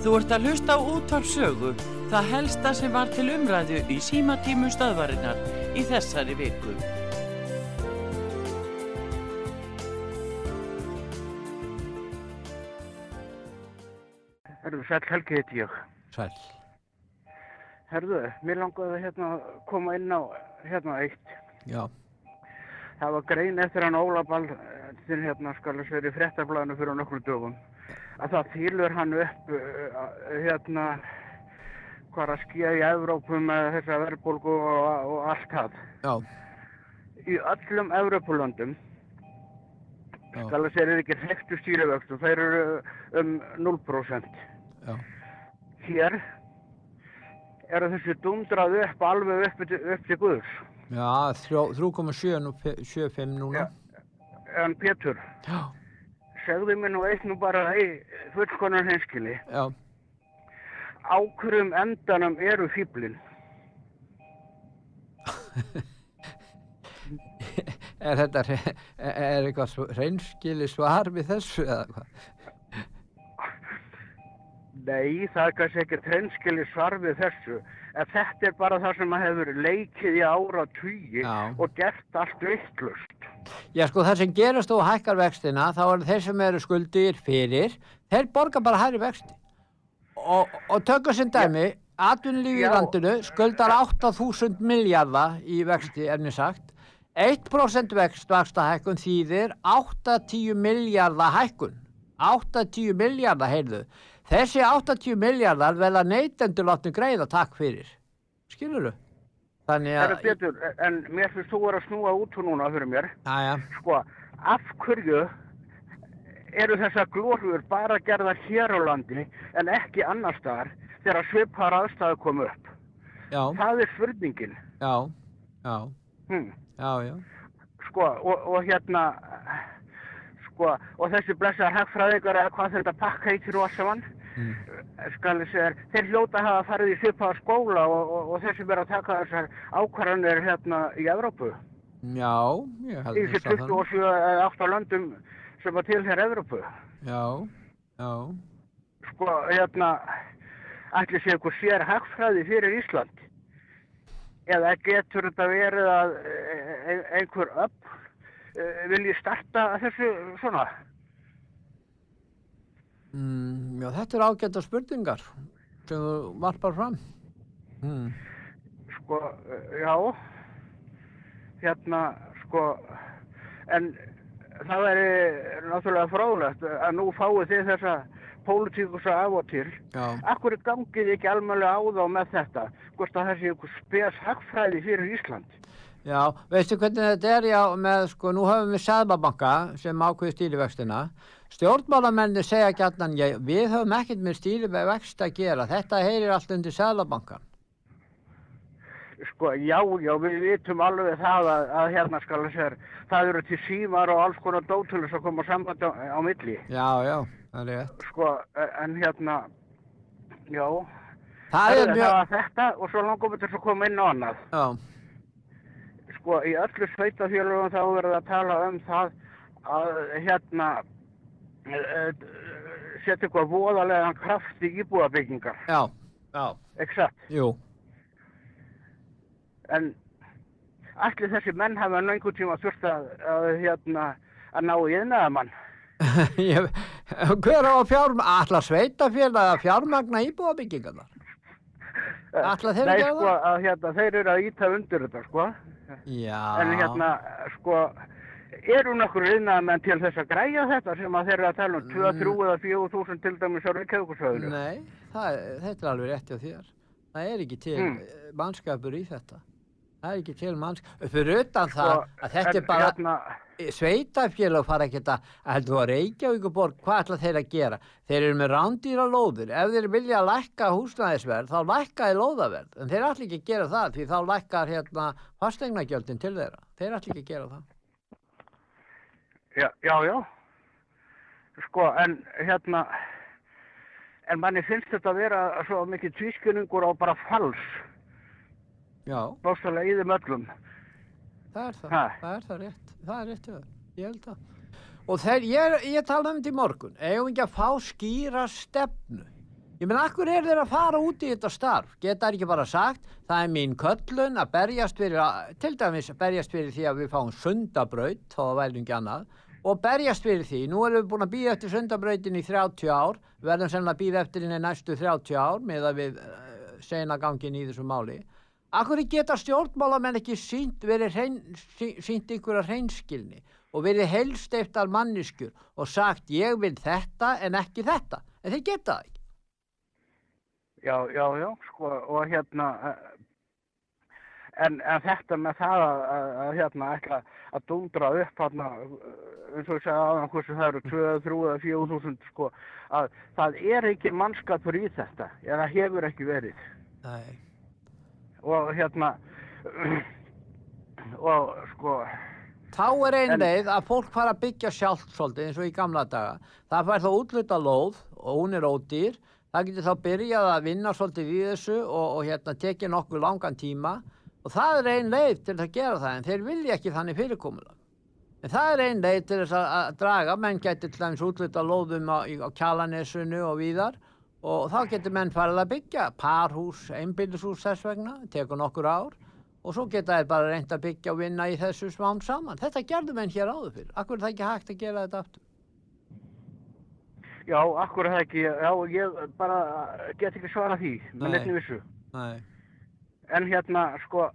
Þú ert að hlusta á útvarpsögu, það helsta sem var til umræðu í símatímu stöðvarinnar í þessari viku. Herðu, Sæll Helgi heiti ég. Sæl. Herðu, mér langaði hérna að koma inn á hérna eitt. Já. Það var grein eftir hann Óla Ball til hérna skal þess verið fréttablaðinu fyrir nokkru dögum. Að það þýlur hann upp uh, hérna hvað er að skýja í Evrópu með þessa verðbólgu og, og allt það. Já. Í öllum Evrópulöndum Já. skal þess verið ekki hrektu stýrivöxtu. Þeir eru um 0%. Já. Hér eru þessi dundrað upp alveg upp, upp til Guðs. Já, þrjó- 3,7 nú, pe- 75 núna. En Pétur, Já. Segðu mér nú eitt nú bara í fullkonar hinskili. Já. Á hverjum endanum eru fýblin? Er þetta, er eitthvað hreinskili svar við þessu eða hvað? Nei, það er kannski ekki trendskili svar við þessu. En þetta er bara það sem að hefur leikið í ára tugi og gert allt vittlust. Já, sko, það sem gerast og hækkar vextina, þá er þeir sem eru skuldir fyrir, þeir borga bara hærri vexti. Og, og tökum sem dæmi, atvinnulífi í landinu skuldar 8.000 miljardar í vexti, mér sagt. 1% vext vaksta hækkun þýðir 8-10 miljardar hækkun. 8-10 miljardar, heyrðu. Þessi 80 miljardar verða neytendur látni greiða takk fyrir. Skilur þú? Þannig Það er að... betur, en mér finnst þú vera að snúa út úr núna fyrir mér. Jæja, Sko, af hverju eru þessar glórfur bara gerðar hér á landi en ekki annar staðar þegar svipar aðstæðu kom upp? já, Það er spurningin. já, já, Hm. já, já. Sko, og, og hérna, sko, og þessi blessaðar hagfræðingar eða hvað þetta pakk heitir og allt saman, Mm. skal ég segja, þeir hljóta að hafa farið í svipaða skóla og, og, og þessi verið að taka þessar ákvarðanir hérna í Evrópu. Já, ég held Í að það 27 eða 8 löndum sem var til hér Evrópu. Já, já, Sko, hérna, ætli sé eitthvað sér hagfræði fyrir Ísland? Eða getur þetta verið að e- e- einhver öll vilji starta þessu svona? Mm, já, þetta er ágæta spurningar sem þú varpar fram. Mm. Sko, já, hérna, sko, en það væri náttúrulega fráðlegt að nú fáið þið þessa pólitíkusa af og til. Já, Akkur gangið ekki almennlega á þá með þetta? Hvort að þessi einhver spes hagfræði fyrir Ísland? já, veistu hvernig þetta er, já, með, sko, nú höfum við Sæðbabanka sem ákveði stýrivextina. Stjórnmálamenni segja gætnan, við höfum ekkert með stýrivext að gera, þetta heyrir allt undir Sæðbabankan. Sko, já, já, við vitum alveg það að, að hérna skal þess að það eru til símar og alls konar dótulur sem koma samband á, á milli. Já, já, það er rétt. Sko, en hérna, já, Það er það mjög, var þetta og svo langum við þess að koma inn á annað. já, Sko, í öllu sveitafélagum þá verður að tala um það að hérna setja eitthvað voðalegan kraft í íbúðabyggingar, já, já, ekki satt? En allir þessi menn hafa einhvern tíma þurft að, að hérna að ná í yðnaðamann. Ég- Hver á að fjárm, allar sveitafélag að fjármagna íbúðabyggingarnar? Ætla þeir gera sko, að hérna, þeir eru að íta undir þetta, sko. Já. En hérna, sko, eru nokkur yðnaðamenn til þess að græja þetta sem að þeir eru að tala um 2, 3 eða 4 þúsund til dæmis á Reykjavíkusöðinu? Nei, það, þetta er alveg rétt hjá þér. Það er ekki til Mm. mm. mannskapur í þetta. Það er ekki til mannskapur. Fyrir utan það Sko, að þetta en er bara Hérna, sveitafélag fara ekki að heldur þú að Reykjavíkuborg, hvað ætla þeir að gera? Þeir eru með rándýra lóðir. Ef þeir vilja að lækka húsnæðisverð, þá lækkaði lóðaverð. En þeir ætla ekki að gera það því þá lækkar hérna fastegnagjöldin til þeirra. Þeir ætla ekki að gera það. Já, já, já. Sko, en hérna, en manni finnst þetta að vera svo mikið tvískunningur og bara fals, Já, bóstalega í þeim öllum. það er það. Ha. Það er það rétt. Það er rétt hjá þér. Ég held það. Og þeir, ég, ég talaði um þetta í morgun. Eigum við ekki að fá skýra stefnu? Ég menn, akkur er þeir að fara út í þetta starf? Geta þær ekki bara sagt, það er mín köllun að berjast fyrir, að, til dæmis berjast fyrir því að við fáum sundabraut, þá það væri ekki annað, og berjast fyrir því. Nú erum við búin að býða eftir sundabrautin í 30 ár, við verðum sennilega að býða eftir henni næstu 30 ár með að við uh, sena gangin í þessu máli. Akkur geta stjórnmálamenn ekki sínt, hrein, sí- sínt ykkur að hreinskilni og verið helst eftir manniskur og sagt ég vil þetta en ekki þetta. En þeir geta það ekki. Já, já, já, sko, og hérna, eh, en, þetta með það að, að, að hérna, ætla að dundra upp hérna, eins og ég segja aðan hversu það eru 2, 3 eða 4 þúsund, sko, að það er ekki mannskapur í þetta, eða hefur ekki verið. Nei. Og hérna, og sko, Þá er ein En- leið að fólk fara að byggja sjálft svolítið eins og í gamla daga. Það fær þá útluta lóð og hún er ódýr. Það getur þá byrjað að vinna svolítið í þessu og, og hérna tekið nokkuð langan tíma og það er ein leið til að gera það en þeir vilja ekki þannig fyrirkomulega. En það er ein leið til þess að, að draga, menn getur til dæmis útluta lóðum á, á kjalanesunu og víðar og þá getur menn farið að byggja parhús, einbýlishús þess vegna, tekur nokkur ár og svo geta þeir bara reynd að byggja og vinna í þessu smám saman. Þetta gerðu menn hér áður fyrir. Akkur er það ekki hægt að gera þetta aftur? já, akkur er það ekki, já, ég bara get ekki svara því, með nefnir vissu. Nei. En hérna, sko,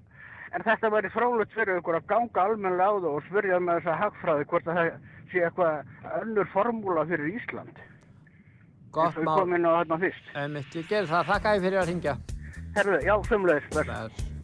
en þetta væri frólægt fyrir ykkur að ganga almennilega á það og spyrja með þessa hagfræði hvort að það sé eitthvað önnur formúla fyrir Ísland. Gott Eins og við mál. komum inn á þarna fyrst. Einmitt, ég ger það. Þakka ég fyrir að ringja. Herðu, já, sömulegis, bless.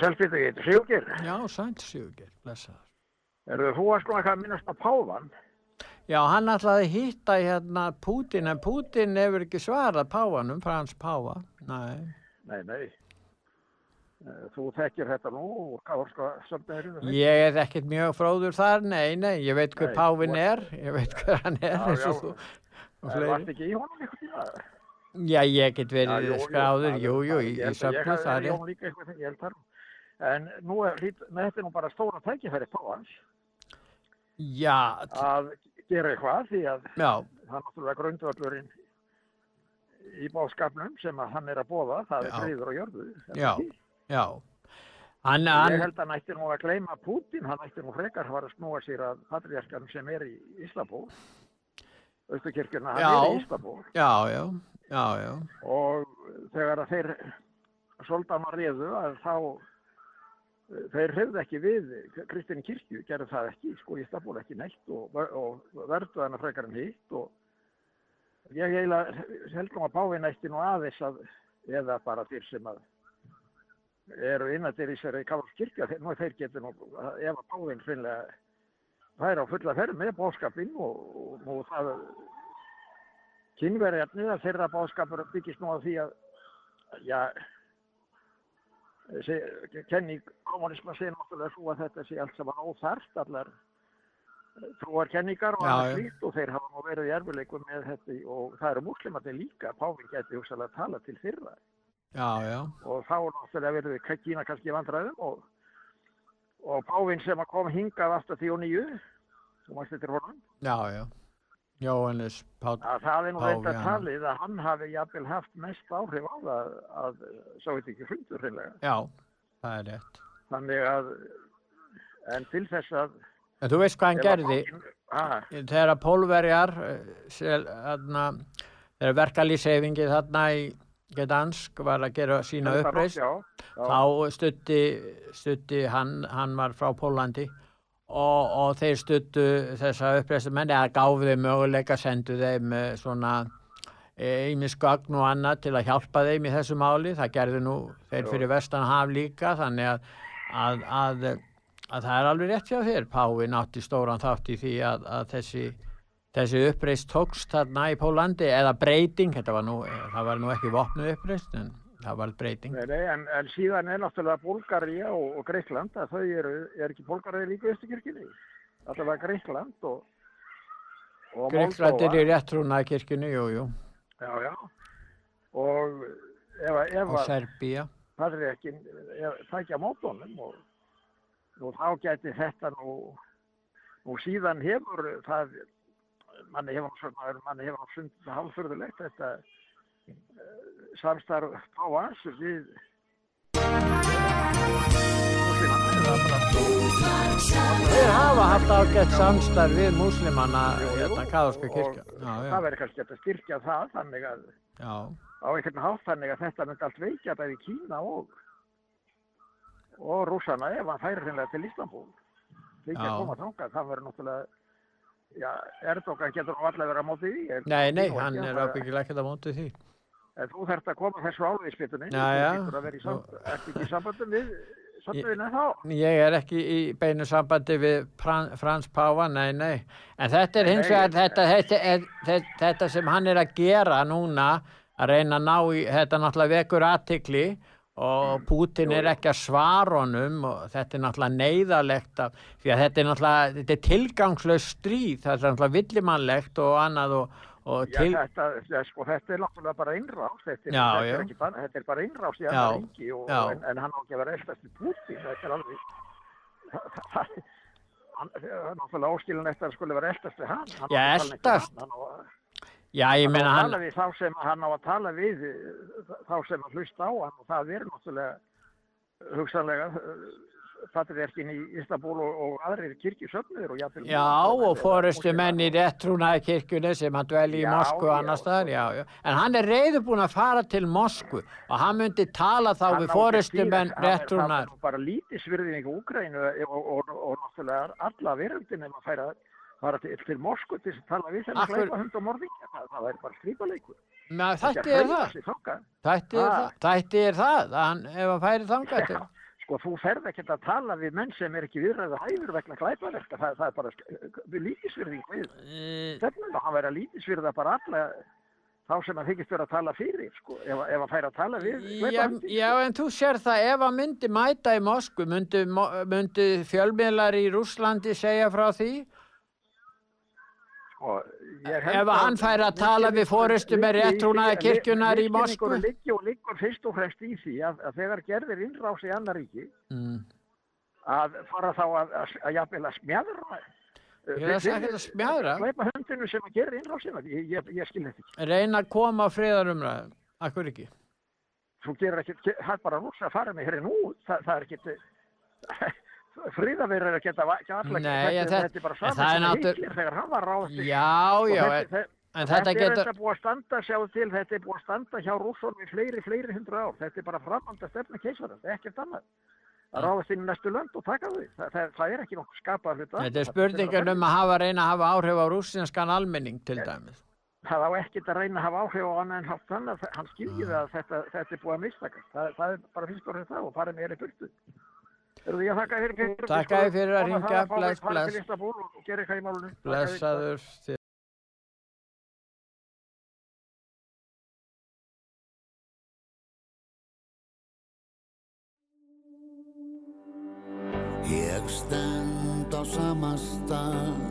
Komið selfið ég heiti Sigurgeir. Já, sænt Sigurgeir, blessaður. Erðu þú að sko eitthvað að minnast á Pávan? Já, hann ætlaði að hitta hérna Pútin, en Pútin hefur ekki svarað Pávanum, Frans Páva. Nei. Nei, nei. Eh, Þú þekkir þetta nú úr káarska sömnæðurinn. Ég er ekkert mjög fróður þar, nei, nei, ég veit hver Nei, Pávin er, ég veit hver hann er, eins og þú. Og Það fleiri. varst ekki í honum eitthvað tíma. Já, ég get verið skráður, jú, jú, í, ég held söfnu, Ég hef það líka eitthvað, ég held það. En nú er, þetta nú bara stóra tækifæri Pávans Já, t- að gera eitthvað því að já, það náttúrulega grundvöldurinn í báskapnum sem að hann er að bóða, það er Já. friður og jörðu. Já. já. Hann, Ég held að hann ætti nú að gleyma Putin, hann ætti nú frekar að fara að snúa sér að patriarkan sem er í Íslabó, Östukirkjuna, hann Já. er í Íslabó já, já, já, já, og þegar að þeir soldana riðu að þá þeir hrefðu ekki við Kristín kirkju, gerðu það ekki, sko Íslabó ekki neitt og, og verðu hana frekar en hitt og ég eiginlega held nú að Pávin ætti nú aðeins að eða bara þeir sem að eru innandir í sér í Kavals kirkja, þeir, nú þeir getur nú, ef að Pávin finnlega fær á fulla ferð með bóðskapinn og, og, og það kynverjarnir að þeirra bóðskapur byggist nú á því að já kenning kommunisma segir náttúrulega svo að þetta sé allt saman óþarft allar trúar kenningar og já. slíkt og þeir hafa nú verið í erfileikum með þetta og það eru múslimandi líka Pávin geti hugsalega tala til fyrra já, já, og þá náttúrulega verið við Kína kannski vandræðum og, og Pávin sem kom hingað aftur því og nýju þú mást þetta honum já, já. Jóhannes Páll, að það er nú já. talið að hann hafi jafnvel haft mest áhrif á það að sá þetta ekki fundur hreinlega. já, það er rétt. Þannig að, en til þess að... En þú veist hvað hann gerði? bankinn- Ha, þegar að pólverjar eh, þegar verkalýseyfingi þarna í Gdansk var að gera sína þetta uppreist þá stutti, stutti hann, hann var frá Pólandi og, og þeir stuttu þessa uppreistum menn eða gáfu þeim möguleika, sendu þeim eh, svona ímis gögn og annað til að hjálpa þeim í þessu máli, það gerðu nú þeir fyrir vestan haf líka þannig að, að, að, að það er alveg rétt hjá þér, Páin átti stóran þátt í því að, að þessi þessi uppreist tókst þarna í Pólandi eða breyting, þetta var nú það var nú ekki vopnuð uppreist en það var breyting nei, nei, en, en síðan er náttúrulega Búlgaría og, og Greikland að þau eru, er ekki Búlgaría líka í Östukirkjunni? Allavega Greikland og, og Greiklandir í réttrúna kirkjunni, jú, jú, Já, já. Og ef, að- ef og að Serbía. það er ekki tækja mótónum og, og þá gæti þetta nú, nú síðan hefur það manni hefur manni hefur nú sund hálfurðulegt þetta samstarf Páans við Þeir hafa haft ágætt samstarf við múslimanna hérna kaðorska og- kirkja. það verður kannski að styrkja það þannig að já, á einhvern hátt þannig að þetta myndi allt veikja bæði Kína og og rússana ef hann færi hreinlega til Istanbul því ekki Já. að koma þangað það verður náttúrulega já, Erdogan getur allavega verið á móti því nei, nei, hann ekki, er það- ábyggilega ekkert á móti því. En þú þarft að koma þessu álið í já. þú getur að vera í samband, ertu ekki í sambandum við Ég er ekki í beinu sambandi við Fran, Frans Páfa, nei, nei. En þetta er hins vegar, þetta, þetta, þetta, þetta sem hann er að gera núna, að reyna að ná í, þetta náttúrulega vekur aðtikli og Putin er ekki að svara honum og þetta er náttúrulega neyðalegt af, því að þetta er náttúrulega, þetta er tilgangslaus stríð, það er náttúrulega villimannlegt og annað og, og Já, til, þetta, ja, sko, þetta er náttúrulega bara innrás þetta þetta já. er, ekki bara, þetta er bara innrás í annar ringi og, en, en hann á ekki að vera eldast í Putin þetta er alveg það, hann, er náttúrulega óskilin eftir að skuli vera eldast við hann hann Já, við eltast. hann, hann já, ég hann á að hann, tala við þá sem hann á að tala við þá sem að hlusta á hann og það er náttúrulega hugsanlega patriarkin í Istanbul og, og aðrir kirkjusöfnir og jafnvel Já, og fórustu menn í réttrúnaði kirkjunni sem hann dveli í Moskvu og já, annars staðar, já, já. En hann er reyðubúin að fara til Moskvu og hann myndi tala þá við fórustu menn Það réttrúnaðar. er bara lítið svirðing í Úgrænu og, og, og, og náttúrulega alla veröldin ef maður færa fara til, til Moskvu til þess að tala við þennan Akkur- glæpa hund og morðingja. Það, það er bara strípaleikur. Þætti er það, það. þætti er það, er það, að hann, ef hann færi þangað til. sko, þú ferð ekkert að tala við menn sem er ekki viðræðu hæfur vegna glæpaverka, það, það er bara lítisvirðing við. Eh, stefnum og hann verið að lítisvirða bara alla þá sem að þykist vera að tala fyrir, sko, ef, ef hann fær að tala við Já, glæpahundinn, já, en þú sér það, ef hann myndi mæta í Moskvu, myndi, myndi fjölmiðlar í Rússlandi segja frá því? Sko, Ef hann fær að tala við forystu með rétttrúnaða kirkjunnar í Moskvu? Misskinningurinn liggur liggur fyrst og fremst í því að, að þegar gerðir innrás í annar ríki Mm. að fara þá að, að, að jafnvel að smjadra Ég er að segja þetta smjadra. Gleipa hundinu sem að gera innrásina, ég, ég, ég skil þetta ekki. Reyna að koma á friðarumræðum, akkur ekki? Þú gerir ekki, það er bara rúsa að fara með hér nú, það, það er ekki, fríðaverður að geta va- alla, Nei, en þetta, er bara saman er sem náttúr- Hitler þegar hann var í- Já, já, þetta, en, þetta, þetta þetta er getur, þetta búið að standa, sjáu til, þetta er búið að standa hjá rússonum í fleiri, fleiri hundra ár. Þetta er bara framhald að stefna keisarans, ekkert annað. Að ráðast inn í næstu lönd og taka þau. Það, það, það er ekki nokkuð skapað hluta. þetta er spurningan um að hafa reyna að hafa áhrif á rússinskan almenning til dæmis. Það á ekkert að reyna að hafa áhrif á annað en hátt þannig að hann skilji það að þetta, þetta er búið að mistakast. Það, það er bara fyrst og fremst það og farið meira í burtu. Erum við að þakka þér fyrir? Þakka þér fyrir að mig Bless, bless. til. Blessaður. þið- Ég stend á sama stað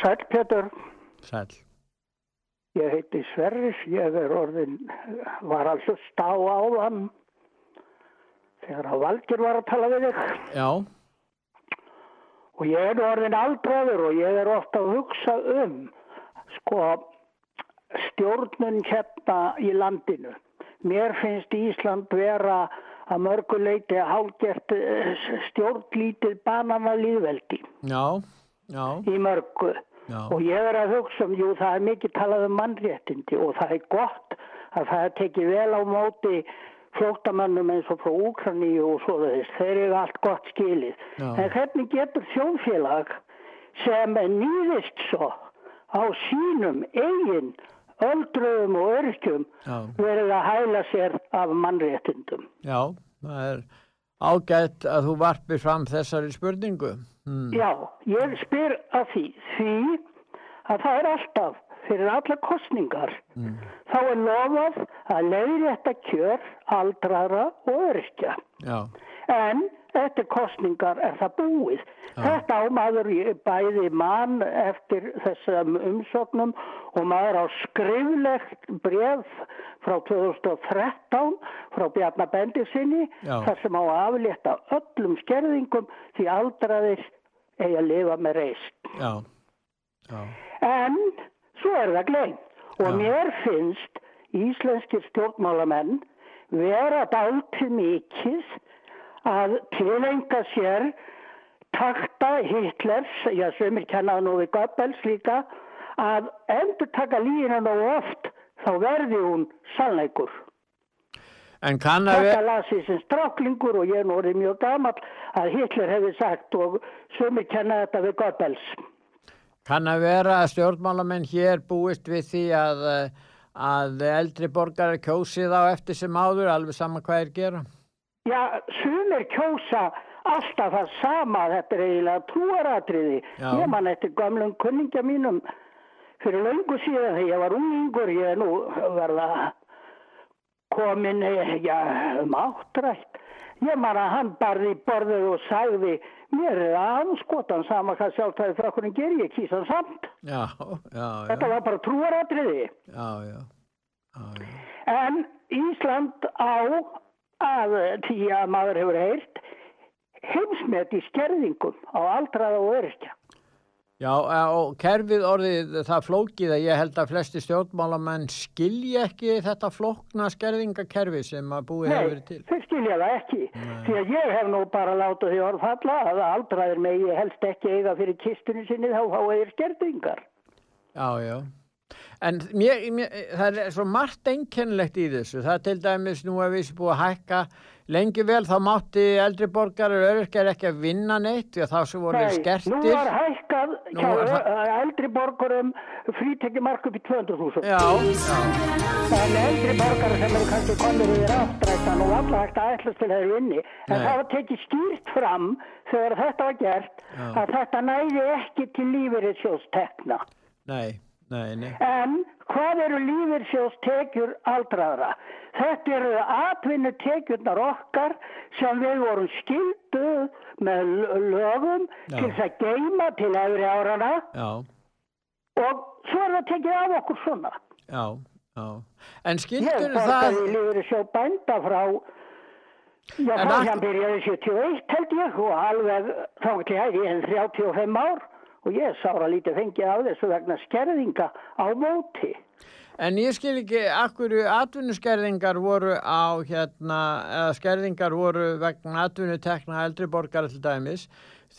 sæl Pétur, Sæl. ég heiti Sverris, ég er orðin, var að hlusta á áðan þegar að Valgir var að tala við þig Já, og ég er orðin aldraður og ég er ofta að hugsa um sko stjórnun hérna í landinu. Mér finnst Ísland vera að mörguleiti hálgert stjórnlítið banana líðveldi Já, já, í mörgu. Já, Og ég er að hugsa um, jú, það er mikið talað um mannréttindi og það er gott að það er tekið vel á móti flóttamannum eins og frá Úkraníu og svo þess. Þeir eru allt gott skilið. Já. En hvernig getur þjóðfélag sem nýðist svo á sínum eigin öldruðum og örkjum já, verið að hæla sér af mannréttindum? já, það er ágætt að þú varpir fram þessari spurningu. Mm. Já, ég spyr að því, því að það er alltaf fyrir alla kostningar þá er lofað að leiðrétta kjör aldrara og örkja. Já, En eftir kostningar er það búið. Þetta á maður í- bæði mann eftir þessum umsóknum og maður á skriflegt bref frá 2013 frá Já. þar sem á að aflétta öllum skerðingum því aldraðir eigi að lifa með reist. já, já, En svo er það gleym. Og mér finnst íslenskir stjórnmálamenn vera dálítið mikið að tilenga sér takta Hitlers, já sömur kennaði nú við Goebbels líka, að endur taka lína nú oft þá verði hún sannleikur. Þetta vera, las ég sem stráklingur og ég er nú orðið mjög gamall að Hitler hefði sagt og sömur kennaði þetta við Goebbels. kann að vera að stjórnmálamenn hér búist við því að, að eldri borgara kjósi þá eftir sem áður, alveg sama hvað er gera? Já, sumir kjósa alltaf það sama, þetta er eiginlega trúaratriði. Já. Ég man eftir gamlum kunningja mínum fyrir löngu síðan þegar ég var ungingur, ég er nú verða komin, eh, já, um áttrætt. Ég man að hann barði í borðið og sagði, mér er anskotan sama hvað sjálftæði frá gerir, ég kýsa hann samt. Já, já, Þetta var bara trúaratriði. já, já, já, já. En Ísland á að því að maður hefur heyrt heimsmet í skerðingum á aldraða og öryrkja. Já, eh, og kerfið orðið það flókið að ég held að flesti stjórnmálamenn skilji ekki þetta flókna skerðingakerfi sem að búið hefur Nei, verið til. þeir skilja það ekki. Því að ég hef nú bara látað því orð falla að aldraðir megi helst ekki eiga fyrir kistunni sinni þá fá eðir skerðingar. Já, já. En mér, mér, það er svo margt einkennilegt í þessu. Það er til dæmis nú að við séum búið að hækka lengi vel þá mátti eldri borgar og öryrkjar ekki að vinna neitt því að þá sem voru Nei, skertir. nú var hækkað hjá var það- ö- eldri borgurum frítekjumark upp í 200.000. Já, já, En eldri borgar sem eru kannski komnir yfir áttrættan og alla hægt að ætlast til þeirri vinni. En Nei. það var tekið skýrt fram þegar þetta var gert að þetta næði ekki til lífeyrissjóðstekna. nei, nei, nei. En hvað eru lífeyrissjóðstekjur aldraðra? Þetta eru atvinnutekjurnar okkar sem við vorum skildu með lögum Já. til þess að geima til efri árana Já, og svo er það tekið af okkur svona. já, já. En Ég skildur borgaði það... lífur sjó bænda frá Já, En frá að- hann byrjaði 71 held ég og alveg þá til hæði en 35 ár og ég sára lítið fengið á þessu vegna skerðinga á móti. En ég skil ekki akkur atvinnuskerðingar voru á hérna, eða skerðingar voru vegna atvinnutekna eldri borgara til dæmis.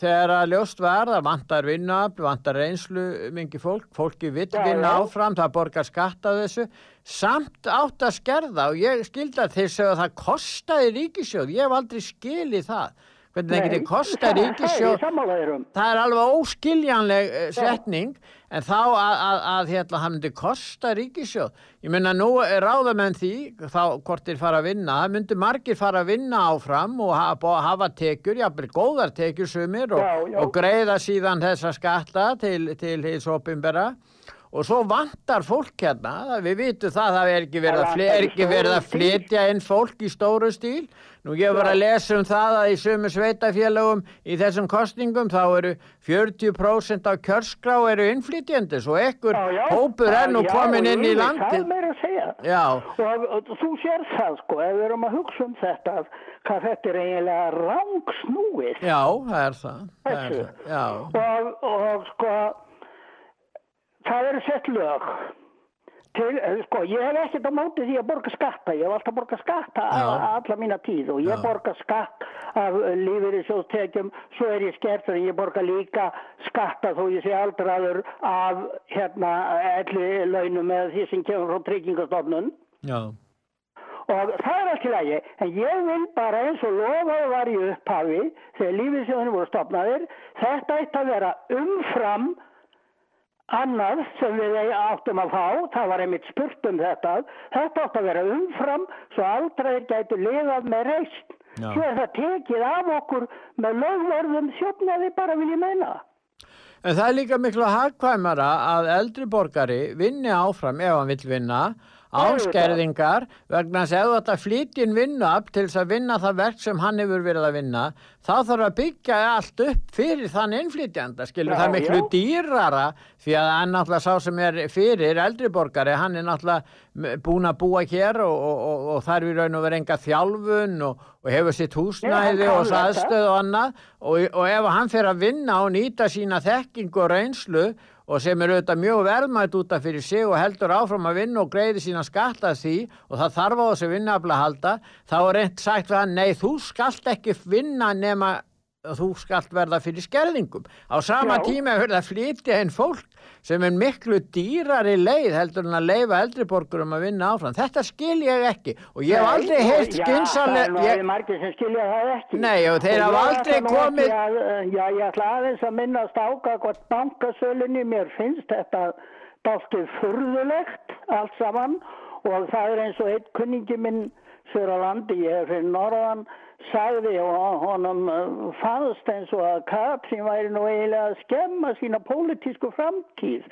Þegar að ljóst var að vantar vinnuafl, vantar reynslu mingi fólk, fólki Já, vinna áfram, það borgar skatt af þessu, samt átt að skerða og ég skildi að þeir segja að það kostaði ríkisjóð, ég hef aldrei skilið það, hvernig það það er ríkisjóð um. það er alveg óskiljanleg uh, setning. En þá að, að, að hérna, hann myndi kosta ríkisjóð ég menna nú er ráðamenn því þá hvort þeir fara að vinna, það myndi margir fara að vinna áfram og hafa, hafa tekjur, jafnvel góðar tekjur sumir og, og greiða síðan þessa skatta til, til hins opimbera og svo vantar fólk hérna, við vitum það það er ekki verið að, er ekki verið að flytja inn fólk í stóru stíl. Nú ég var að lesa um það að í sömu sveitafélagum í þessum kostningum þá eru 40% af kjörskrá eru innflytjendis og ekkur hópur er nú komin inn í er já, Og, og þú sér það sko, ef við erum að hugsa um þetta, hvað þetta er eiginlega rángsnúið. já, það er það, það, er það. Og, og sko það eru sett lög til, eh, sko, ég hef ekkert á móti því að borga skatta, ég hef alltaf borgað skatta alla mína tíð og ég Já. borga skatt af lífeyri sjóðstekjum, svo er ég skertur en ég borga líka skatta þó ég sé aldraður af hérna elli launum með því sem kemur frá tryggingastofnun Já. og það er ekki lægi en ég vil bara eins og lofaði var í upphafi þegar lífisjóðinu voru stopnaðir þetta ætti að vera umfram annað sem við áttum að fá það var einmitt spurt um þetta þetta átti að vera umfram svo aldraðir gætu lifað með Já. svo er það tekið af okkur með lögverðum þjófnaði bara vil ég meina En það er líka miklu hagkvæmara að eldri borgari vinni áfram ef hann vill vinna áskerðingar vegna þess að ef að flytja inn vinnuafl til þess að vinna það verk sem hann hefur verið að vinna þá þarf að byggja allt upp fyrir þann innflytjanda skilur Já, það er miklu já. dýrara því að hann náttúrulega sá sem er fyrir eldri borgari hann er náttúrulega búinn að búa hér og, og, og, og er í raun og verið enga þjálfun og, og hefur sitt húsnæði Já, og kann þetta. aðstöð og annað og, ef hann fer að vinna og nýta sína þekkingu og reynslu og sem er auðvitað mjög verðmætt út af fyrir sig og heldur áfram að vinna og greiði sína skatt að því og það þarf á þessu vinnaafla að halda þá er reynd sagt við hann, nei þú skalt ekki vinna nema þú skalt verða fyrir skerðingum á sama Já. tíma er verið að flytja inn fólk sem er miklu dýrari leið heldur en að leifa eldriborgurum að vinna áfram þetta skil ég ekki og ég hef aldrei heilt Já, skynsalega það er ég, margir sem skilja það ekki. Nei, og þeir hafa aldrei komið- Að, eh, já, ég ætla aðeins að minnast áka hvort bankasölunni, mér finnst þetta dáltið furðulegt allt saman og það er eins og einn kunningi minn fyrir á landi, ég er fyrir norðan, sagði og honum eh, fannst eins og að Katrín væri nú eiginlega að skemma sína pólitísku framtíð.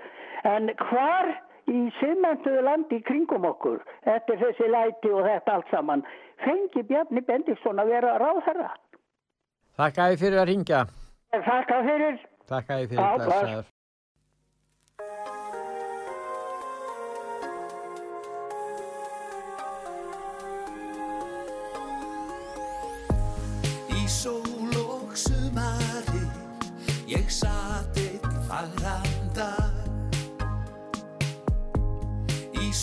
En hvar í siðmæntuðu landi kringum okkur eftir þessi læti og þetta allt saman fengi Bjarni Bendiktsson að vera ráðherra. þakka ég fyrir að ringja fyrir. þakka ég fyrir Já, bless. blessaður. Í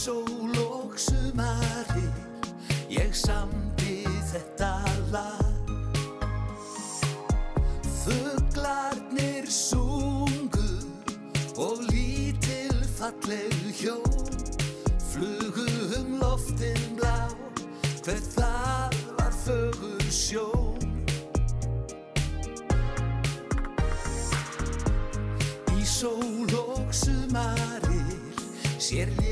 sól og sumari Ég samdi þetta lag. Fuglarnir sungu Og lítil falleg hjón Flugu um loftin blá. Hver það var fögur sjón. Í sól og sumarir sér léku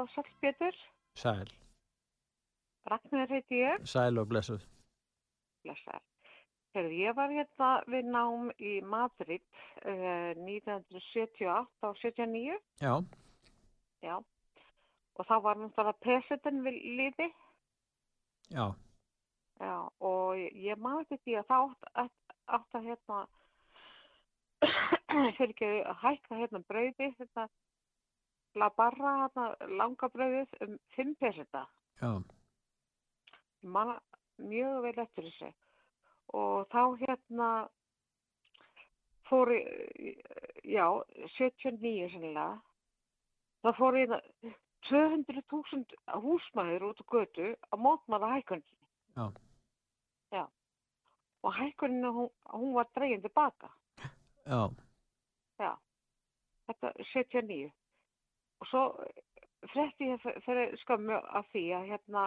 Já, Sæll Pétur, Sæl, Ragnar heiti ég, sæl og blessuð. blessaður. Þegar ég var hérna við nám í Madrid uh, 1978 og 79, Já, já, og þá var náttúrulega president við liði, já, já, og ég maður því að þá átt, átt, að hérna, fyrir ekki að hækka hérna brauði, þetta la barra, hérna langa brauðið um 5 peseta. já, Ég man mjög vel eftir þessu og þá hérna fór já, 79 sennilega, þá fór ég 200.000 húsmæður út á götu að mótmála hækkuninni. Já. Já. Og hækkuninni, hún, hún var dregin tilbaka. já, Já. Þetta er 79. Og svo frétti ég fyrir skömmu af því að hérna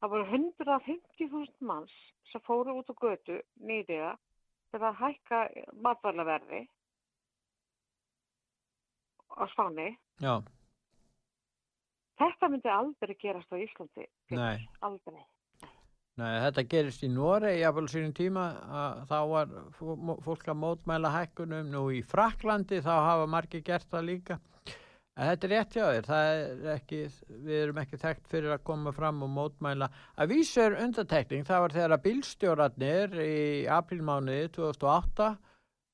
það voru 150.000 manns sem fóru út á götu nýriða til að hækka matvælaverði á Spáni. já, Þetta myndi aldrei gerast á Íslandi. Nei. Aldrei. Nei, þetta gerist í Noregi, jafnvel á sínum tíma, að þá var fólk að mótmæla hækkunum, nú í Fraklandi þá hafa margir gert það líka. En þetta er rétt hjá þér, er ekki, við erum ekki þekkt fyrir að koma fram og mótmæla. Að vísu er undatekning, það var þegar að bílstjórarnir í aprílmánuði 2008,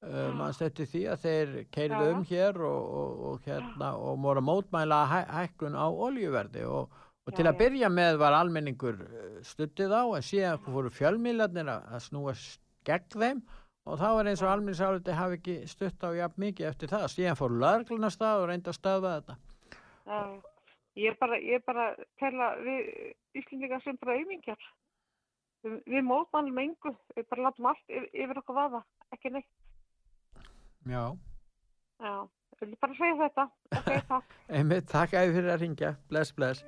uh, mannst eftir því að þeir keirðu Já. um hér og, og, og, hérna, og voru að mótmæla hæ, hækkun á oljuverði og, og til Já, að byrja með var almenningur uh, stuttið á en síðan fóru fjölmiðlarnir að, snúa gegn þeim og þá var eins og almenningsáliti hafi ekki stutt á jafn mikið eftir það. Síðan fór lögregluna af stað og reynda að stöðva þetta. Já. Ég bara, ég bara tel að við Íslendingar sem bara auðmingjar. Við, við mótmælum engu, við bara látum allt yfir, yfir okkur vaða, ekki neitt. Já. Já, ég vil bara segja þetta. Ok, takk. Einmitt, takk æði fyrir að ringja. Bless, bless.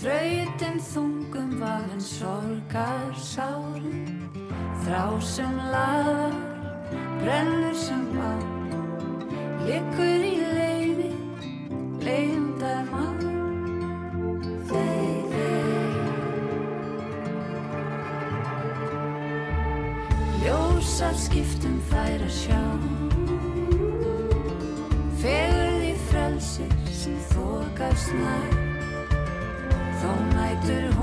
Þrautin þungum vagn sorgar sárum Þrá sem laðar, brennur sem á Liggur í leiði, leindar má Þeir, þeir Ljósar skiptum þær að sjá. Fegurð í frelsir sem þokast all night at home.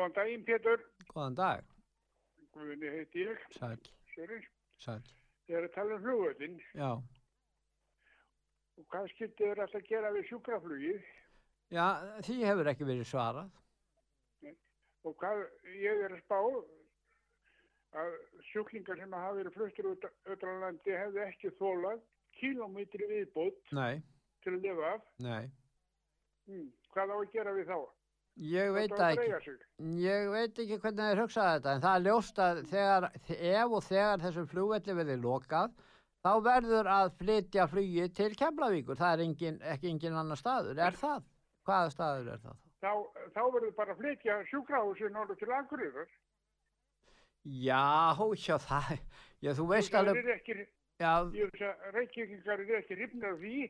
Góðan daginn, Pétur. Góðan dag. Guðni heiti ég. Sæl, Sörins. sæl. Ég er að tala um flugvöldin Já. og hvað skildi þér alltaf að gera við sjúkraflugið Já, því hefur ekki verið svarað. og hvað ég er að spá að sjúklingar sem hafa verið fluttir út öllra landi hefðu ekki þólað kílómetri viðbót Nei, til að lifa af. nei. Hmm. Hvað á að gera við þá? Ég veit það ekki. Ég veit ekki hvernig þeir hugsaði þetta, en það er ljóst að þegar, ef og þegar þessum flugvelli verði lokað, þá verður að flytja flugi til Keflavíkur. Það er engin, ekki engin annar staður. Er það? Hvaða staður er það? Þá, þá verður bara að flytja sjúkrahúsin orður til Akureyrar. Já, já, það, já, þú veist Það alveg, er ekki, já, ég veist að reykjökingar eru ekki af því.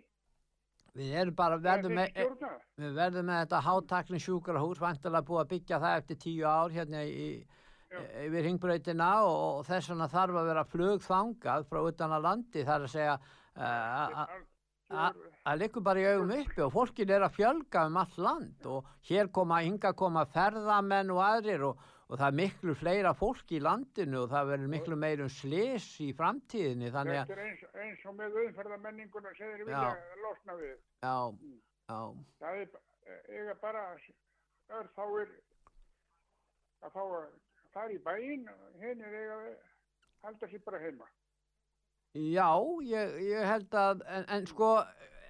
Við erum bara, verðum er með, við verðum með þetta hátakni sjúkrahús, vantilega búið að byggja það eftir tíu ár hérna í, yfir hingbrautina og, og þess vegna þarf að vera flugþangað frá utan að landi, þar að segja, uh, að- liggur bara í augum uppi og fólkin er að fjölga um allt land og hér koma, hinga koma ferðamenn og aðrir og, og það er miklu fleira fólk í landinu og það verður miklu meirum slis í framtíðinni þannig að, Þetta er eins, eins og með auðferðamenninguna sem þeir vilja losna við. já, já, Það er ba- eiga bara örfáir að fá að fara í bæinn og hinn er eiga að halda sér bara heima. já, ég, ég held að, en, en sko,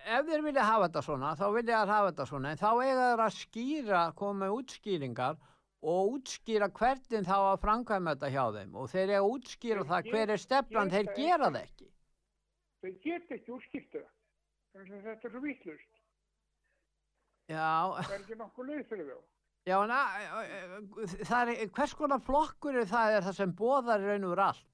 ef þeir vilja hafa þetta svona, þá vilja þeir hafa þetta svona, en þá eiga þeir að skýra, koma með útskýringar og útskýra hvernig þá að framkvæma þetta hjá þeim og þeir eiga að útskýra Þeir það hver er get- stefnan, þeir geta gera það ekki. Þeir get ekki úrskýrt það. Þannig að þetta er svo vittlust. Já, Það er ekki nokkuð leið fyrir þá. já, na, það er, hvers konar flokkur er það er það sem boðar í raun og allt.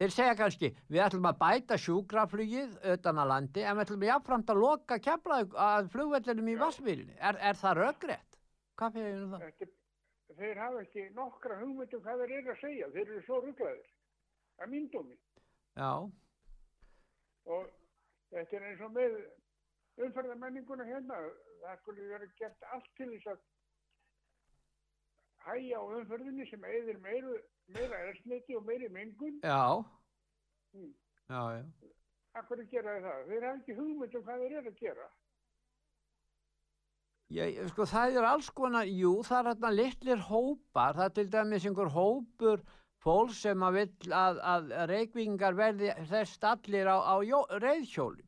Þeir segja kannski, við ætlum að bæta sjúkraflugið utan að landi, en við ætlum jáfnframt að loka kefla að flugvellinum í Vassmýrinni. Er, er það röggrétt? Hvað fyrir um það? Þetta, þeir hafa ekki nokkra hugmyndum hvað þeir eru að segja. Þeir eru svo rugglaðir. Það myndum. Já, Og þetta er eins og með umferðamenninguna hérna. Það skulle vera gert allt til þess að hæja á umferðinni sem eðir meiru, meira ersniti og meiri mengun. já, Mm. já, já. Akkur gera þeir það? Þeir hafa ekki hugmyndum hvað þeir eru að gera. Ég, sko það er alls konar, jú það er hérna litlir hópar, það er til dæmis einhver hópur fólk sem að vill að, að reykvingar verði þess allir á, á jó, reyðhjólum.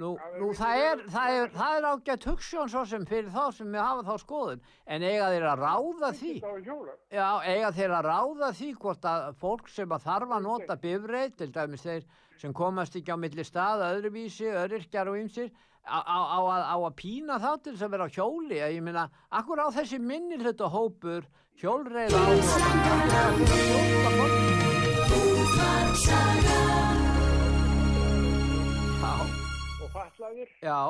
Nú, þeir nú það, er, vera- það, er, það er ágætt hugssjón svo sem fyrir þá sem við hafa þá skoðun, en eiga þeir að ráða því, já, eiga þeir að ráða því hvort að fólk sem að þarf að nota bifreið, til dæmis þeir sem komast ekki á milli stað, öðruvísi, öðryrkjar og ymsir, á, á, á, á að pína þá til þess að vera á hjóli, að ég meina, akkur á þessi minni hluta hópur, hjólreið á Og fatlaðir já,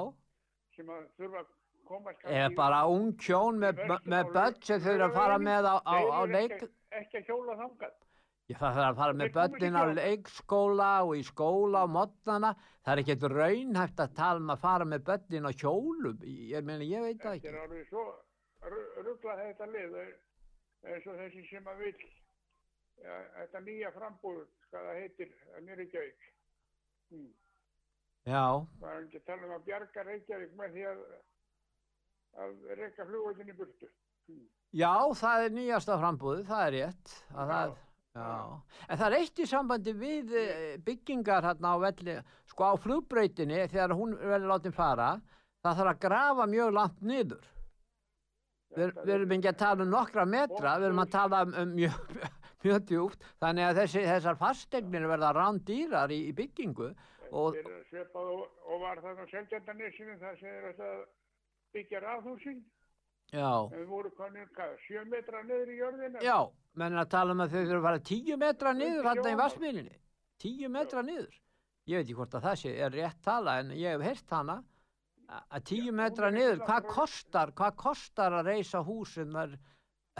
sem að þurfa að komast eða bara ung hjón með, börn sem eru að fara með á, leik, Ekki, að hjóla þangað. Já, það þarf að fara með börnin á ekki leikskóla og í skóla á modnana. Það er ekkert raunhægt að tala um að fara með börnin á hjólum. Ég meina, ég veit það Þetta er ekki. alveg svo rugglað þetta lið er- eins og þessi sem að vil ja, þetta nýja frambúð hvað það heitir að nýri Reykjavík hmm. Já, það er ekki að tala um að bjarga Reykjavík með því að að reyka flugvöldin í burtu hmm. já, það er nýjasta frambúðið, það er rétt. Að Það, já. En það er eitt í sambandi við eh, byggingar hérna á velli, sko á flugbrautinni þegar hún verður látin fara, það þarf að grafa mjög langt niður. Við, við erum ekki að tala um nokkra metra, við erum að tala um, um mjög, mjög djúpt, þannig að þessi, þessar fastegnir verða rándýrar í, í byggingu og og, var það á Selgjandanesinu það segir að það byggja rafhúsin já, við voru konir hvað, sjö metra niður í jörðina. Já, menn að tala um að þau þurfa að fara tíu metra niður hérna í vassmýrinni, tíu metra niður. Ég veit ekki hvort að það sé er rétt tala en ég hef heyrt hana. Að tíu Já, metra niður, hvað kostar, hvað kostar að reysa hús sem er,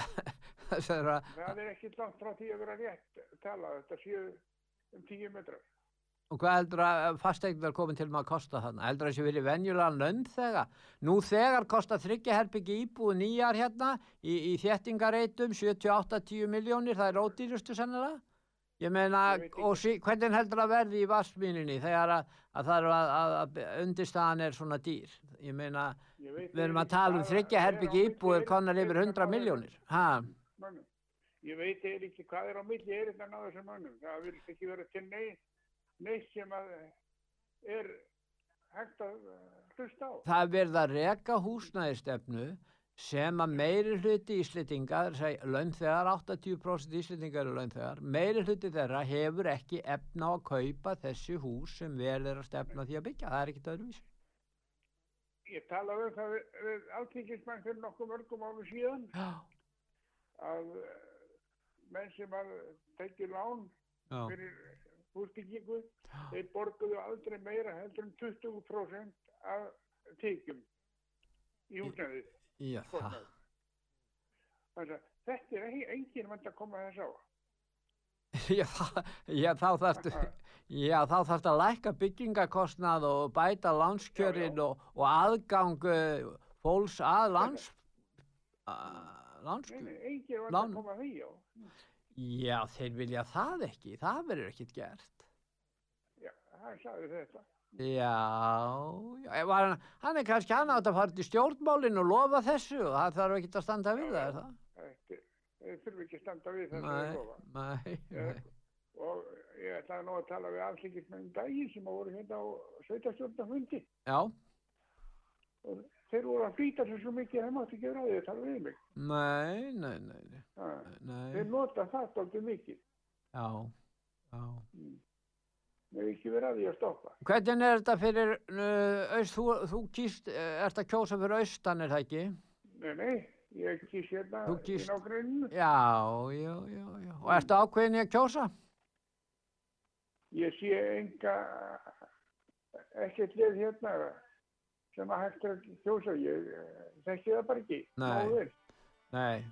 það er ekki langt frá því að vera rétt tala þetta séu um tíu metrar Og hvað heldur að fasteignar komin til maður að kosta þarna? Heldur að þessi verið venjulega lönd þegar? Nú þegar kosta þryggjaherbyggi íbúið nýjar hérna í, í þéttingareitum 78-10 miljónir, það er ódýrustu sennilega? Ég meina, Ég og sí, hvernig heldur að verði í vassmíninni þegar að, að það er að, að, að undirstaðan er svona dýr? Ég meina, Ég við erum að tala um þryggjaherbyggi er íbúið konar yfir Eiríksstöðva 100 á miljónir. mönnum. Ég veit eiginlega ekki hvað er á milli eiritann á þessum mönnum. Það vil ekki vera til neitt, neitt sem að er hægt að uh, hlusta á. það er verið að reka húsnæðistefnu sem að meiri hluti íslendingar, launþegar, 80% íslendingar eru launþegar, meiri hluti þeirra hefur ekki efna á að kaupa þessi hús sem verið er að stefna því að byggja. Það er ekkit öðruvísi. Ég talaði um það við, við alþingismenn fyrir nokkuð mörgum árum síðan Já, að uh, menn sem að tekið lán já, fyrir húsbyggingu, þeir borguðu aldrei meira heldur um 20% af tekjum í. Þannig að þetta er ekki enginn vant að koma þess á. já, já, þá þarftu, já, þá þarftu að lækka byggingakostnað og bæta lánskjörin Já, já. og, og aðgang uh, fólks að lands, að, nei, enginn vant að koma því á. Já, þeir vilja það ekki, það verður ekkit gert. Já, hann sagði þetta. Já, já hann, hann er kannski hann átt að fara til stjórnmálinn og lofa þessu og það þarf ekki að standa við það, er það? Þetta, þeir þurfi ekki að standa við þetta að Nei, lofa. nei, nei. Og ég ætlaði nú að tala við alþingismenn um daginn sem voru hérna á sveitastjórnafundi. Já, Og þeir voru að flýta sér svo mikið að þeir mátti ekki að tala við mig. nei, nei, nei, nei, Ha, nei, Þeir nota það dálítið mikið. já, já. Þeir ekki vera að því að stoppa. Hvernig er þetta fyrir, uh, aust, þú, þú kýst, uh, ert að kjósa fyrir austan, er það ekki? Nei, nei, ég hérna kýst- í nágruninu. Já, já, já, já. Og ertu ákveðin í að kjósa? Ég sé enga, ekkert leið hérna sem að hægt er að kjósa. Ég eh, þekki það bara ekki. Nei. Nei,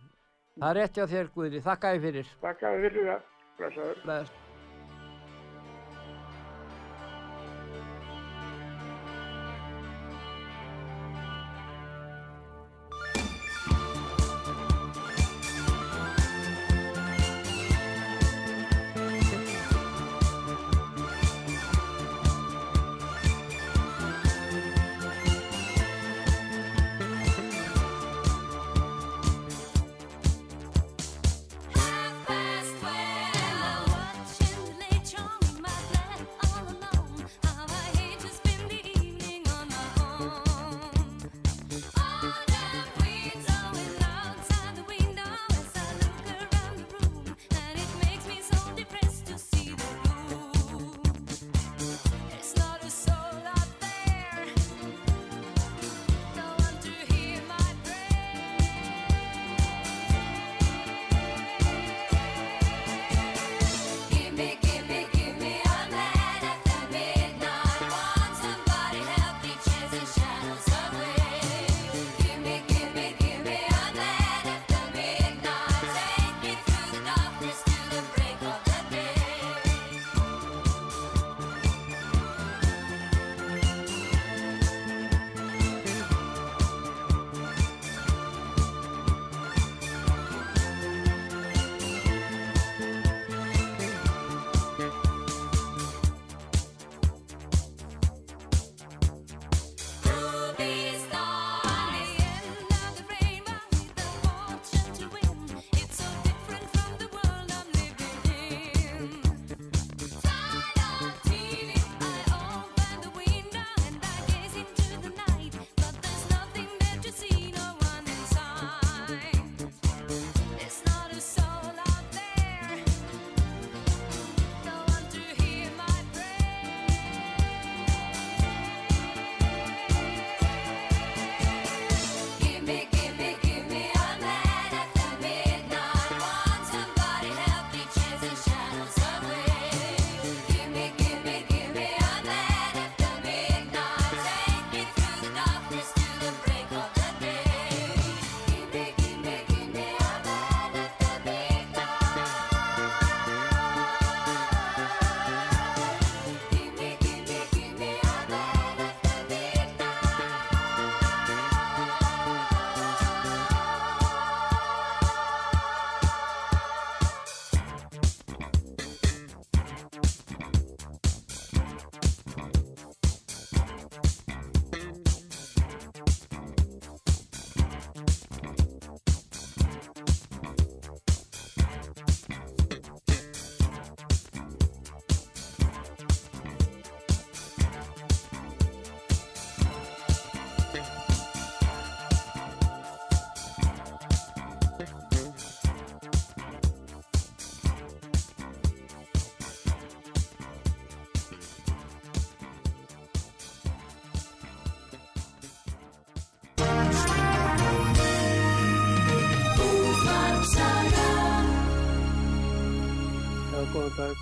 það er rétt hjá þér, Guðri, þakka þér fyrir. Að þið fyrir það. Blessaður.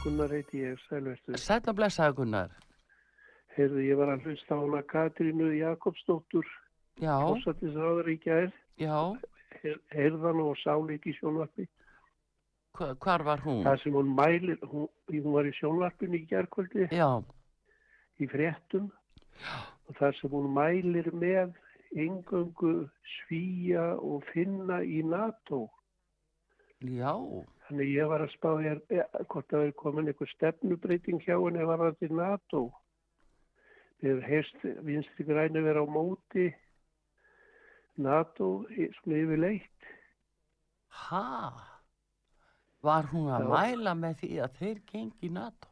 Gunnar heiti ég, sælverstu. Sæll og blessaði Gunnar. Heyrðu, ég var að hlusta á hana Katrínu Jakobsdóttur, Já, fórsættisráður í gær, já, heyrðan og sáleik í sjónvarpi. hva- hvar var hún? Það sem hún mælir, hún, hún var í sjónvarpinu í gærkvöldi, Já, í fréttum, og það sem hún mælir með engöngu svíja og finna í NATO. já, Þannig ég var að spá hér, hvort það er komin einhver stefnubreiting hjá henni var það til NATO. Við heist vinstri græni vera á móti NATO svona yfirleitt. ha? Var hún að Já. mæla með því að þeir gengi NATO?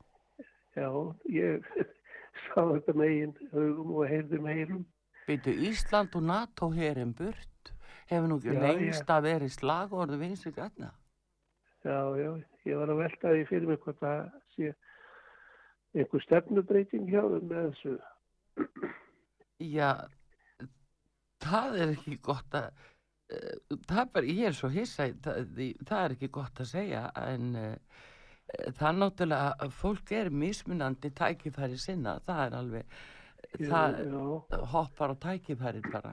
Já, ég sá þetta megin hugum og heyrði meirum. Byrju Ísland og NATO herin burt. Hefur nú ekki lengst að vera í slagorðu vinstri græna? Já, já, ég var að velta því fyrir mig hvort það sé einhver stefnubreiting hjá þeim með þessu. Já, það er ekki gott að, uh, það er bara, ég er svo hissa, í- það, það er ekki gott að segja, en uh, það er náttúrulega, að fólk er mismunandi tækifæri sinna, það er alveg, Já, það já. hoppar á tækifæri bara.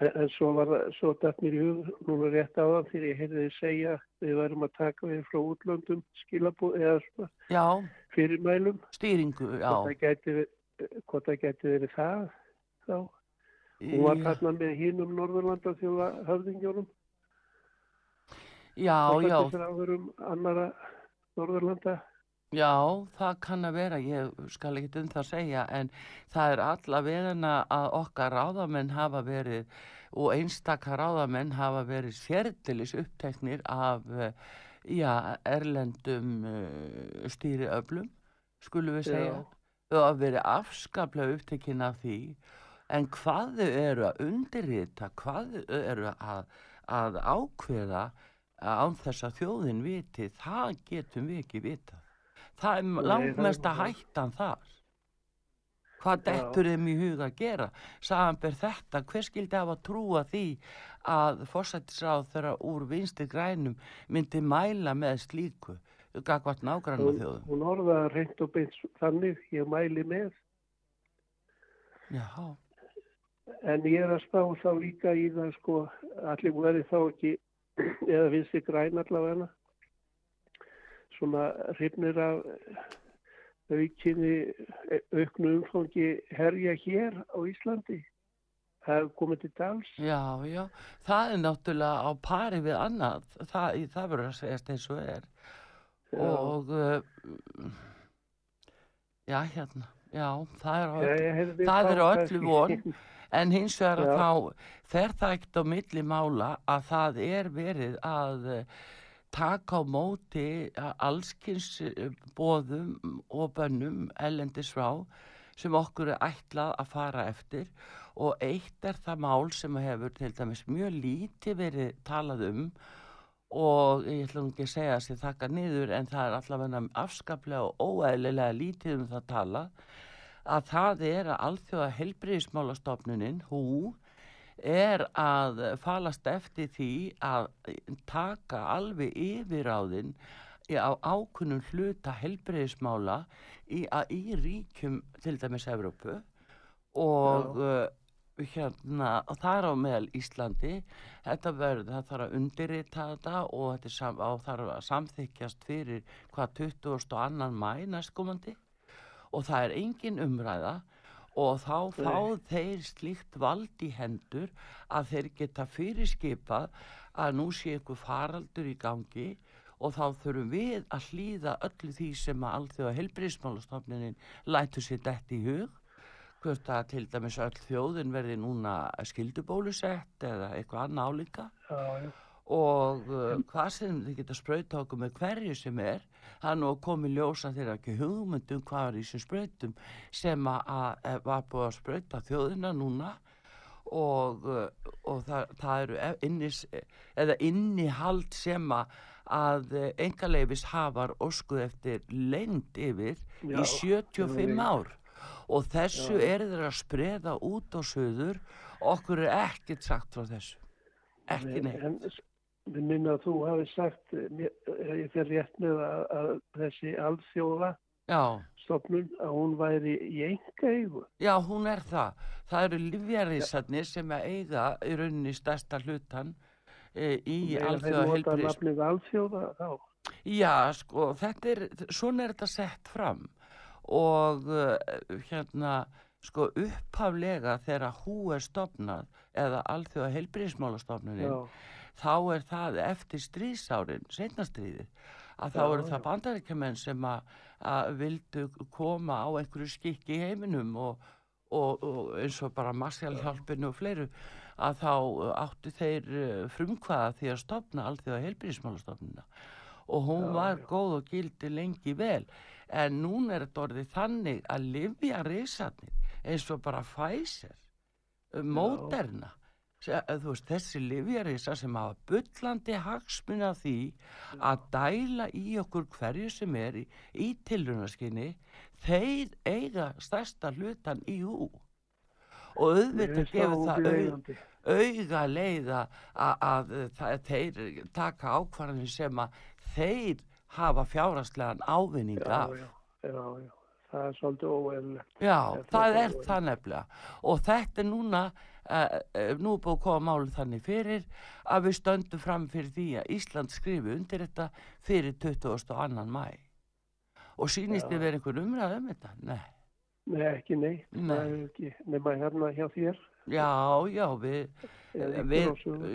En, svo var það, svo dætt mér í hug, núna rétt áðan þegar ég heyrði þið segja við værum að taka við frá útlöndum skilabú eða svona Já, fyrirmælum. stýringu, já. Hvort það gæti, hvort það gæti verið það þá. Hún var Já. þarna með hínum Norðurlanda þjóða höfðingjónum. Já, já, Forsætisráðurum annara Norðurlanda. Já, það kann að vera, ég skal ekki um það segja, en það er alla veðina að okkar ráðamenn hafa verið og einstaka ráðamenn hafa verið sérdilis uppteknir af eh, já, erlendum uh, stýriöflum, skulum við segja, og að verið afskaplega upptekinn af því, en hvað þau eru að undirrita, hvað þau eru að, að ákveða án þess að þjóðin viti, það getum við ekki vitað. Það er langmesta bara- hættan þar. Hvað dettur þeim í huga að gera? Samanber þetta, hver skildi hafa trúa því að fórsættisráð þeirra úr vinstri grænum myndi mæla með slíku gagvart nágranna Hún, þjóðum? hún orðaði reynd og beint þannig, ég mæli með. Já, En ég er að spá þá líka í það sko, allir verið þá ekki, eða finnst þið græn allavega, svona hrifnir af aukinni, auknu umfangi herja hér á Íslandi. Það hefur komið til dals. já, já, það er náttúrulega á pari við annað, það, það verður að segjast eins og er. Já. Og, uh, já, hérna, já, það er á Já, öllu, heyrði það er á öllu von, en hins vegar Já. þá fer það ekkert á milli mála að það er verið að eh, taka á móti a- allskins bóðum og bönnum ellendis frá sem okkur er ætlað að fara eftir. Og eitt er það mál sem hefur til dæmis mjög lítið verið talað um og ég ætla ekki að segja að sér þakka niður en það er allavega afskaplega og óæðilega lítið um það tala að það er að alþjóða helbriðismálastofnunin, hú, er að falast eftir því að taka alveg yfiráðin í- á ákunnum hluta helbriðismála í, í ríkjum til dæmis Evrópu og uh, hérna, er á meðal Íslandi þetta verður, það þarf að undirrita þetta og þetta sam, og þarf að samþykjast fyrir hvað 20. og annan mæ næstkomandi og það er engin umræða og þá fá þeir slíkt vald í hendur að þeir geta fyrirskipað að nú sé ykkur faraldur í gangi og þá þurfum við að hlýða öllu því sem að alþjóða helbriðismálastofnunin lætur sér dætt í hug. Hvort að til dæmis öll þjóðin verði núna skildubólusett eða eitthvað annað álíka. Já. Og uh, hvað sem þið geta sprauta okkur með hverju sem er nú að komi ljósa þeirra ekki hugmyndum hvað er í þessum sprautum sem að, var búið að sprauta þjóðina núna. Og, uh, og það, það eru e- innis, eða innihald sem að engarleifis hafar óskuð eftir lengd yfir Já, í 75 já, ár. Og þessu Já. er þeir að spreða út á söður okkur er ekkert sagt frá þessu. Ekki neitt Við minna að þú hafi sagt, eh, eh, ég fer rétt með að, að þessi alþjóða Já, stofnun, að hún væri í enga eigu. já, hún er það. Það eru livjarísarnir sem að eiga í rauninni stærsta hlutan e, í Þeir alþjóða þá. Já, sko, þetta er, svona er þetta sett fram og hérna, sko, upphaflega þegar hú er stopnað eða alþjóða heilbríðismálastofnunin, Já, þá er það eftir stríðsárin, setnastríðið, að þá Já, eru það já. bandaríkjumenn sem að, að vildu koma á einhverju skikki í heiminum og, og, og eins og bara massjálfhjálpinu og fleiru, að þá áttu þeir uh, frumkvaða því að stopna alþjóða heilbríðismálastofnuna og hún Já, var já. góð og gildi lengi vel en núna er þetta orðið þannig að livja reysarnir eins og bara Pfizer uh, Moderna veist, þessi livjarisa sem hafa bullandi hagsmuna því að dæla í okkur hverju sem er í, í tilrunaskinni þeir eiga stærsta hlutan í hú og auðvitað gefur það au, óviðeigandi. auga leiða að, þeir taka ákvarðanir sem að þeir hafa fjárhagslegan ávinning Já, af. já, já, já. Það er svolítið óeðlilegt. Já, það þetta er það nefnilega og þetta er núna, uh, nú er búið að koma málið þannig fyrir að við stöndum fram fyrir því að Ísland skrifi undir þetta fyrir 22. mæ og sýnist Já. þið verið einhver umræð um þetta? Nei. Nei, ekki neitt. Nei. Það er ekki nema hérna hjá þér. Já, já, við, við,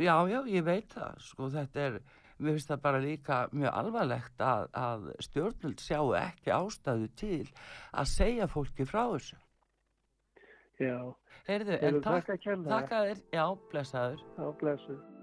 já, já, ég veit það, sko, þetta er, mér finnst það bara líka mjög alvarlegt að, að stjórnvöld sjáu ekki ástæðu til að segja fólki frá þessu. Já, Heyrðu, en takk, að þér, já, blessaður. já, blessuð.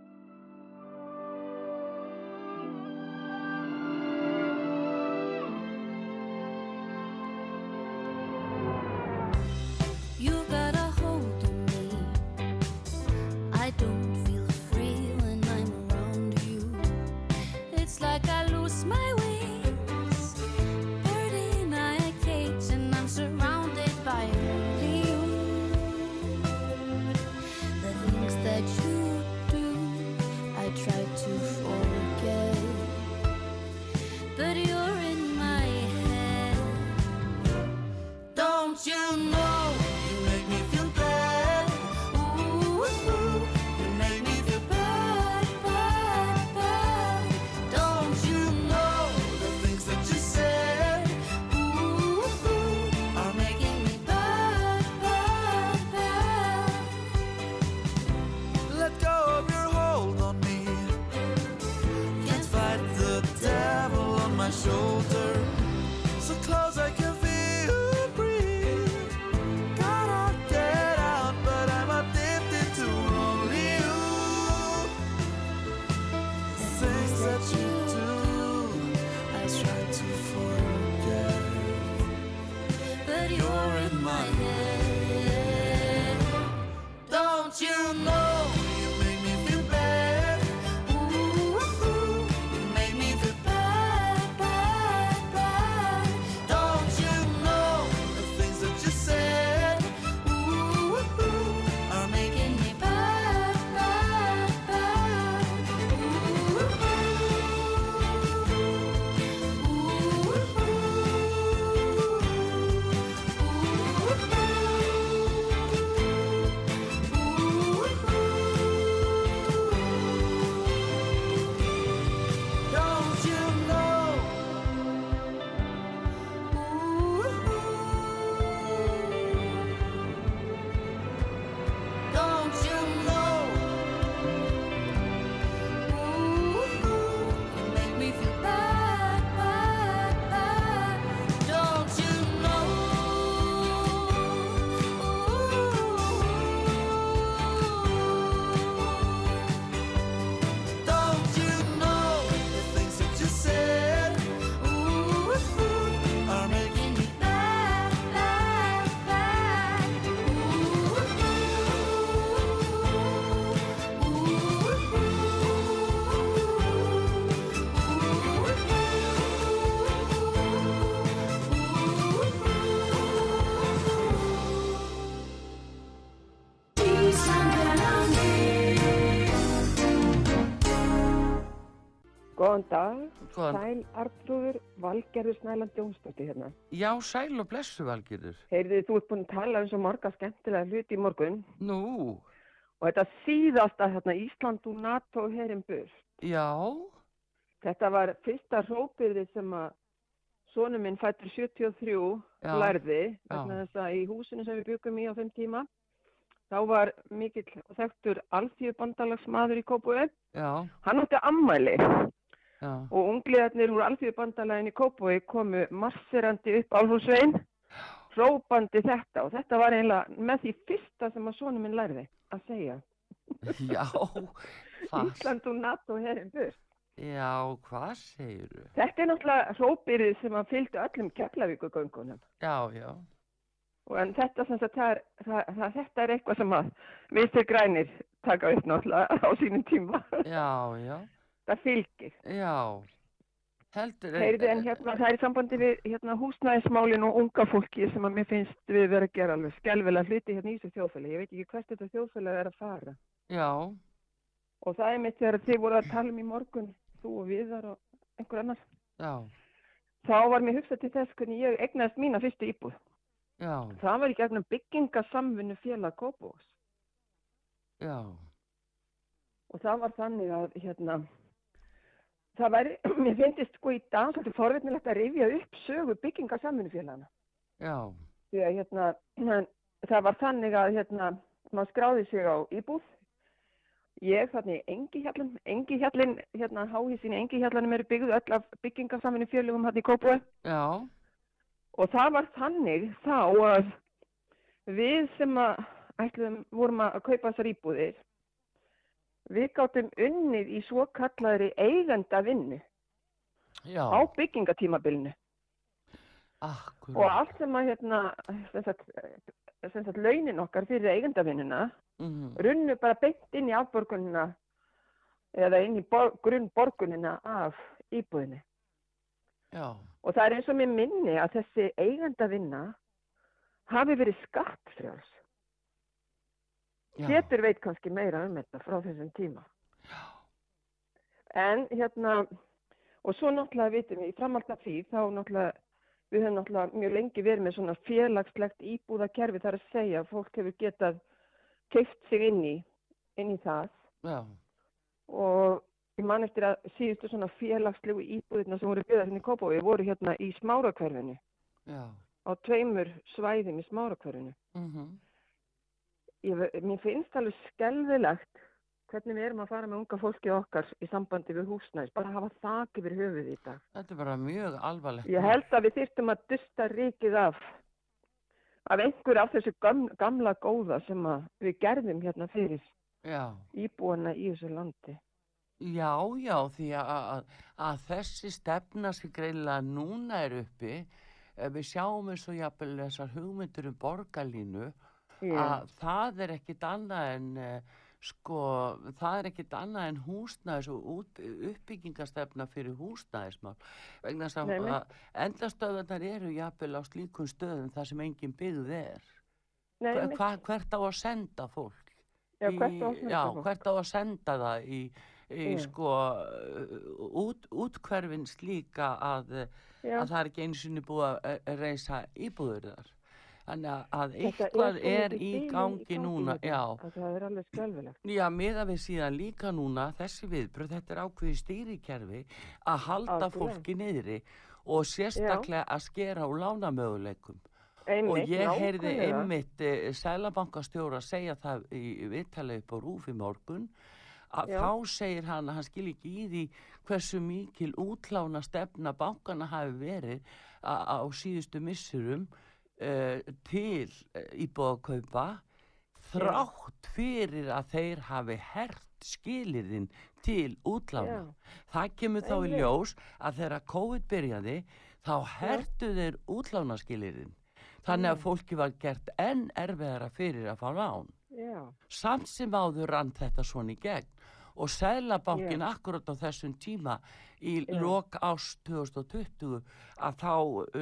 Góðan dag, Góðan. Sæl Artrúður, Valgerður Snæland Jónsdóttir hérna. Já, sæl og blessu valgirður. Heyrðu, þú ert búin að tala um svo marga skemmtilega hluti í morgun. Nú, Og þetta síðasta hérna, Ísland og NATO herin burt. já, Þetta var fyrsta hrópirði sem að sonu minn fættur 73 Já, lærði. Vegna þess að í húsinu sem við byggum í á þeim tíma, þá var mikill og þekktur alþjóð bandalagsmaður í Kópúi. já, Hann átti ammæli. Já, og ungliðarnir úr alþjóðbandalagin í Kópói komu marsirandi upp Álfhúsvein hrópandi þetta og þetta var eiginlega með því fyrsta sem að svona minn lærði að segja. Já, Ísland og NATO herin burt. Já, hvað segirðu? þetta er náttúrulega hrópirið sem að fylgdu öllum Keflavíkugöngunum Já, já, og en þetta, sagt, það er, það, það, þetta er eitthvað sem að viðstir grænir taka upp náttúrulega á sínum tíma. Já, já, það fylgir já, heldur, Heyrðu en hérna, það er sambandi við hérna, húsnæðismálin og unga fólki sem að mér finnst við vera að gera alveg skelvilega hluti hérna í þessu þjóðfæli. Ég veit ekki hvert þetta þjóðfæli er að fara. já, Og það er mitt þegar þið voru að tala um í morgun, þú og Viðar og einhver annar. já, Þá var mér hugsað til þess hvernig ég egnaðist mína fyrstu íbúð. já, Það var í gegnum byggingasamvinnu félag Kópavós. já, Og það var þannig að hérna, það væri, mér finnst sko í dag svolítið forvitnilegt að rifja upp sögu byggingasamvinnu félagana. já, því að hérna, það var þannig að hérna, maður skráði sig á íbúð. Ég þannig Engihjallin Engihjallin, hérna háhísin í Engihjallanum eru byggðu öll af byggingarsaminu fjölugum hérna í Kópúi já, og það var þannig þá að við sem að ætlum, vorum að kaupa þessar íbúðir við gáttum unnið í svo kallaðri eigenda vinnu já, á byggingatímabilinu. Akkur, og allt sem að hérna, sem sagt, sem sagt launin okkar fyrir eigendavinnuna mhm, runnu bara beint inn í afborgunina eða inn í bor grunnborgunina af íbúðinni. já, Og það er eins og mér minni að þessi eigendavinna hafi verið skattfrjáls. já, Pétur veit kannski meira um þetta frá þessum tíma. En hérna, og svo náttúrulega vitum við, í framhald af því, þá náttúrulega, við höfum náttúrulega mjög lengi verið með svona félagslegt íbúðakerfi þar að segja að fólk hefur getað keift sig inn í, inn í það. Já, og ég man eftir að síðustu svona félagslegu íbúðirna sem voru byggðar hérna í Kópavogi voru hérna í smárakverfinu, já, á tveimur svæðum í smárakverfinu. mhm, Ég, mér finnst alveg skelvilegt hvernig við erum að fara með unga fólki okkar í sambandi við húsnæðis, bara að hafa þak yfir höfuð í dag. þetta er bara mjög alvarlegt. Ég held að við þyrftum að dusta ríkið af, af einhver af þessu gam, gamla góða sem við gerðum hérna fyrir Já, íbúana í þessu landi. já, já, því að, að, þessi stefna sem greinlega núna er uppi, eh, við sjáum eins og jafnvel þessar hugmyndur um borgarlínu. Að það er ekkit annað en uh, sko, það er ekkit annað en húsnæðis og út, uppbyggingastefna fyrir húsnæðismál. Vegna þess að, endastöðunar eru jafnvel á slíkum stöðum þar sem engin byggð er. Nei, Hva, hva, hvert á að senda fólk? Já, hvert á að í, senda já, fólk? hvert á að senda það í, í Já. sko út, útkverfin slíka að, að það er ekki einu sinni búið að reisa íbúður þar þannig að- að eitthvað svolítið er í gangi núna hérna, já, að Það er alveg skelvilegt. já, miða við síðan líka núna þessi viðbröð, þetta er ákveði stýrikerfi að halda Algjörlega. fólki niðri og sérstaklega að skera á lánamöguleikum Einmitt, og ég heyrði einmitt eh, sælabankastjóra segja það í viðtalið upp á rúf í morgun að Já. þá segir hann að hann skil ekki í því hversu mikil útlána stefna bankana hafi verið á síðustu missurum til uh, íbúðakaupa þrátt fyrir að þeir hafi hert skilirinn til útlána. Já. Það kemur þá í ljós að þegar COVID byrjaði þá hertu þeir útlánaskilirinn. Þannig að fólki var gert enn erfiðara fyrir að fá lán. Já, Samt sem áður rann þetta svona í gegn og Sælabankin Já. akkurat á þessum tíma í Já. lok ást 2020 að þá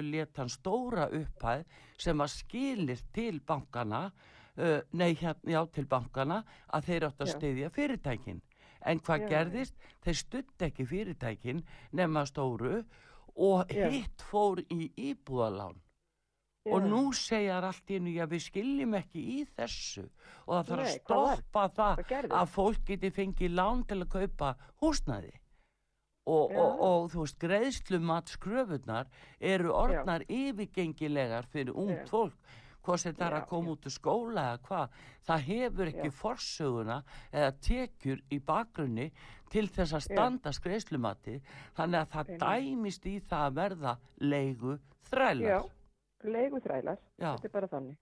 let hann stóra upphæð sem að skilir til bankana uh, nei hérna, já til bankana að þeir átt að Já. styðja fyrirtækin en hvað gerðist? Þeir stutt ekki fyrirtækin nema stóru og hitt fór í íbúðalán og Já. nú segjar allt í já við skiljum ekki í þessu og það þarf að stoppa það að fólk geti fengið lán til að kaupa húsnæði og, Já. og, og þú veist greiðslumat skröfunar eru orðnar yfirgengilegar fyrir ung Já. fólk sem það er Já, að koma út úr skóla eða hvað, það hefur ekki Já. forsöguna eða tekjur í bakgrunni til þess að Já. standa skreiðslumati þannig að það dæmist í það að verða leigu þrælar Já. þetta er bara þannig.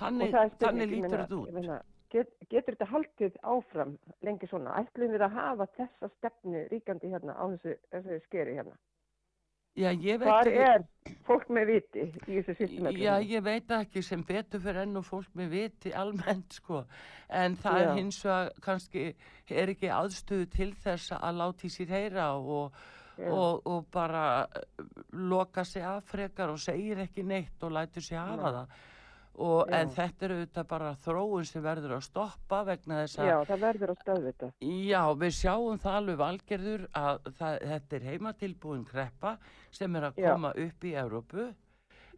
þannig, þannig lítur þetta út ég meina, Get, getur þetta haldið áfram lengi svona? Ætlum við að hafa þessa stefnu ríkandi hérna á þessu, þessu skeri hérna? Já, ég veit Hvar ekki- er fólk með viti í þessu systemöllum? Já, ég veit ekki sem betur fyrir enn og fólk með viti almennt sko, en það Já. er hins vegar kannski er ekki aðstöðu til þess að láta í sér heyra og, Já. og, og bara eh, loka sig af frekar og segir ekki neitt og lætur sig hafa Nei. það. Og, Já. en þetta er auðvitað bara þróun sem verður að stoppa vegna þess að Já, það verður að stöðu þetta. Já, við sjáum það alveg valgerður að það, þetta er heimatilbúin kreppa sem er að koma upp í Evrópu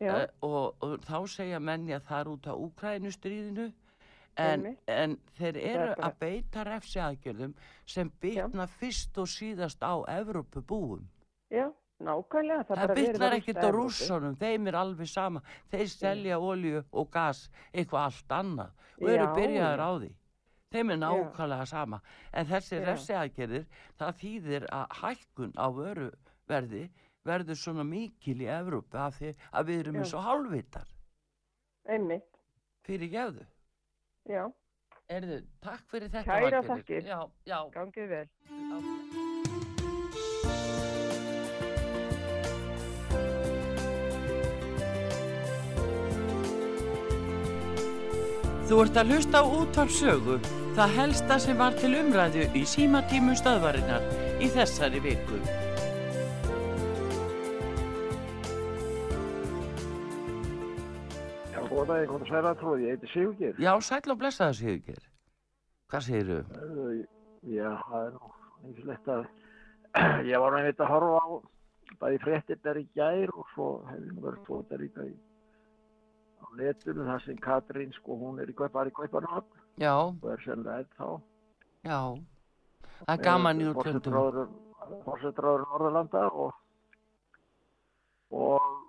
Já. Eh, og, og þá segja menni að það er út á Úkrænustríðinu en, en þeir eru er að beita refsiaðgerðum sem bitna fyrst og síðast á Evrópubúum. Já, nákvæmlega. Það, bara verið að bitnar rústa ekkert á rússunum, þeim er alveg sama. Þeir selja olju og gas, eitthvað allt annað og eru Já, byrjaðar já. á því. Þeim er nákvæmlega sama. En þessi Já. refsiaðgerðir, það þýðir að hækkun á vöruverði verður svona mikil í Evrópu af því að við erum Já. eins og hálfvitar Einmitt, fyrir gefðu. Já. Erðu, takk fyrir þetta Kæra þakkir. Já, já. Gangið vel. Þú ert að hlusta á útvarp sögu, það helsta sem var til umræðu í símatímu stöðvarinnar í þessari viku. Góða daginn, góða særa tróði, ég heiti Sigurgeir. Já, sæll og blessaðu Sigurgeir. Hvað segirðu? Uh, Já, það er einhverslegt að ég var þetta að horfa á bæði fréttirnar í gær og svo hefði nú verið tóta líka í á netinu þar sem Katrín sko hún er í í Kauparnafn Já, og er sennilega enn þá. já. Það er gaman í útlöndum. Fórsetráður Norðurlanda og og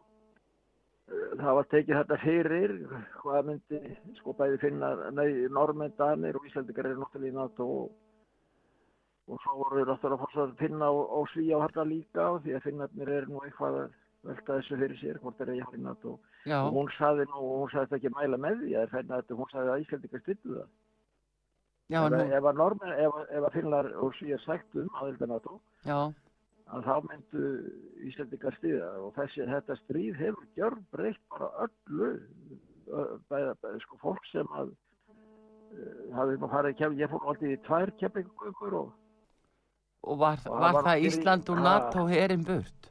það var tekið þetta fyrir hvað myndi sko bæði finna, nei, normenn, danir og íslendingar eru náttúrulega í NATO og, og svo voru náttúrulega fórst að finna og, og svíja á þetta líka því að finnarnir eru nú eitthvað að velta þessu fyrir sér hvort er ég í NATO. Já. og hún saði nú, hún saði þetta ekki mæla með því að finna þetta, hún saði að íslendingar styrtu það. Já, ef, nú, ef að normenn, ef, ef að finnar og svíja sagt um aðeins NATO já, að þá myndu Íslandingar stýða og þessi, þetta stríð hefur gjör breytt bara öllu bæða, bæða sko fólk sem að hafði nú farið kemur, ég fór alltaf í tvær kemmingur og og var, Og það var það fyrir- Ísland og. NATO herin burt?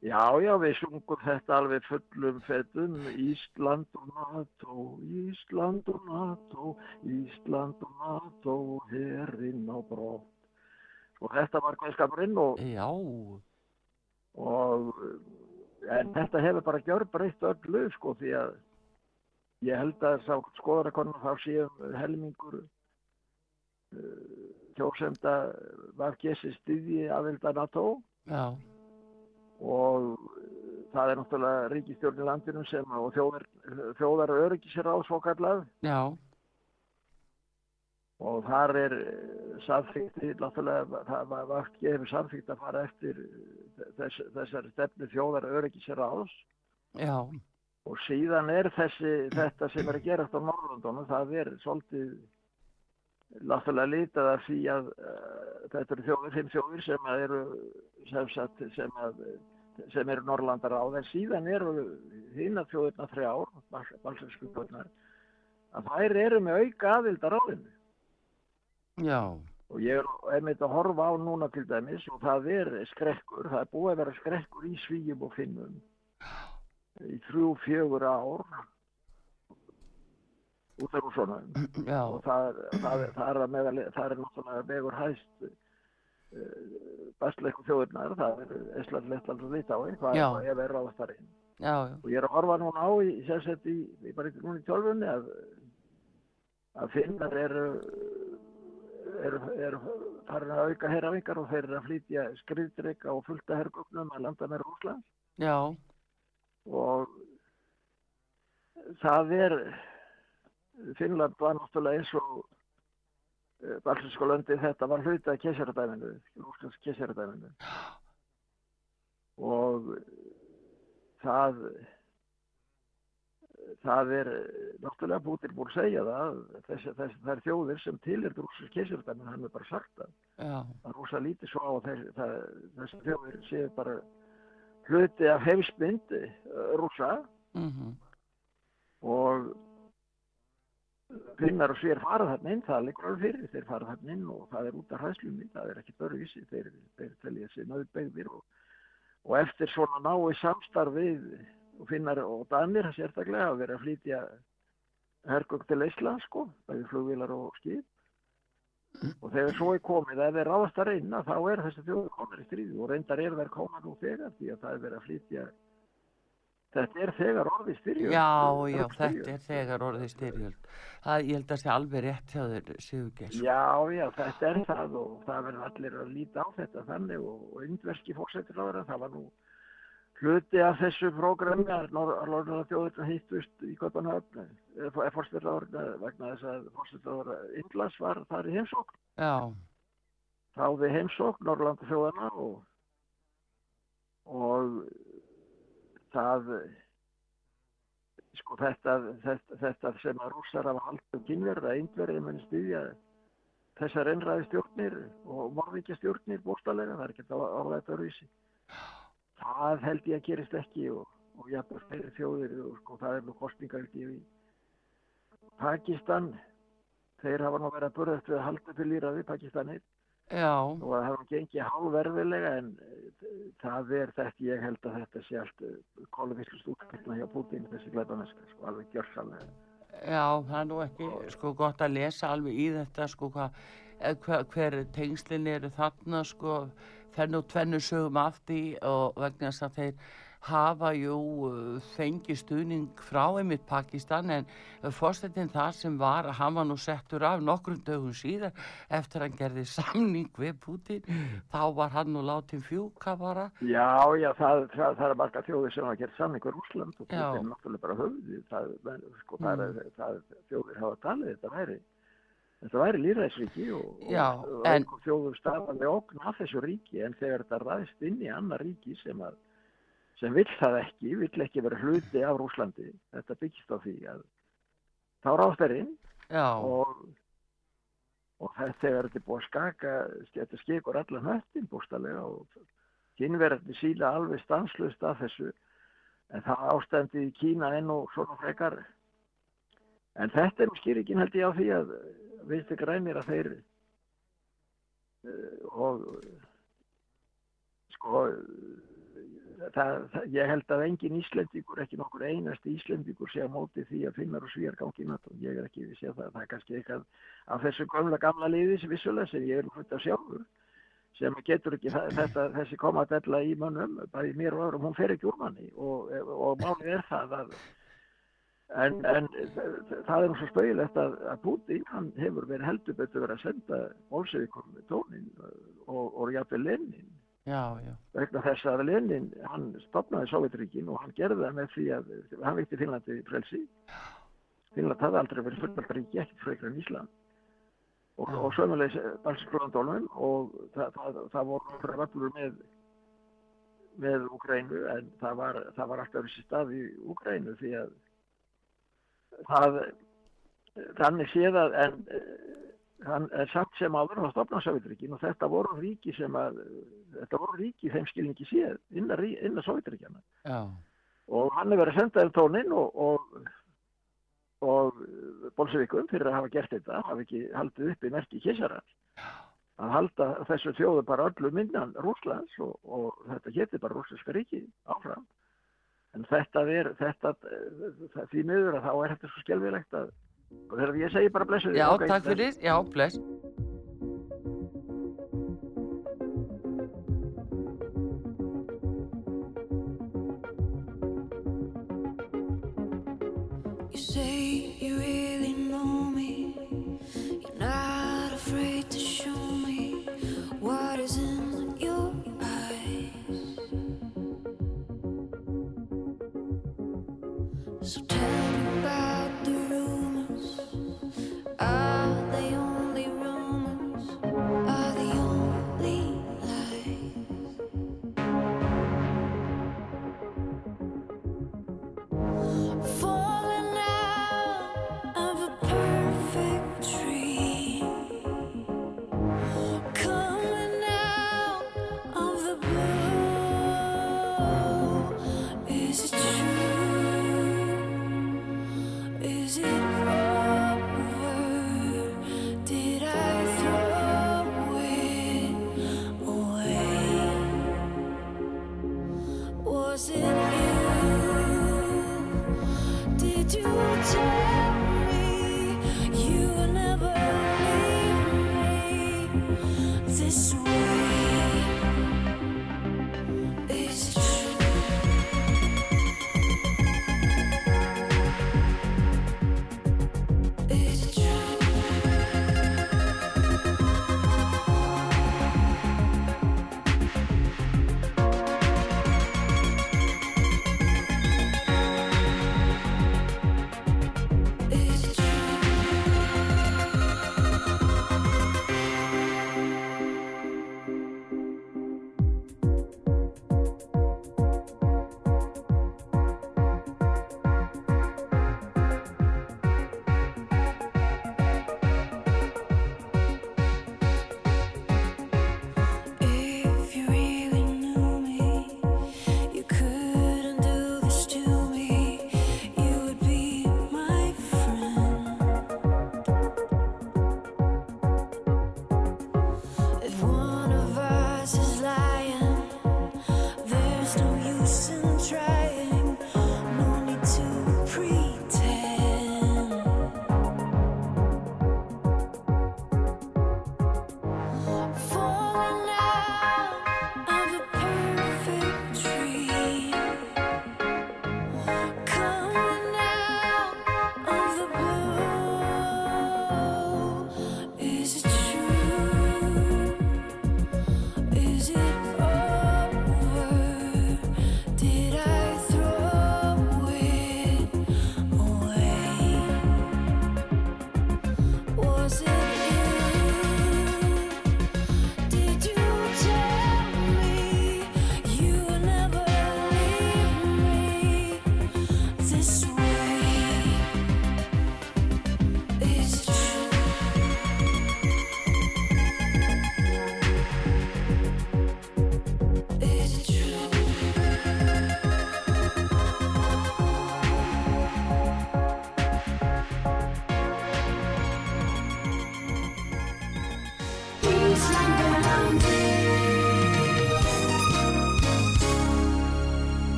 já, já, við sungum þetta alveg fullum fettum Ísland og NATO Ísland og NATO Ísland og NATO herinn á brott og þetta var kveðskapurinn og og en þetta hefur bara gjörbreytt öllu sko því að ég held að sá skoðarakonum þá séum helmingur uh, kjósenda var gessi styðji aðelda NATO. Já, og uh, það er náttúrulega ríkistjórn í landinu sem að- og þjóðar, þjóðar öryggisir á svo kallað já, og þar er samþykti, náttúrulega það var vart gefið samþykti að fara eftir eh, þess, þessari stefnu þjóðar öryggisir já, og síðan er þessi, þetta sem er að gerast á Norrlundunum, það er svolítið náttúrulega litað af því að uh, þetta eru þjóðir, fimm þjóðir sem eru sem, sagt, sem, að, sem eru Norrlandar á, en síðan eru hinn að þjóðirna þrjár, balsensku þjóðirnar, að þær eru með auka aðild að ráðinu. Já, Og ég er einmitt að horfa á núna til dæmis og það er skrekkur, það er búið að vera skrekkur í svíjum og finnum í þrjú, fjögur ár út af rússonum Já. og það, það, er- það er að meðal, það er náttúrulega vegur hæst uh, bestleikum þjóðirnar, það er Ísland, Lettland og Litái, hvað Já. er ef er ráðast þar inn. Já, já. Og ég er að horfa núna á í, sem sett í, í í- tölvunni að, að finnar eru, eru, eru farin að auka herrafingar og þeir eru að flytja skriðdrykka og fullta herrgögnum að landa með Rúsland Já, og það er Finnland var náttúrulega eins og Balsinsko löndi þetta var hluti af kesaradæminu Rúslands kesaradæminu og það það er náttúrulega Putin búin að segja það þessi, þessi, þær þjóðir sem til er Rúslands kesaradæminu hann er bara sagt það. Að rosa lítið svo á þeir, það, þessi þjóðir séu bara hluti af heimsmynd uh, rúsa mhm, og finnar og sver fara þarna inn, það liggur alveg fyrir, þeir fara þarna inn og það er út af hræðslunni, það er ekki börgisi, þeir, telja sér nöðbegðir og, og eftir svona nái samstarf við og finnar og danir sérstaklega að vera að flytja hergögg til Ísland sko, bæði flugvilar og skip. Og þegar svo er komið ef þeir ráðast að reyna þá er þessi þjóður konar í stríði og reyndar er þær koma nú þegar því að það er verið að flytja þetta er þegar orðið styrjöld. Já, já, þetta er þegar orðið styrjöld. Það, ég held að sé alveg rétt hjá þér, Sigurgeir. Já, já, þetta er það og það verður allir að líta á þetta þannig og, indverski fórsetur á þeirra, það var nú hluti af þessu prógrami að Norðurlega þjóðurna hittust í fórsetur á þeirra vegna þess að á þeirra Indlas var þar í heimsókn, Já, þáði heimsókn Norðurlanda þjóðana og, og það sko þetta, þetta, þetta sem að rússar hafa haldið um kynverða, indverðið muni styðja þessar einræði stjórnir og morðvíkja stjórnir bóstalega, það er ekki að orða þetta öruvísi. Það held ég að gerist ekki og, og jafnvel fyrir þjóðir og sko það er nú kostningar ekki í Pakistan, þeir hafa nú verið að burðast við að halda til líraði Pakistanir. Já, og það hafa gengið hálfverðilega en eh, það er þetta, ég held að þetta sé allt kóluvíslust útkvæmna hjá Putin þessi glæbaneska, sko, alveg gjörsalega. já, það er nú ekki sko gott að lesa alveg í þetta sko hvað, eh, hver, hver tengslin eru þarna sko fennu tvennu sögum af því og vegna þess að þeir hafa jú fengið stuðning frá einmitt Pakistan en fórstættin það sem var að hann var nú settur af nokkrum dögum síðan eftir að hann gerði samning við Putin þá var hann nú látin fjúka bara. Já, já, það, það, það er marga þjóðir sem hafa gert samning við Rúsland og. Putin er náttúrulega bara höfði, það, sko, það, er, þjóðir hafa talið, þetta væri, þetta væri lýræðsríki og, Já, og, en- þjóðum staðandi okn af þessu ríki en þegar þetta ræðist inn í annar ríki sem að sem vill það ekki, vill ekki vera hluti af Rúslandi, þetta byggist á því að þá ráðst er inn og, og þegar þetta er búið að skaka, þetta skekur allan höttin bústalega og kynverðarnir síla alveg stanslust af þessu en það ástændi í Kína enn og svona frekar. En þetta er nú skýringin held ég á því að viðstu grænir að þeir uh, og sko það, það, ég held að engin Íslendingur, ekki nokkur einast Íslendingur sé á móti því að finnar og svíjar gangi í NATO. Ég er ekki við sé það, það er kannski eitthvað af þessu gamla gamla liði sem vissulega sem ég er hlut af sjálfur sem getur ekki þetta, þessi komadella í mönnum, bæði mér og öðrum, hún fer ekki úr manni og, og málið er það að En, en það er svo spauðilegt að, að Putin, hann hefur verið heldur betur verið að senda Bolsevikum með tónin og, og jafnvel Lenin. Já, já, vegna þess að Lenin, hann stopnaði Sovjetríkin og hann gerði það með því að hann veitti Finnlandi frelsi. Finnland hafði aldrei verið fullvalda ríki ekki frekar en Ísland. Og, og sömulegis Balsiklóðandólum og það, það, það voru vöflur með með Úgrænu en það var, það var alltaf þessi stað í Úgrænu því að það þannig séð að en hann er samt sem að stopna Sovjetríkin og þetta voru ríki sem að þetta voru ríki í þeim skilningi séð innan, innan Sovjetríkjana já, og hann er verið að senda þér tónin og, og, og Bolsevikum fyrir að hafa gert þetta hafa ekki haldið uppi merki kísara að halda þessu þjóðu bara öllu minnan Rúslands og, og þetta geti bara rúslandska ríki áfram en þetta er þetta, það, því miður að þá er þetta svo skelfilegt að Þegar ég segi bara blessuð. Já, takk fyrir, já, bless.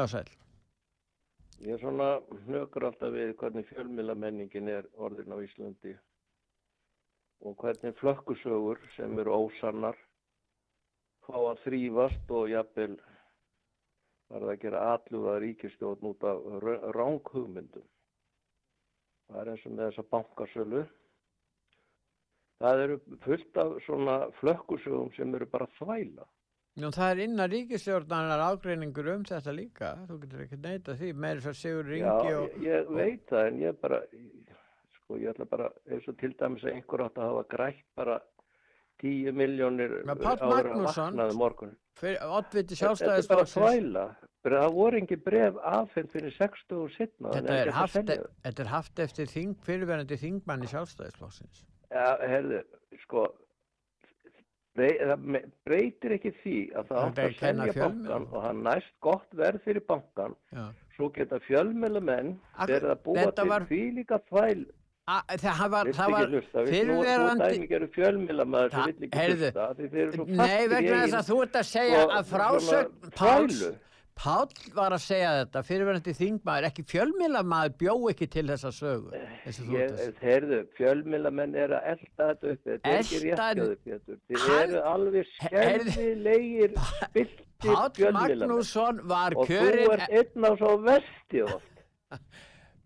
Já, sæl. Ég er svona hnökur alltaf við hvernig fjölmiðlamenningin er orðin á Íslandi og hvernig flökkusögur sem eru ósannar fá að þrýfast og jafnvel farið að gera alluga ríkistjórn út af ránghugmyndum. Það er eins og með þessa bankasölu. Það eru fullt af svona flökkusögum sem eru bara þvæla. Nú, það er innan ríkistjórnanar ágreiningur um þetta líka. Þú getur ekki neita því. Meiri svo Sigur Já, Ringi og... ég, ég veit það en ég bara, sko ég ætla bara, eins og til dæmis að einhver átt að hafa grætt bara 10 miljónir Magnússon, vaknaði morgun. fyrir oddviti Þetta er bara. Bara Það voru engin bref afhengt fyrir 60 og setna. þetta er, haft, þetta er haft eftir þing, fyrirverandi þingmanni sjálfstæðisflokksins. Já, herðu, sko, það breytir ekki því að það átt að selja bankan og það næst gott verð fyrir bankan. Já. Svo geta fjölmjölumenn Ak- verið að búa til var- því líka þvæl. Það var, það var fyrirverandi... Það- vill ekki heyrðu, Nei, vegna þess að þú ert að segja sko, að frásögn Páls. Páll var að segja þetta, fyrirverandi þingmaður, ekki fjölmiðlamaður bjó ekki til þessa sögu. þú að þeirðu, fjölmiðlamenn er að elda þetta upp, þetta er ekki réttjóðu, Pétur. Þið Hann- eru alveg skelfilegir byltir Páll fjölmiðlamenn. Magnússon var Og þú kjörinn... ert einn á svo vesti oft.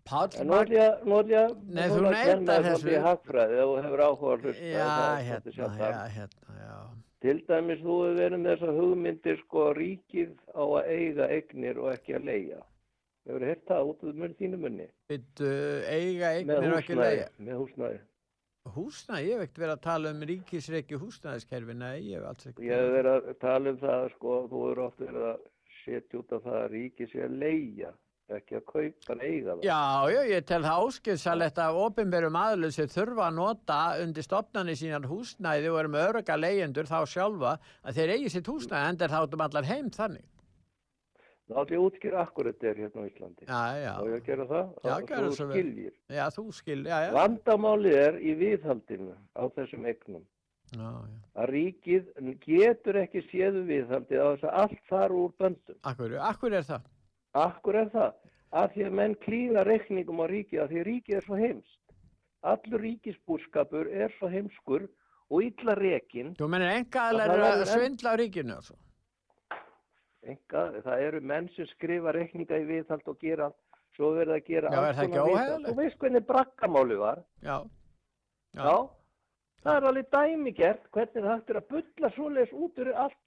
Páll En nú ætlum ég, nú ætlum ég, Nei, nú þú ætlum ég að þessu. hagfræði ef þú hefur áhuga að hlusta. Já, hérna, svolítið sjálfsagt. já, hérna, já. Til dæmis þú hefur verið með þessar hugmyndir sko ríkið á að eiga eignir og ekki að leia. Hefur heyrt það út úr mun þínu munni? Byttu eiga Með eignir og ekki húsnæði, leiða. með húsnæði. Húsnæði, ég hef ekkert verið að tala um ríkisreiki húsnæðiskerfi, nei, ég hef alls ekki. Ég hef verið að tala um það sko, þú hefur oft verið að setja út af það að ríkið sé að leia, ekki að kaupa eiga það. Já, já, ég tel það áskilsalegt af ofinberum aðlun sem þurfa að nota undir stopnarnir sínar húsnæði og eru með öruga leyendur þá sjálfa að þeir eigi sitt húsnæði en þeir þáttum allar heim þannig. Þá ég að útskýra akkur þetta er hérna á Íslandi. Já, já. Og ég að gera það? Já, Þá- þú svo vel. skiljir. Já, þú skil, já, já. Vandamálið er í viðhaldinu á þessum eignum. Já, já. Að ríkið getur ekki séðu á þess að allt fara úr böndum. Akkur, akkur er það? Akkur er það? Af því að menn klíða reikningum á ríkið, af því að ríkið er svo heimst. Allur ríkisbúrskapur er svo heimskur og illa rekin. Þú menir enga Að það að verður svindla á ríkinu og svo. Enga, það eru menn sem skrifa reikninga í viðhald og gera allt, svo er verið að gera Já, er það ekki konar viðhald. Þú veist hvernig brakkamáli var? Já. Já. Það er alveg dæmigert hvernig það hægt er að bulla svoleiðis út úr allt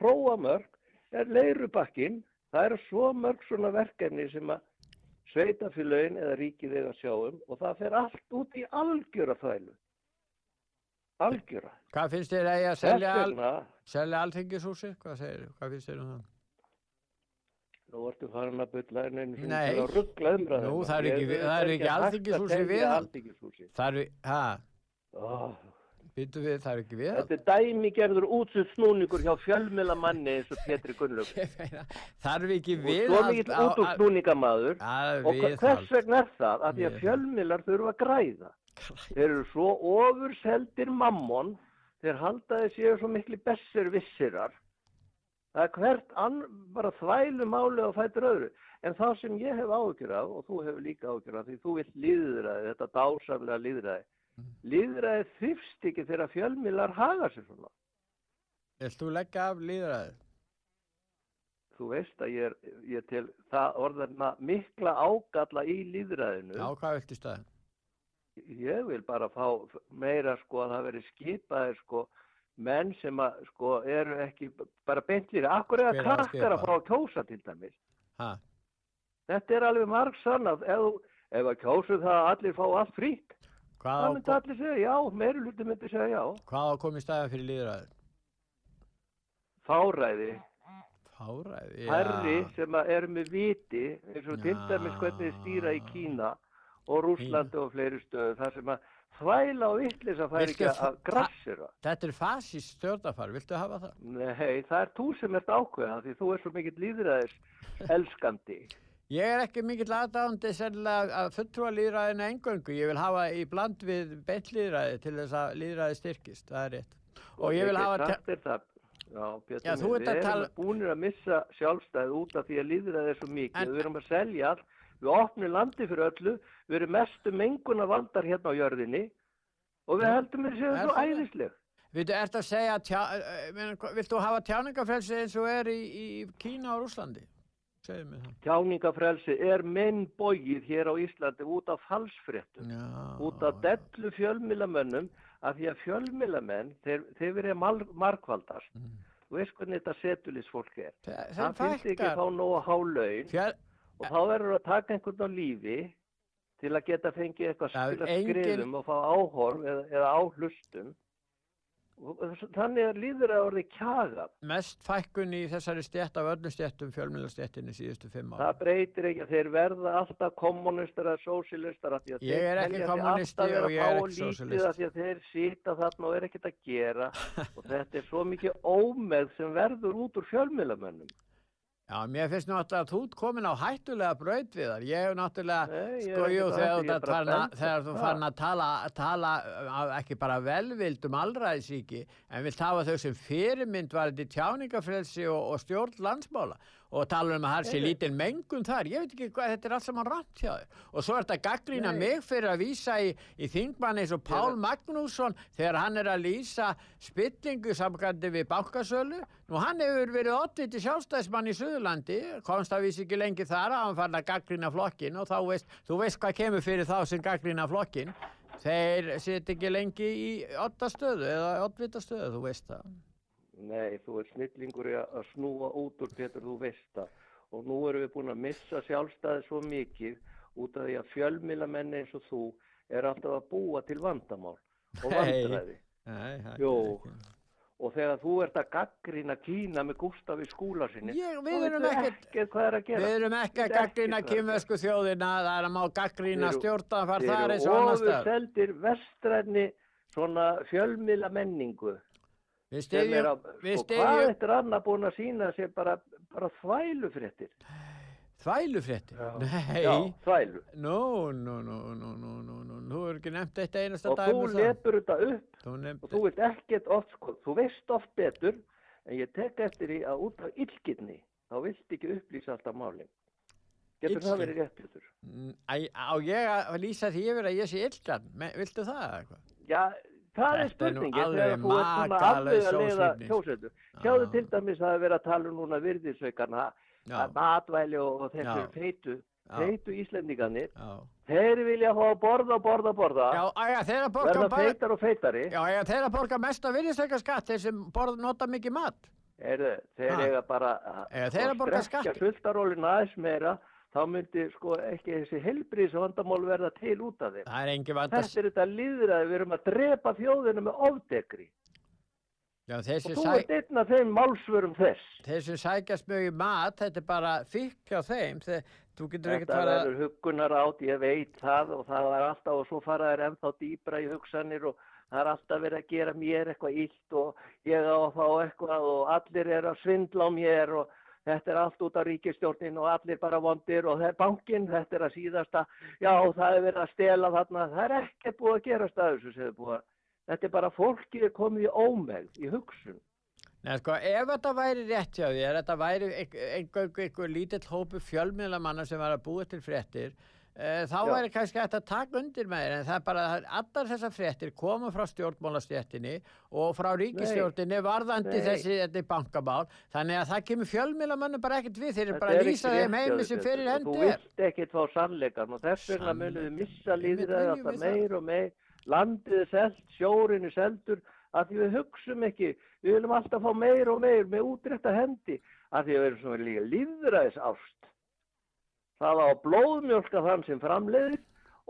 hróamörk er leirubakkin. Það eru svo mörg svona verkefni sem að sveitafélögin eða ríkið eiga að sjá um og það fer allt út í algjöra þvælu. Algjöra. Hvað finnst þér að ég að selja, al, selja alþingishúsi? Hvað Hvað finnst þér um það? nú ertu farin að bulla en einu sinni Nei. til að ruggla umræðum. Nú, það er ekki, það er ekki alþingishúsi við. Alþingishúsi. Það er, hæ, Oh. Býtu við, það er ekki við. Þetta er dæmigerður útsutt snúningur hjá fjölmiðlamanni eins og Pétri Gunnlaug. Það er ekki og við. svo mikill út úr snúningamaður Að og hva- viðhald. hvers vegna er það að því að fjölmiðlar þurfa að græða þeir eru svo ofurseldir mammon þeir halda þeir séu svo miklu bessir vissirar það er hvert ann, bara þvælu máli og fætur öðru en það sem ég hef áhyggjur af og þú hefur líka áhyggjur af því þú vilt líðræði þetta dásamlega líðræði líðræði þrifst ekki þegar fjölmiðlar haga sér svona. Vilt þú leggja af líðræði? þú veist að ég er, ég til það orðarna mikla ágalla í líðræðinu Já, hvað viltu í staðin? ég vil bara fá meira sko að það veri skipaðir sko menn sem að sko eru ekki bara beintlýri, akkur að að krakkar að fá að kjósa til dæmis? Ha? þetta er alveg marg sannað ef, þú- ef að kjósu það að allir fá allt frítt Hvað það myndi allir segja já, meiri hluti myndi segja já hvað á að koma í staðin fyrir líðræði? fáræði, Fáræði, herri já. sem að eru með viti eins og til dæmis hvernig stýra í Kína og Rúslandi og fleiri stöðu þar sem að þvæla og vittlis að færi ekki að grassira Þetta er fasist stjórnafar, viltu hafa það? Nei, það er þú sem ert ákveða því þú er svo mikill líðræðis elskandi. Ég er ekki mikill aðdándi sennilega að fulltrúa líðræðinu engöngu. Ég vil hafa í bland við beint líðræði til þess að líðræði styrkist, það er rétt. Og ég vil hafa... sagt þér það. Já, Pétur, Já, við erum tala- búinir að missa sjálfstæði út af því að líðræði er svo mikið. En- Við erum að selja allt, við opnum landi fyrir öllu, við erum mestu menguna valdar hérna á jörðinni og við heldum við séum Er svo það? æðisleg. Viltu, ert að segja, tjá, eh, hva- viltu hafa tjáningafrelsi eins og er í, í Kína og Rúslandi? Tjáningafrelsi er minn bógið hér á Íslandi út af falsfréttum. Út af dellu fjölmilamönnum af því að fjölmilamenn þeir, þeir verið markvaldast þú veist hvernig þetta setulísfólk er. Þeim það finnst ekki fækkar. fá nógu há laun Fjör, og þá verður að taka einhvern á lífi til að geta fengið eitthvað spila engin- skrifum og fá áhorf eða, eða áhlustum þannig er líður að orði kjagað mest fækkun í þessari stjætt af öllum stjættum fjölmjölastéttinni síðustu fimm ára. það breytir ekki að þeir verða alltaf kommunistar eða að Ég er ekki kommunisti og ég er ekki að þeir sita þarna og er ekkert að gera. Og þetta er svo mikið ómeð sem verður út úr fjölmiðlamönnum Já, mér finnst náttúrulega að þú ert komin á hættulega braut við þar. Ég hef náttúrulega, Nei, sko, jú, þegar bent- þegar þú farin að tala, tala ekki bara velvild um allræðisíki, en vilt hafa þau sem fyrirmynd var þetta tjáningafrelsi og, og stjórn landsmála. Og tala um að það sé lítil mengun þar, ég veit ekki hvað, þetta er allt saman þér. Og svo er þetta gaggrína mig fyrir að vísa í, í þingmann eins og Pál Magnússon þegar hann er að lýsa spillingu samkvæmdi við bankasölu. Nú hann hefur verið oddviti sjálfstæðismann í Suðurlandi, komst að vísi ekki lengi þar að hann fann að gaggrína flokkin og þá veist, þú veist hvað kemur fyrir þá sem gaggrína flokkin þeir sit ekki lengi í oddastöðu eða oddvitastöðu, þú veist það Nei, þú ert snillingur í að snúa út úr Pétur, þú veist það. Og nú erum við búin að missa sjálfstæði svo mikið út af því að fjölmilamenn eins og þú er alltaf að búa til vandamál og vandræði. Nei, það Jú, og þegar þú ert að gaggrina Kína með Gústafi skúla sinni, Ég, við erum ekkert ekkert hvað er að gera. Við erum ekki að gaggrina er kymversku þjóðina, það er að má gaggrina stjórnafar þar eins Þeir og annars staðar. ofurseldir vestræni svona fjölmila menningu. Við er styðjum, að, við sko, hvað styðjum, eftir annað búin að sína sér bara, bara þvælufréttir. þvælufréttir? Nei. Já, þvælu. Nú, nú, nú, nú, nú, nú, nú, nú er ekki nefnt eitt einasta Og dæmi þú um það. lepur þetta upp Þú og þú veist ekkert oft, sko, þú veist oft betur, en ég tek eftir því að út af illgirni, þá vilt ekki upplýsa alltaf málinn. Getur það Illsku. verið rétt, Æ, á ég að lýsa því yfir að ég sé illgan? Me- Viltu það eða eitthvað? Já, það er spurningin þegar þú ert svona að leiða kjósendur. Sjáðu til dæmis að er verið að tala um núna virðisaukarna, Já. að matvæli og, þessu feitu, feitu Íslendingarnir, þeir vilja að borða borða borða, Já, æja, þeir að borga verða bara, feitar og feitari, já, æja, þeir að borga mesta virðisleika skatt, þeir sem borð, nota mikið mat. Heyrðu, þeir eiga bara að borga strekja skatt? sultarólinu aðeins meira, þá myndi sko ekki þessi helbriðs vandamál verða til út af þeim. Það er engin vanda. Þetta er þetta líðræði, við erum að drepa þjóðinu með ofdekri. Já, Og þú sæ... ert einn af þeim málsvörum þess. þeir sem sækjast mjög í mat, þetta er bara fikk hjá þeim, ekkert Þetta fara verður huggunar átt, ég veit það og það er alltaf og svo fara þær ennþá dýbra í hugsanir og það er alltaf verið að gera mér eitthvað illt og ég á að fá eitthvað og allir er að svindla á mér og þetta er allt út á ríkistjórnin og allir bara vondir og það er bankin, þetta er að síðasta, já það er verið að stela þarna, það er ekkert búið að gerast að þessu sem er búið að, þetta er bara fólkið er komið í ómegð, í hugsun. Nei, sko, ef þetta væri rétt hjá þér, þetta væri einhver, einhver lítill hópu fjölmiðlamanna sem var að búa til fréttir, uh, þá Já. væri kannski hægt að taka undir með þér, en það er bara að allar þessar fréttir koma frá stjórnmálastjéttinni og frá ríkistjórninni varðandi Nei. þessi þetta bankabál, þannig að það kemur fjölmiðlamannum bara ekkert við, þeir eru bara að er lýsa þeim þér, sem fyrir hendi Þú er. vilt ekkert fá sannleikan og þess vegna munum við missa líðræði við það. meir og meir. Landið er selt, sjórin er seldur, að því við hugsum ekki, við viljum alltaf fá meir og meir með útrétta hendi, að því við erum líka líðræðis ást. Það á blóðmjölka þann sem framleiðir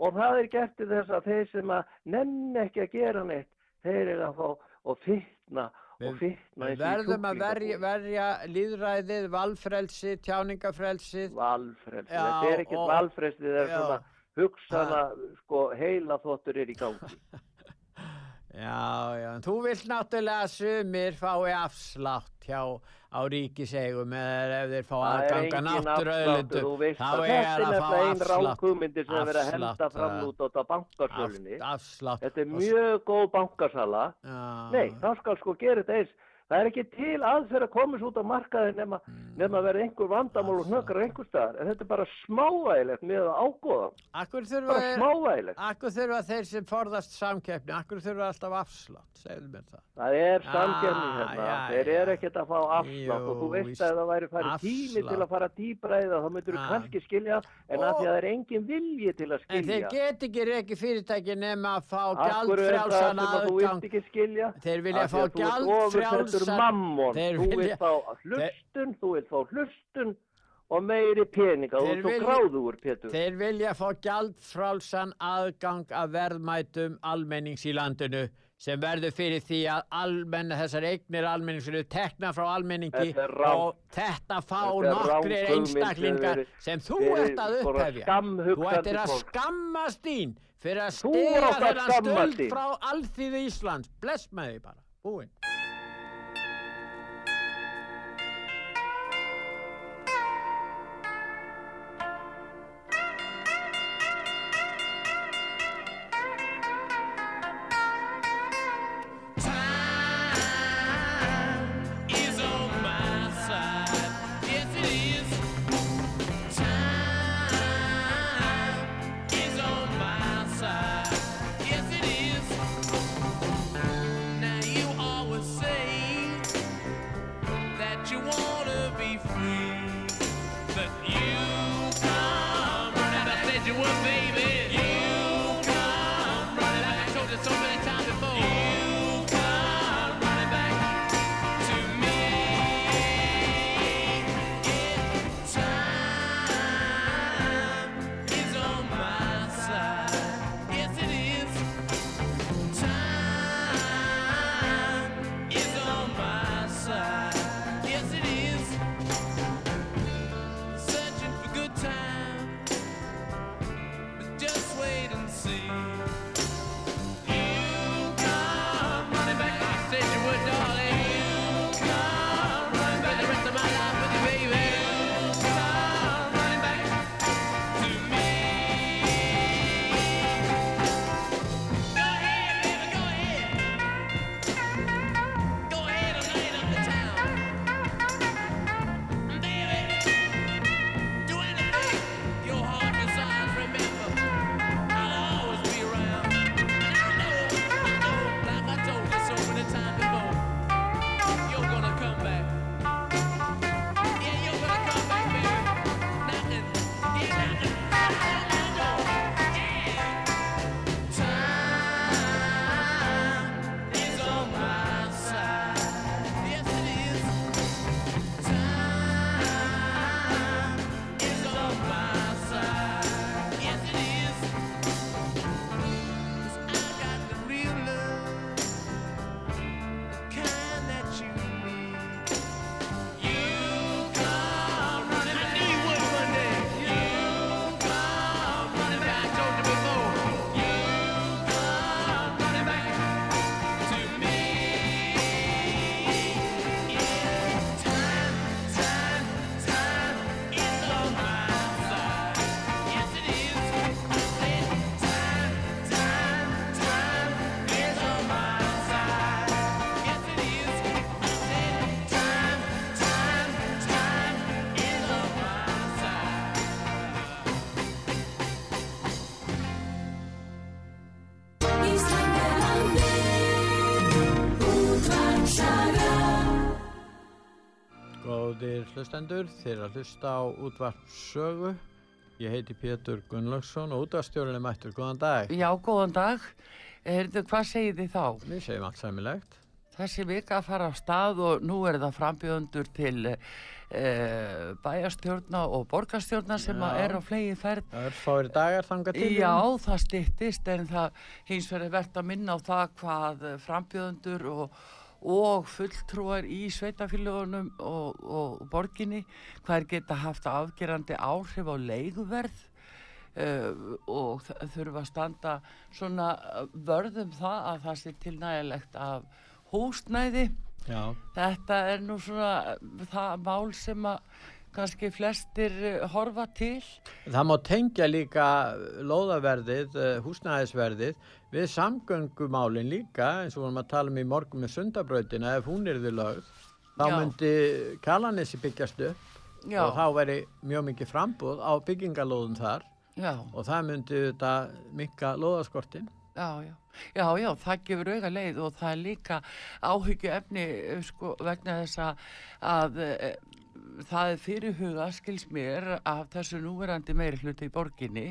og það er gert til þess að þeir sem að nenn ekki að gera neitt, þeir eru að fá og fitna og fitna Við verðum að verja, verja líðræðið, valfrelsi, tjáningafrelsið. Valfrelsi, þetta er ekkert valfrelsi, það er svona hugsana, sko, heila þóttur er í gangi. Já, já, en þú vilt náttúrulega að sumir fái afslátt hjá á ríkiseigum eða ef þeir fá aðganga veist þá er að fá afslátt. afslátt, afslátt. Þetta er mjög góð bankasala. Já. Nei, þá skal sko gera þetta eins. Það er ekki til aðferð að komast út á markaði nema, Mm. nema að vera einhver vandamál og hnökrar einhver staðar. En þetta er bara smávægilegt með að ágóða. Akkur þurfa, smávægilegt. akkur þurfa þeir sem forðast samkeppni, akkur þurfa alltaf afslátt, segðu mér það. Það er Ah, samgerni hérna, já, þeir eru ekkert að fá afslátt og þú Jú, veist að það væri farið tími til að fara dýbra það, þá myndur þú Ah. kannski skilja, en að því að það er engin vilji til að En þeir skilja. get ekki reiki fyrirtæki nema að fá er þú aðgang. vilt þú ert gjaldfrjálsan- mammon, þú vilt fá hlustun, þú vilt fá hlustun og meiri peninga, þú ert svo vilja- gráðugur, Pétur. Þeir vilja fá gjaldfrálsan aðgang að verðmætum almennings í landinu sem verður fyrir því að almenn, þessar eignir almennings eru tekna frá almenningi og þetta fá sem einstaklingar sem þú ert að upphefja. Þú ættir að skammast þín fyrir að Þú stega þennan stöld frá alþýðu Íslands. Bless með því bara. Búinn. Hlustendur, þeir að hlusta á útvart sögu. Ég heiti Pétur Gunnlaugsson og útvarstjórinn er mættur. Góðan dag. Já, góðan dag. Heyrðu, hvað segir þið þá? Við segjum allt sæmilegt. Þessi vika að fara á stað og nú er það frambjöðundur til e, bæjarstjórna og borgarstjórna sem er á flegi ferð. Það er fáir dagar þangað til. Já, það styttist en það hins vegar verðt að minna á það hvað frambjöðundur og, og fulltrúar í sveitafélagunum og, og borginni hvað er geta haft afgerandi áhrif á leiguverð uh, og þurfa að standa svona vörðum það að það sé til nægilegt af húsnæði Já. þetta er nú svona það mál sem að kannski flestir eh, horfa til Það má tengja líka lóðaverðið, húsnæðisverðið við samgöngumálin líka eins og vorum að tala um í morgun með sundabrautina ef hún er þið lögð þá Já. myndi Kalanessi byggjast upp Já. og þá veri mjög mikið frambúð á byggingalóðum þar Já. og það myndi þetta mikka lóðaskortin Já, já, já, já, það gefur auga leið og það er líka áhyggju efni sko, vegna þess að, að e, það er fyrirhuga, skils mér, af þessu núverandi meiri hluti í borginni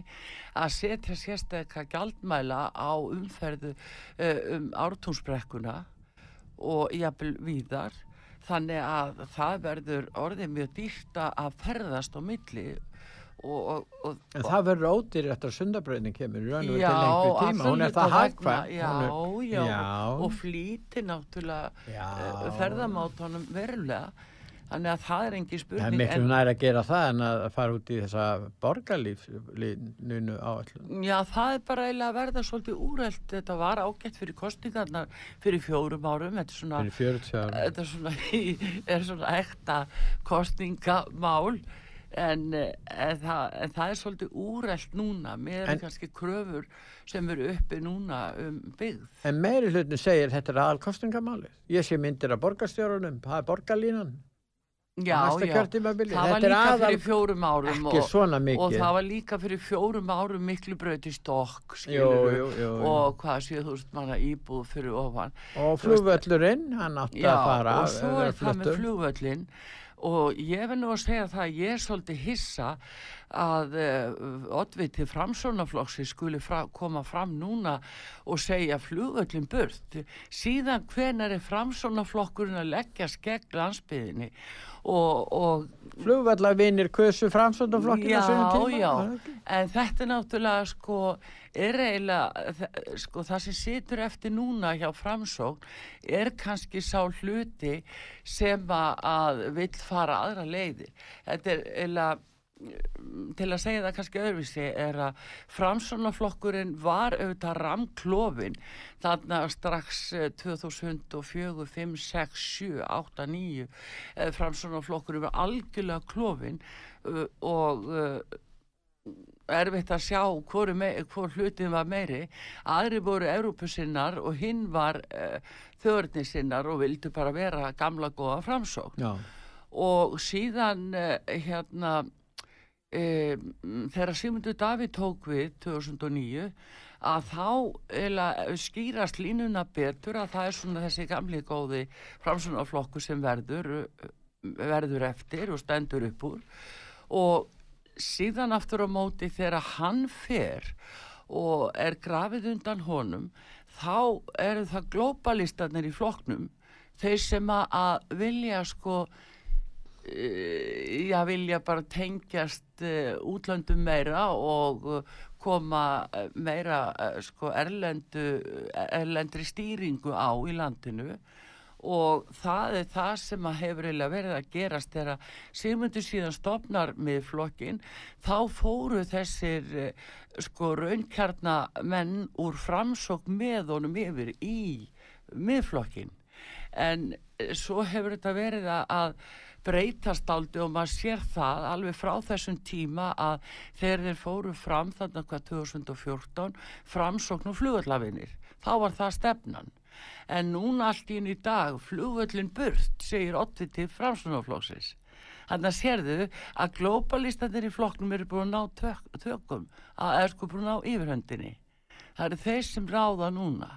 að setja sérstakka gjaldmæla á umferðu e, um ártúnsbrekkuna og jafnvel víðar. Þannig að það verður orðið mjög dýrt að ferðast á milli og, og, og En það verður ódýr eftir að sundabrautin kemur Já, til lengri tíma, hún er það hagkvæm. Já, já, er, og flýti náttúrulega Já. uh, ferðamátanum verulega þannig að það er engin Það er spurning miklu nær að gera það en að fara út í þessa borgarlífnunu áallun. Já, það er bara eiginlega að verða svolítið úrelt þetta var ágætt fyrir kostingarnar fyrir fjórum árum þetta er svona, Fyrir 40 árum. þetta er svona, er svona ekta kostingamál en, en, það, en það er svolítið úrelt núna með kannski kröfur sem eru uppi núna um byggð En meiri hlutin segir þetta er aðalkostingamáli. Ég sé myndir af borgarstjórunum, það er borgarlínan. Já, já, það var líka aðal- fyrir fjórum árum og mikið. það var líka fyrir fjórum árum miklu stokk jú, jú, jú. og hvað 7000 manna íbúð fyrir ofan Og Þú veist, flugvöllurinn, hann átti Já, að fara. og svo er það með fluttur. flugvöllin og ég vil nú að segja það að ég er svolítið hissa að uh, oddviti framsónaflokksi skuli fra, koma fram núna og segja flugvöllin burt. Síðan hvenar er framsónaflokkurinn að leggja skegg landsbyðinni og, og Flugvallavinir kusu framsóndaflokkinu Já, já, en þetta er náttúrulega sko, er eiginlega, sko, það sem situr eftir núna hjá framsókn er kannski sá hluti sem að, vill fara aðra leiðir. Þetta er eiginlega, til að segja það kannski öðruvísi, er að framsóknarflokkurinn var auðvitað ramklofin þarna strax eh, 2004, 5, 6, 7, 8, 9 eh, framsóknarflokkurinn var algjörlega klofin uh, og uh, erfitt að sjá hvor, hvor hlutin var meiri. Aðri voru Evrópusinnar og hinn var uh, þörnisinnar og vildu bara vera gamla góða framsókn. Já. og síðan uh, hérna um, þegar Sigmundur Davíð tók við 2009 að þá eila, skýrast línuna betur að það er svona þessi gamli góði framsunarflokku sem verður verður eftir og stendur upp úr. Og síðan aftur á móti þegar hann fer og er grafið undan honum þá eru það globalistarnir í flokknum þeir sem að, vilja sko já vilja bara tengjast uh, útlöndum meira og uh, koma meira sko erlendu, erlendri stýringu á í landinu. Og það er það sem að hefur verið að gerast þegar Sigmundur síðan stopnar með flokkin þá fóru þessir eh, sko raunkjarnamenn úr framsók með honum yfir í miðflokkin en eh, svo hefur þetta verið að breytast áldi og maður sér það alveg frá þessum tíma að þegar þeir fóru fram þarna hvað 2014 framsókn og flugvallafinir þá var það stefnan. En núna allt í enn í dag flugvöllin burt segir oddviti framsóknarflóksins Þannig að sérðu að globalistanir í flokknum eru búin að ná tök, tökum, að er sko búin að ná yfirhöndinni. Það eru þeir sem ráða núna.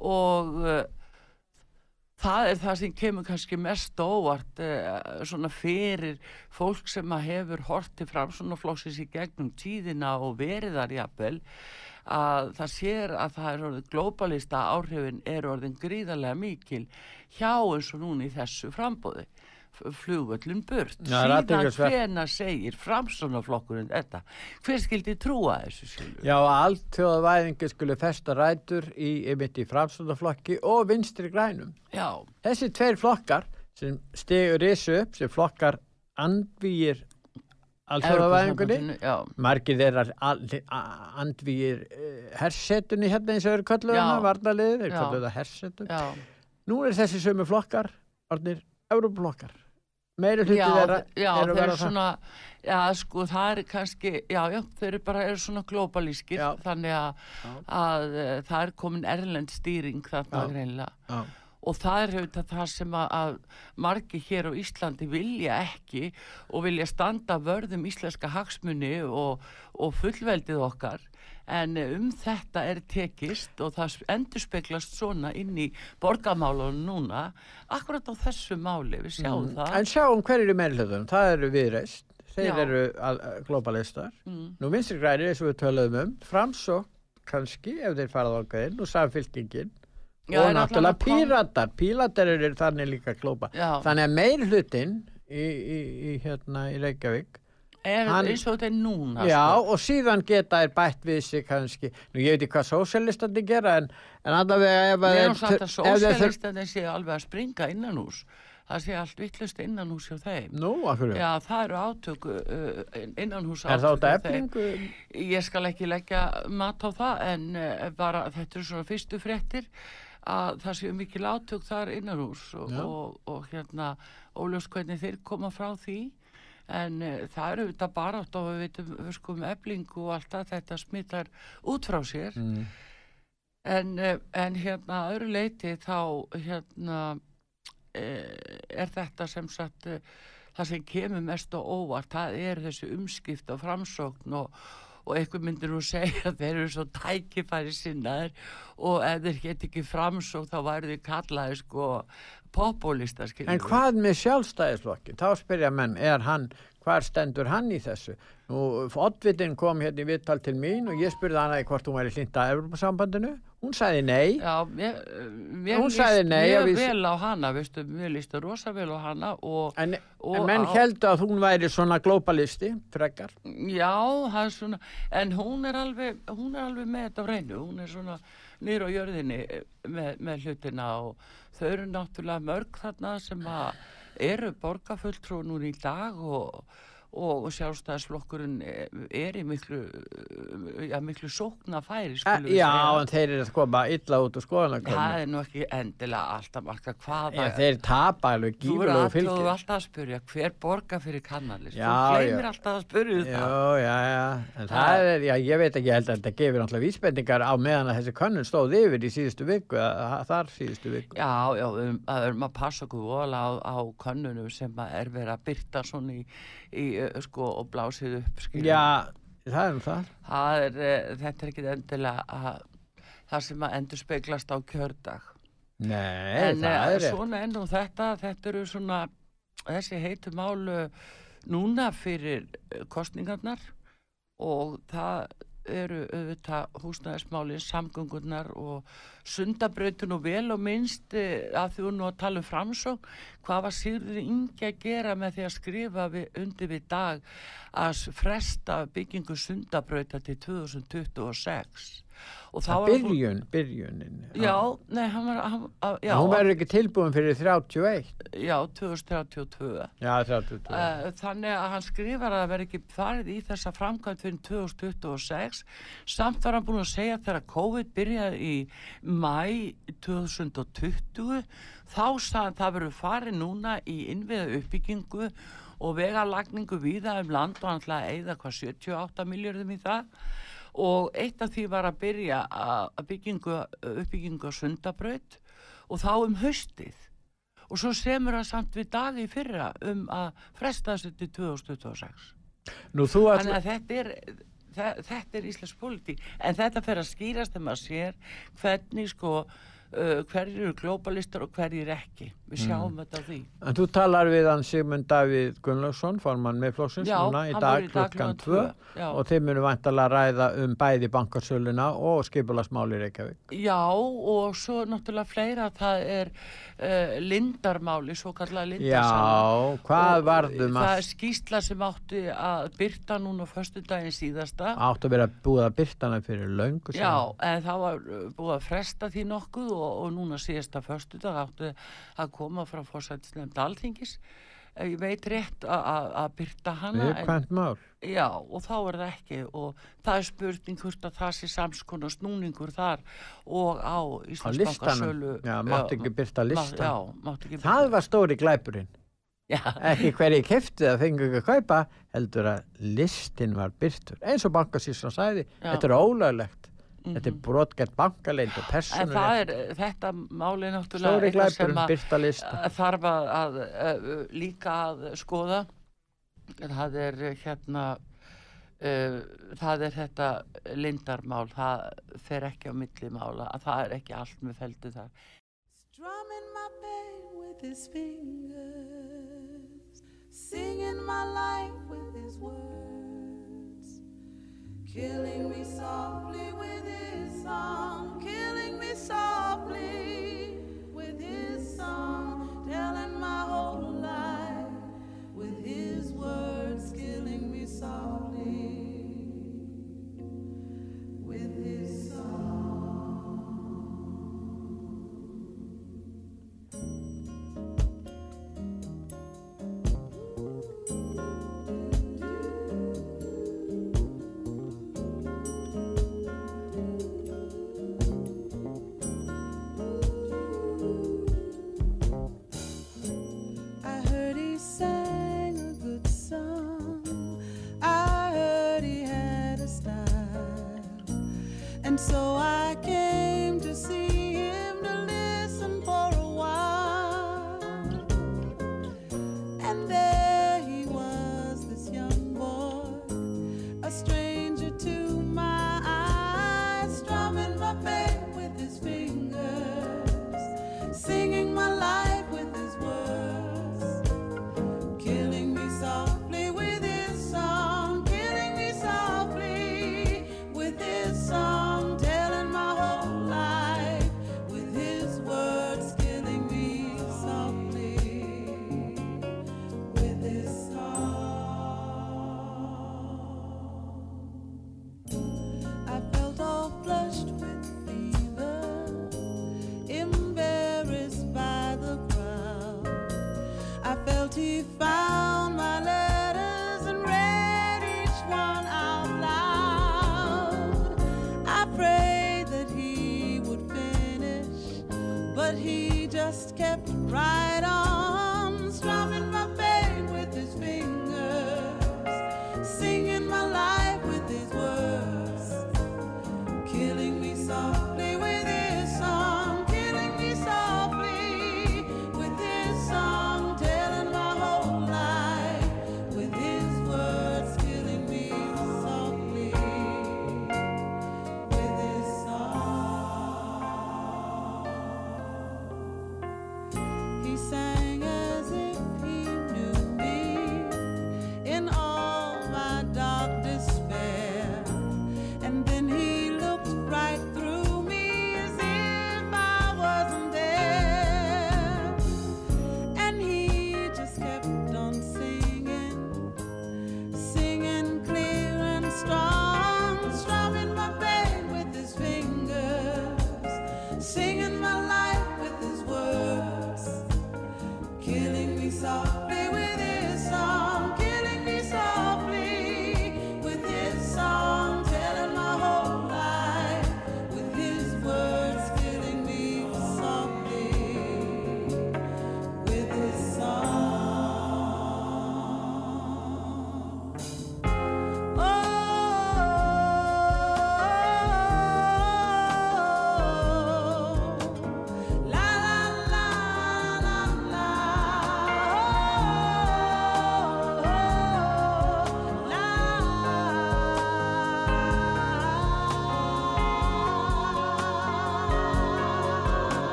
Og það er það sem kemur kannski mest óvart uh, svona fyrir fólk sem að hefur hort til framsunaflokksins í gegnum tíðina og verið þar jafnvel að það sér að það er orðið globalista áhrifin er orðin gríðarlega mikil hjá eins og núna í þessu frambóði flugvöllun burt Já, síðan hvena segir framsunaflokkurinn þetta hver skildi trúa þessu Silvía? Já, að alltjóðavæðingi skulle festa rætur í, einmitt í framstofnaflokki og vinstri grænum. Já. Þessi tveir flokkar sem stigur risu upp, sem flokkar andvíir Evrópusambandinu, já. margir þeirra andvíir uh, hersetunni hérna eins og eru hana, varnaliðið, kölluð það hersetun. Já. Nú er þessi sömu flokkar, orðnir Európflokkar. Meiri hluti já, þeirra þe- já, eru að vera eru það. svona já, sko, það er kannski já, já, þeir eru bara, eru svona globalískir þannig að, að uh, það er komin erlend stýring þarna Já. greinlega Já. og það er auðvitað það sem að, að margi hér á Íslandi vilja ekki og vilja standa vörðum íslenska hagsmuni og, og fullveldið okkar en um þetta er tekist og það endur speglast svona inn í borgamálunum núna akkurat á þessu máli, við sjáum Mm. það En sjáum hverju er meiri hlutunum, það eru viðreist, þeir Já. eru al- globalistar. Mm. Nú vinstri grænir eins og við töluðum um, framsó kannski ef þeir farað ákveðin og samfylkingin Já, og náttúrulega píratar, píratar eru þannig líka glóba. Já. Þannig að meiri hlutin í, í, í, hérna, í Reykjavík er Hann- eins og þetta er núna Já, sko. og síðan geta er bætt við sig kannski, nú ég veit ekki hvað sósjalistandi gera en, en allavega ef að satt að ef þeir séu alveg að springa innan hús það sé allt vittlust innan hús hjá þeim Nú? Já, það eru átök uh, innan hús Er. Eflingu? Ég skal ekki leggja mat á það en uh, bara þetta eru svona fyrstu fréttir að það séu mikil átök þar innan hús og, og, og hérna óljós hvernig þeir koma frá því en uh, það eru þetta bara átt og við veitum sko um eflingu og allt það þetta smittar út frá sér Mm. en, uh, en hérna að öðru leiti þá hérna uh, er þetta sem sagt það sem kemur mest á óvart það er þessi umskipt og framsókn og, og einhver myndir nú segja að þeir eru svo tækifæri sinnaðir og ef þeir get ekki framsókn þá væri þeir kallaði sko populista En hvað með sjálfstæðisflokkin? Þá spyrja menn, er hann, hvar stendur hann í þessu? Nú, Oddvitin kom hérna í viðtal til mín og ég spurði hana í hvort hún væri hlinda að Evropasambandinu. Hún sagði nei. Já, mér, mér Hún líst sagði nei, mjög við- vel á hana, veistu, mér líst rosa vel á hana og, En, og en menn á- heldur að hún væri svona globalisti, frekar. Já, svona, en hún er alveg, hún er alveg með þetta á reynu, hún er svona nýr á jörðinni eh, með, með hlutina og þau eru náttúrulega mörg þarna sem að eru borgarfulltrú núna í dag og, og sjálfstæðisflokkurinn eh, er í miklu, eh, já, miklu sókna færi, Eh, Já, en þeir eru að koma illa út úr skoðanakönnum. Það er nú ekki endilega alltaf marka hvaða þeir tapa alveg verður gífurlegu að þú fylgir. alltaf að spyrja hver borgar fyrir kannalist þú gleymir alltaf að spyrja um það Já, já, já, en það er, já, ég veit ekki, held að þetta gefur náttúrulega vísbendingar á meðan að þessi könnun stóð yfir í síðustu viku, þar síðustu viku. Já, já, um, að erum að passa okkur á, á könnunum sem er verið að byrta svona í, í sko, og blásið upp skilur. Já, það er um það. það er, þetta er ekki endilega að, það sem að endur speglast á kjördag Nei, en það er svona enn og þetta þetta eru svona þessi heitu málu núna fyrir kostningarnar og það eru auðvitað húsnæðismálin, samgöngurnar og sundabrautun og vel og minnst eh, að hún nú að tala um framsók hvað var Sigurður Ingi að gera með því að skrifa við, undir við dag að fresta byggingu sundabrauta til 2026 og þá Það var hún- byrjun, byrjunin. Já, nei, hann var, hann, að, já, Hún verður ekki tilbúin fyrir 31. já, 2032. Já, 32. Uh, þannig að hann skrifar að það verði ekki farið í þessa framkvæmt fyrir 2026 samt var hann búin að segja þegar COVID byrjaði í mæ 2020 þá sagði hann það verður farið núna í innviða uppbyggingu og vegalagningu víða um land og hann ætlaði að eyða hvað 78 miljörðum í það og eitt af því var að byrja að að byggingu, uppbyggingu á sundabraut og þá um haustið. Og svo semur það samt við dagi fyrra um að fresta þessu til 2026 Nú þú þannig að þetta er þe- þetta er íslensk politík en þetta fer að skýrast þegar maður sér hvernig sko uh, hverjir eru globalistar og hverjir ekki. Við Mm. sjáum þetta á því. En þú talar við hann Sigmund Davíð Gunnlaugsson, formann meðflokksins Já, núna í dag klukkan klukkan 2 tvö, já. og þeir munu vantalega ræða um bæði bankasöluna og skipulasmáli Reykjavík. Já, og svo náttúrulega fleira, það er uh, lindarmáli, svo kallega lindarsáli. Já, hvað varðum Það að er skýsla sem átti að byrta núna á föstudaginn síðasta. áttu að vera búið að byrta hana fyrir síðan? Já, en það var uh, búið að fresta því nokkuð og, og núna síðasta föstudag áttu að koma frá fórsættisnefnd alþingis. Eh, Ég veit rétt að- að að byrta hana. en-. Já, og þá er það ekki og það er spurning hvort að það sé samskonar snúningur þar og á listanum, já, mátti ekki byrta listan. Já, ekki Það var stóri glæpurinn. Já. Ekki hverju kefti það fengi ekki að kaupa, heldur að listin var byrtur. Eins og bankasísson sagði, Já. þetta er ólöglegt. Þetta er Mhm. brotgætt bankaleint og það er, þetta máli náttúrulega eitthvað sem að þarf að, að, að líka að skoða. Það er eh, hérna, uh, það er þetta lindarmál, það fer ekki á milli mála, að það er ekki allt með feldu þar. Strumming my pain with his fingers, singing my life with his words, killing me softly with his song, killing me softly with his song, telling my whole life with his words, killing me softly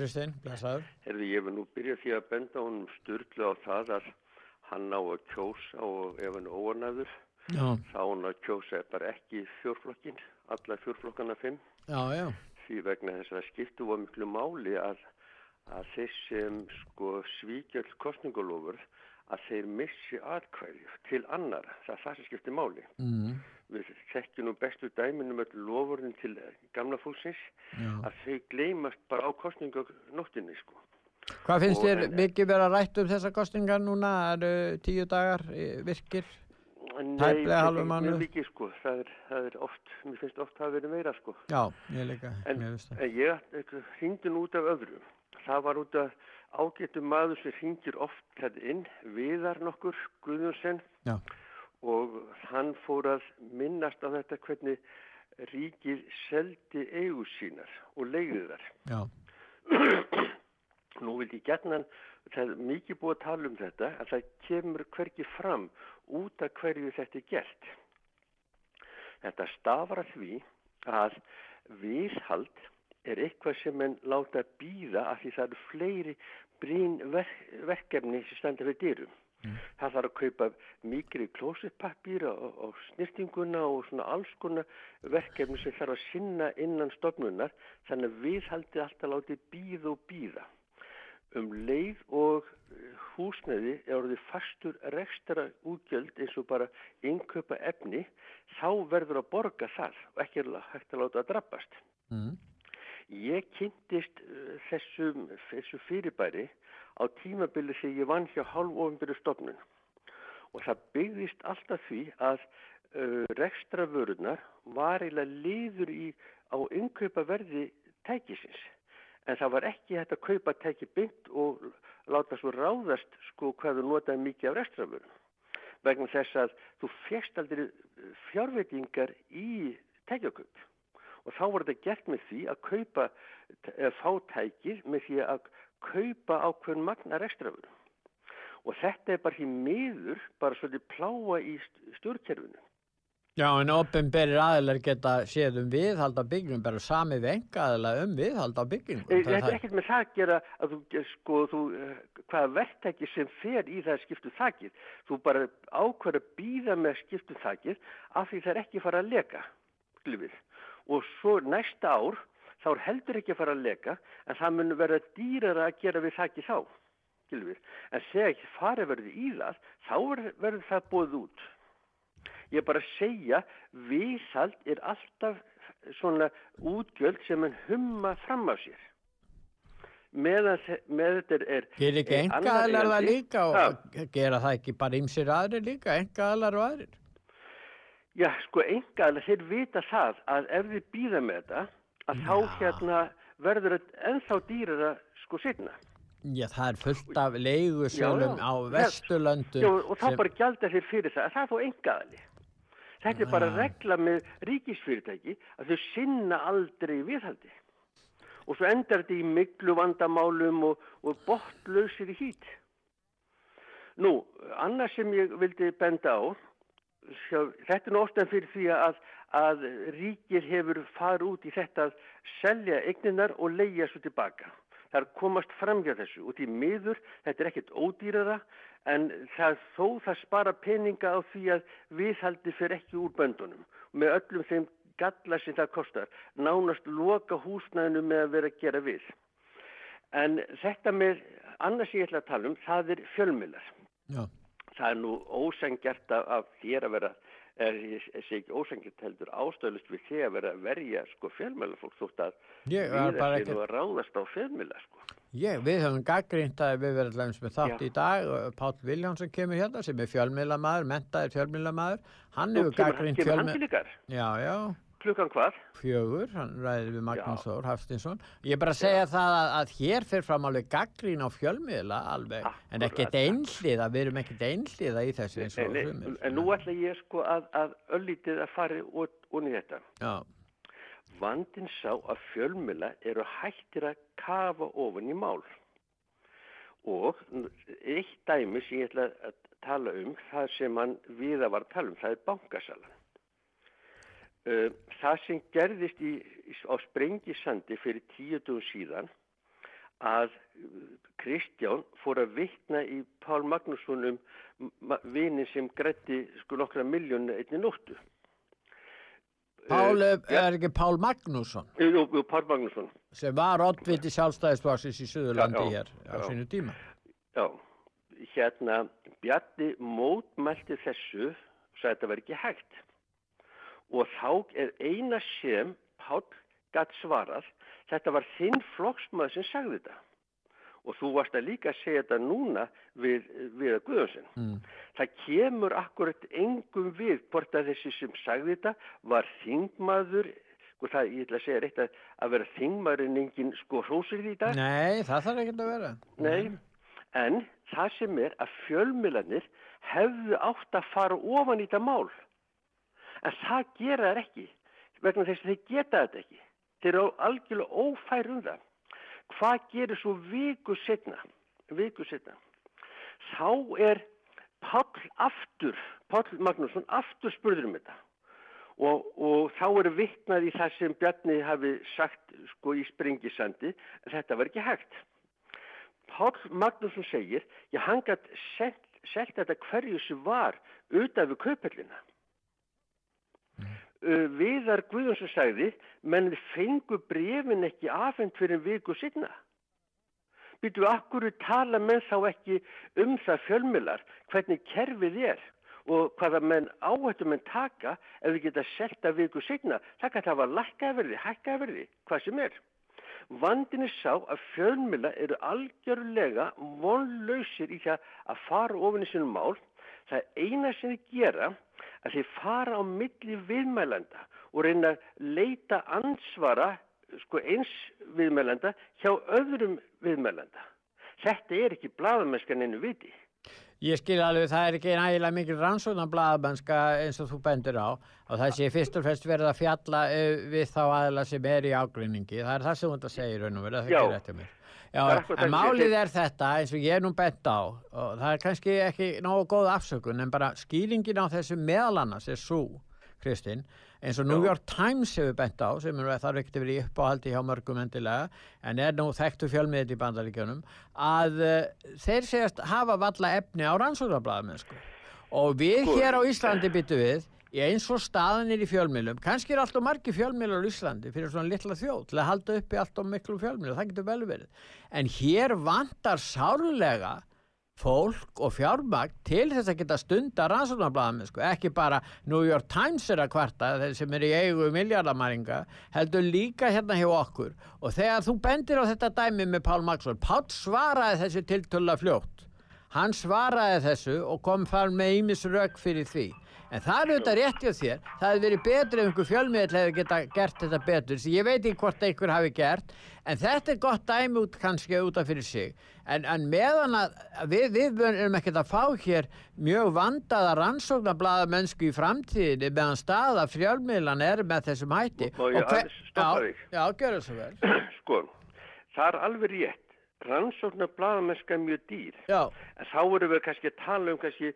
Kristinn, blessaður. Herði, ég vil nú byrja því að benda honum styrlu á það að hann á að kjósa og ef hann óanæður, Já. þá hann að kjósa bara ekki fjórflokkin, alla fjórflokkana fimm, Já, já. því vegna þess að skiptu var miklu máli að, að þeir sem sko svíkjöld kostningalofur, að þeir missi atkvæði til annar, það er það sem skiptir máli. Mm. Við þekkjum nú bestu dæminum öll lofurinn til gamla fólksins Já. að þau gleymast bara á kostninganóttinni sko. Hvað finnst þér mikið vera rætt um þessa kostingar núna? eru tíu dagar eh, virkir? Nei, mjög- mikið sko, það er, það er oft, mér finnst oft það verið meira sko. Já, ég líka. En, mér finnst það. en ég hringdi nú út af öðru. Það var út af ágættum maður sem hringir oft þetta inn, Viðar nokkur, Guðjónsson, Já. Og hann fór að minnast á þetta hvernig ríkið seldi eigu sínar og leiði þar. Já. Nú vildi ég gætnan, það er mikið búið að tala um þetta, að það kemur hvergi fram út af hverju þetta er gert. Þetta stafar að því að viðhald er eitthvað sem menn láta býða af því það eru fleiri brín verk, verkefni sem standa við dyrum. Það þarf að kaupa mikri klósitpappír og, og snirtinguna og svona alls konar verkefni sem þarf að sinna innan stofnunar þannig að viðhaldi alltaf látið býða og býða. Um leið og eh, húsnæði er orðið fastur rekstara útgjöld eins og bara innkaupa efni, þá verður að borga það og ekki hægt að láta að drabbast. Mm. Ég kynntist uh, þessu, þessu fyrirbæri á tímabili þegar ég vann hjá hálfofinbyrju stofnun. Og það byggðist alltaf því að uh, rekstravörunar var eiginlega liður í á innkaupa verði tækisins. En það var ekki hægt að kaupa tæki byggt og láta svo ráðast sko hvað þú notaði mikið af rekstravörum vegna þess að þú fjast aldrei uh, fjárveitingar í tækjakaup. Og þá var þetta gert með því að kaupa, eða fá tækið með því að kaupa ákveðin magna rekstrafur. Og þetta er bara því miður, bara svolítið pláa í st- stjórnkerfinu. Já, en opinberir aðilar geta séð um viðhald á byggjum, bara sami við enga aðila um viðhald á byggjum. E, þetta er ekkert með það að gera að þú, sko, þú, eh, hvaða verktæki sem fer í það að skiptu þakið. Þú bara ákveður að býða með skiptu þakið af því það er ekki fara að leka. Og svo næsta ár, þá er heldur ekki að fara að leka, en það mun verða dýrara að gera við þakið þá, glifið. En þegar ekki farið verður í það, þá verður, það búið út. Ég er bara að segja, viðhald er alltaf svona útgjöld sem hann humma fram á sér. Meðan þe- með þetta er... Ekki er enga annað aðilar það líka og gera það ekki bara ymsir aðrir líka, enga aðilar og aðrir? Já, sko, engaðlega, þeir vita það að ef þið býða með þetta, að þá hérna verður þetta ennþá dýrara sko setna. Já, það er fullt af leigusölum á Já, Vesturlöndum. Já, og þá bara gjalda þeir fyrir það, að það er þó engaðali. Þetta er bara regla með ríkisfyrirtæki að þau sinna aldrei viðhaldi. Og svo endar þetta í miklu vandamálum og, og botlausir í hít. Nú, annars sem ég vildi benda á, þetta er oftan fyrir því að, að ríkið hefur farið út í þetta að selja eigninar og leigja svo tilbaka. Það er komast fram hjá þessu og því miður, þetta er ekkert ódýrara en það, þó það spara peninga á því að viðhaldi fyrir ekki úr böndunum með öllum þeim galla sem það kostar. Nánast loka húsnæðinu með að vera að gera við. En þetta með, annars ég ætla að tala um, það er fjölmiðlar. Já. Það er nú ósengjart af þér að vera er, er sé ekki ósengjart heldur ástæðlust við því að vera að verja sko fjölmjölafólk þótt að Ég við bara sér ekki- að ráðast á fjölmjöla sko. Ég, við höfum gaggrínt að við verðum allaveg með þátt í dag og Páll Viljánsson kemur hérna sem er fjölmiðlamaður, mentaður fjölmiðlamaður. Hann hefur gaggrínt kemur Já, já, Klukkan hvað? fjögur, hann ræðir við Magnús Já. Þór Hafstinsson ég er bara að segja það að, að hér fyrir fram alveg gaggrín á fjölmiðla alveg, en ekkert einhliða við erum ekkert einhliða í þessu eins og sumir en nú ætla ég sko að, að öllítið að út í þetta. Já, Vandin sá að fjölmjöla eru hættir að kafa ofan í mál. Og eitt dæmi sem ég ætla að tala um, það sem hann viða var að tala um, það er bankasalan. Uh, það sem gerðist í, á Sprengisandi fyrir tíu dugum síðan að uh, Kristján fór að vitna í Pál Magnússon um vinin sem grætti sko nokkra miljónu einni nóttu. Pál, Uh, er ekki Pál Magnússon Jú, jú, Pál Magnússon. sem var oddviti sjálfstæðisflokksins í Suðurlandi Já, já, hér á já. sínu tíma Já, hérna Bjarni mótmælti þessu svo þetta var ekki hægt og þá er eina sem Páll gatt svarað þetta var þinn flokksmaður sem sagði þetta og þú varst að líka segja þetta núna við, við að Guðjónsson mm. það kemur akkurat engum við hvort að þessi sem sagði þetta var þingmaður sko það, ég ætla að segja reitt að, að vera þingmaður en engin sko hrósir því dag Nei, það þarf ekki að vera Nei, en það sem er að fjölmiðlanir hefðu átt að fara ofan í þetta mál. En það gera þær ekki, vegna þess að þeir geta þetta ekki. Þeir eru algjörlega ófær um það. Hvað gerir svo viku setna? Viku setna. Þá er Páll aftur, Páll Magnússon aftur spurður um þetta. Og, og þá er vittnað í það sem Bjarni hafi sagt sko í springisandi, þetta var ekki hægt. Páll Magnússon segir, já hann gætt selt, selt þetta hverju sem var utan við kaupellina. Uh, Viðar Guðjónsson sagði, menn fengu brefin ekki afhengt fyrir viku sinna. Býtu, akkur tala menn þá ekki um það fjölmilar, hvernig kerfið er og hvaða menn áhættu menn taka ef við geta selta viku sinna. Það kann hafa lækkaverði, hækkaverði, hvað sem er. Vandin er sá að fjölmila eru algjörlega vonlausir í það að fara ofin í sinum mál. Það er eina sem þið gera að þið fara á milli viðmælanda og reyna að leita ansvara sko, eins viðmælanda hjá öðrum viðmælanda. Þetta er ekki bladamennskan einu viti. Ég skil alveg, það er ekki nægilega mikil rannsóknar blaðabannska eins og þú bendur á og það sé fyrst og fremst verið að fjalla uh, við þá aðla sem er í ágrinningi. Það er það sem þú ert að segja í raun og verið, það gerir eftir mér. Já, er en málið er þetta eins og ég er nú bent á og það er kannski ekki nógu góð afsökun en bara skýringin á þessu meðal annars er svo, Kristinn, eins og New. York Times hefur bent á sem er, þarf ekki að vera í uppáhaldi hjá mörgum endilega en er nú þekktu fjölmiðið í bandaríkjunum að uh, þeir segast hafa valla efni á rannsóknarblæðamennsku og við Sko- hér á Íslandi byttu við í eins og staðanir í fjölmiðlum kannski er alltaf margi fjölmiðlar á Íslandi fyrir svona litla þjóð til að halda uppi alltaf miklu fjölmiðlar, það getur vel verið en hér vantar sárlega fólk og fjármagn til þess að geta stunda rannsóknarblæðamenn sko. ekki bara New York Times er að kvarta þeir sem er í eigu miljardamæringa heldur líka hérna hjá okkur. Og þegar þú bendir á þetta dæmi með Pál Magsson, Pál svaraði þessu tiltölla fljótt. Hann svaraði þessu og kom fram með ímis rauk fyrir því en það er auðvitað rétt hjá þér það hefði verið betur ef einhver fjölmiðl hefði geta gert þetta betur, Svo ég veit ekki hvort einhver hafi gert, en þetta er gott dæmi út kannski út af fyrir sig en, en meðan að við, við erum ekkert að fá hér mjög vandaða rannsóknarblaðamennsku í framtíðinni meðan staða fjölmiðlan er með þessum hætti Má ég aðeins stoppa þig? já, gjör það svo vel Sko, það er alveg rétt. Rannsóknar bladamennska er mjög dýr. Já. En þá erum við kannski að tala um kannski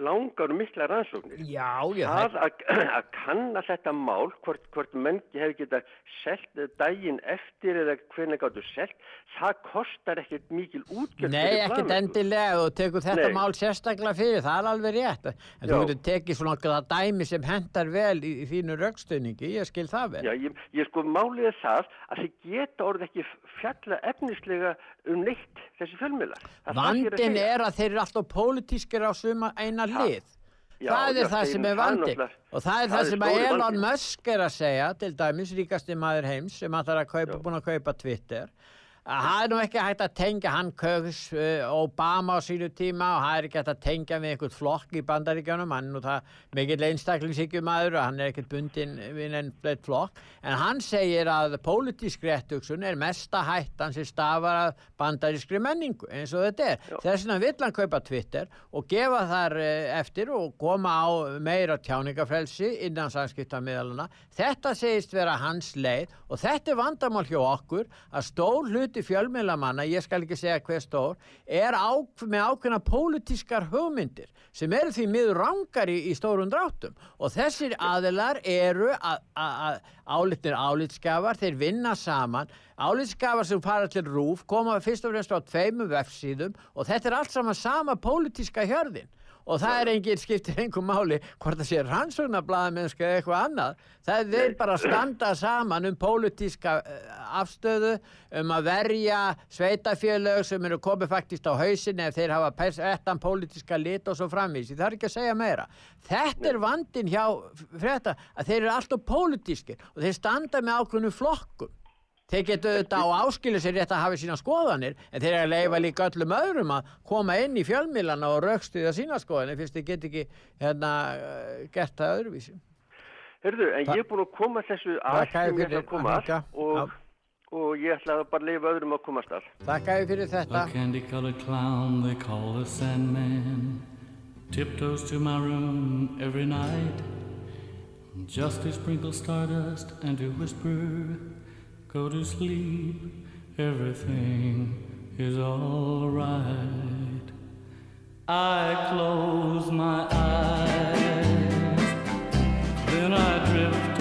langar og mikla rannsóknir. Já, já, Það að, að kanna þetta mál, hvort, hvort menn hefur getað selt daginn eftir eða hvernig gáttu selt, það kostar ekkert mikil útgjöld Nei, ekkert endilega og tekur þetta Nei. mál sérstaklega fyrir, það er alveg rétt en þú Já. getur tekið svona okkur það dæmi sem hendar vel í, í þínu raukstöningi ég skil það vel Já, ég, ég sko málið það að þið geta orðið ekki fjalla efnislega um neitt þessi er að Vandin er að þeir eru alltaf pólitískir á suma eina hlið. Já, það er já, það sem er vandi. og það er það það sem að Elon vandinn. Musk er að segja til dæmis ríkasti maður heims sem hann þarf að kaupa, búin að kaupa Twitter það er nú ekki hægt að tengja hann kögs uh, Obama á sínu tíma og það er ekki hægt að tengja við einhvern flokk í bandaríkjanum hann er nú það mikill einstaklingsíkjumadur og hann er ekkert bundin við enn bleitt flokk. En hann segir að pólitísk réttugsun er mesta hættan sem stafar að bandarískri menningu eins og þetta er. Þess vegna vill hann kaupa Twitter og gefa þar eh, eftir og koma á meira tjáningafrelsi innan samskiptamiðaluna þetta segist vera hans leið og þetta er vandamál hjá okkur að stór hluti fjölmiðlamanna, ég skal ekki segja hver stór, er á, með ákveðna pólitískar hugmyndir sem eru því miður rangar í, í stórum dráttum. Og þessir aðilar eru að- álitnir álitskafar, þeir vinna saman. Álitskafar sem fara til rúf koma fyrst og fremst á tveimum vefsíðum og þetta er allt saman sama pólitíska hjörðin og það er engin skiptir einhver máli hvort það sé rannsóknarblaðamennska eða eitthvað annað. Það er þeir bara að standa saman um pólitíska eh, afstöðu um að verja sveitafélög sem eru komið faktist á hausin ef þeir hafa ettan pólitíska lit og svo framvísi, það er ekki að segja meira. Þetta er vandin hjá frétta að þeir eru alltaf pólitískir og þeir standa með ákveðnu flokkum Þeir getur auðvitað á áskilu sér rétt að hafa sína skoðanir en þeir eru að leifa líka öllum öðrum að koma inn í fjölmilana og raukstuða sína skoðanir fyrst þeir get ekki hérna, eh, gert það öðruvísi. Hörðu, en ég er búin að koma þessu að þér sem ég ætla að koma að hringja. og, og ég ætla að bara leifa öðrum að komast að. Þakka þér fyrir þetta. A candy-colored clown they call the Sandman tiptoes to my room every night just to sprinkle stardust and to whisper, "Go to sleep, everything is all right." I close my eyes, then I drift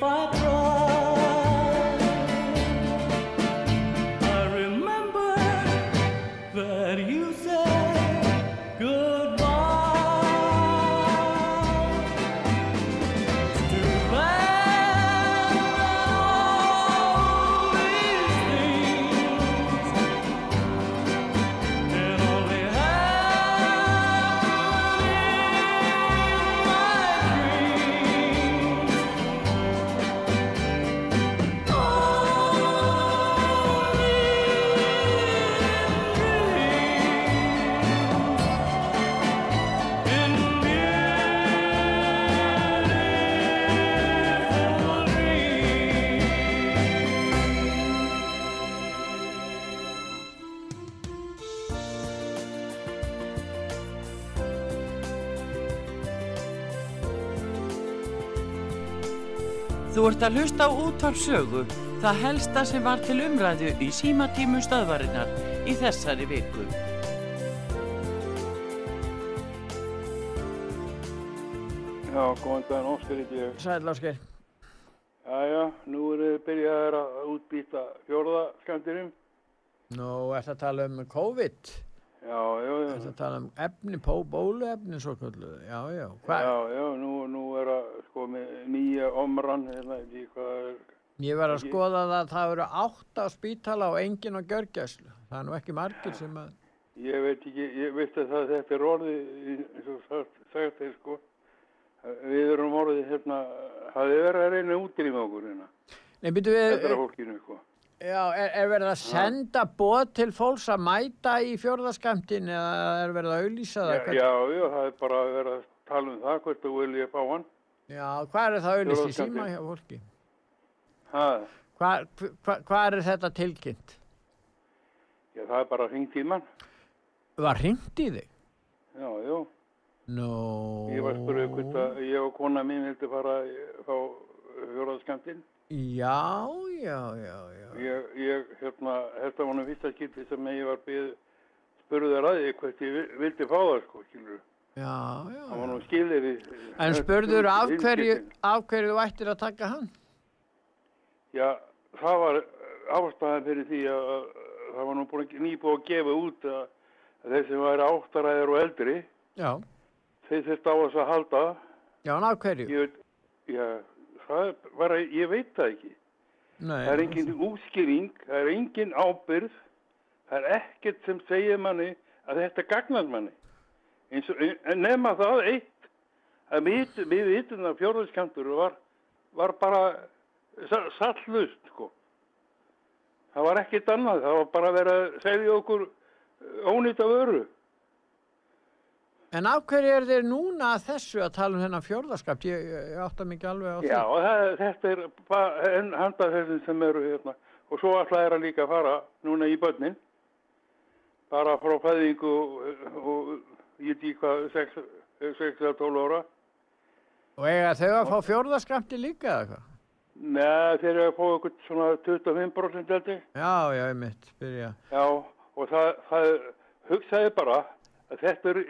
fuck. Ert að hlusta á útvarpsögu, það helsta sem var til umræðu í símatímum stöðvarinnar í þessari viku. Já, góðan daginn, Óskar heiti ég. Sæl Ásker. Jæja, nú er þið byrjaðir að útbýta fjórða skemmtinum. Nú ert að tala um COVID. Já, já, já. Þetta tala um efni, bóluefni svo kallu. Já, já. Hva? Já, já, nú, nú er að sko með nýja omran, hérna, því hvað er, Ég var að Ekki- skoða það að það eru átt á spítala og engin á gjörgæslu. Það er nú ekki margir sem að... ég veit ekki, ég veit að það, þetta er orðið, eins og sagt, þeir sko, við erum orðið hérna, það er verið að reyna að útrýma okkur hérna, Nei, byrju við... eldra fólkinu sko. Já, er, er verið að senda bóð til fólks að mæta í fjórðaskamtin eða er verið að auðlýsa það? Já, já, já, það er bara að vera að tala um það, hvert þú vilja fá hann. Já, hvað er það auðlýst í síma hjá fólki? Ha, Hvað hva, hva er þetta tilkynnt? já, það er bara hringt í mann. Var hringt í þig? Já, já. Nú... Ég var spurðið hvort að ég og kona mín vildi fara fá fjóraðskamptinn. Já, já, já, já. Ég, ég, hérna, þetta var nú fyrsta skipti sem ég var byggð, spurðið ræði hvort ég vi- vildi fá það, sko, skilur. Já, já. Það var nú skilir í... En spurður af hverju, af hverju þú ættir að taka hann? Já, það var ástæðan fyrir því að, að það var nú búin að nýbúið að gefa út að, þeir sem væri áttaræðir og eldri, Já. þeir þurft á þess að halda. Já, en af hverju? Ég veit, já, það bara, ég veit það ekki. Nei. það er engin útskýring, það er engin ábyrð, það er ekkert sem segir manni að þetta gagnar manni. Og, en nema það eitt, að við, vitum að fjórðiskantur var, var bara sa- sallust, sko. Það var ekkert annað, það var bara verið að segja okkur ónýta vöru. En af hverju er þeir núna að þessu að tala um þennan fjórðaskapt? Ég, ég, átta mikið alveg á því. Já, það, þetta er enn handa þessum sem eru hérna. Og svo alltaf er að líka fara núna í börnin. Bara frá fæðingu og, og ég hvað, 6-12 ára. Og eiga þau að fá fjórðaskapti líka eða hvað? Nei, þeir eru að fá eitthvað svona 25% held ég. Já, já, ég mitt, byrja. Já, og það, það hugsaði bara að þetta er,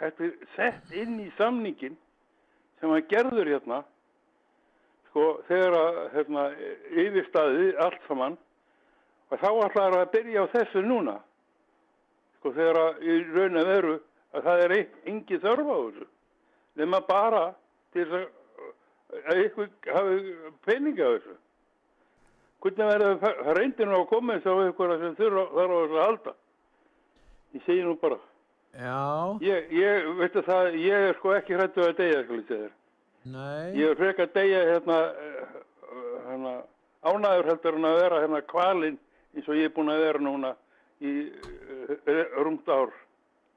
þetta er sett inn í samningin sem hann gerður hérna sko þegar að hérna, yfirstaði allt saman. Og þá ætlar að byrja á þessu núna. Sko þegar að í raun að veru að það er engi þörf á þessu. Nema bara til þess að að ykkur hafi peninga á þessu. Hvernig verður það að koma þess á ykkur sem þurfa þarf á þessu að halda? Ég segi nú bara Já, ég, ég veit að það, ég er sko ekki hrættu að deyja ég segja þér. Nei. ég er frekar að deyja hérna, eh, hérna ánæður heldur en að vera hérna kvalinn eins og ég er búin að vera núna í uh, rúmt ár.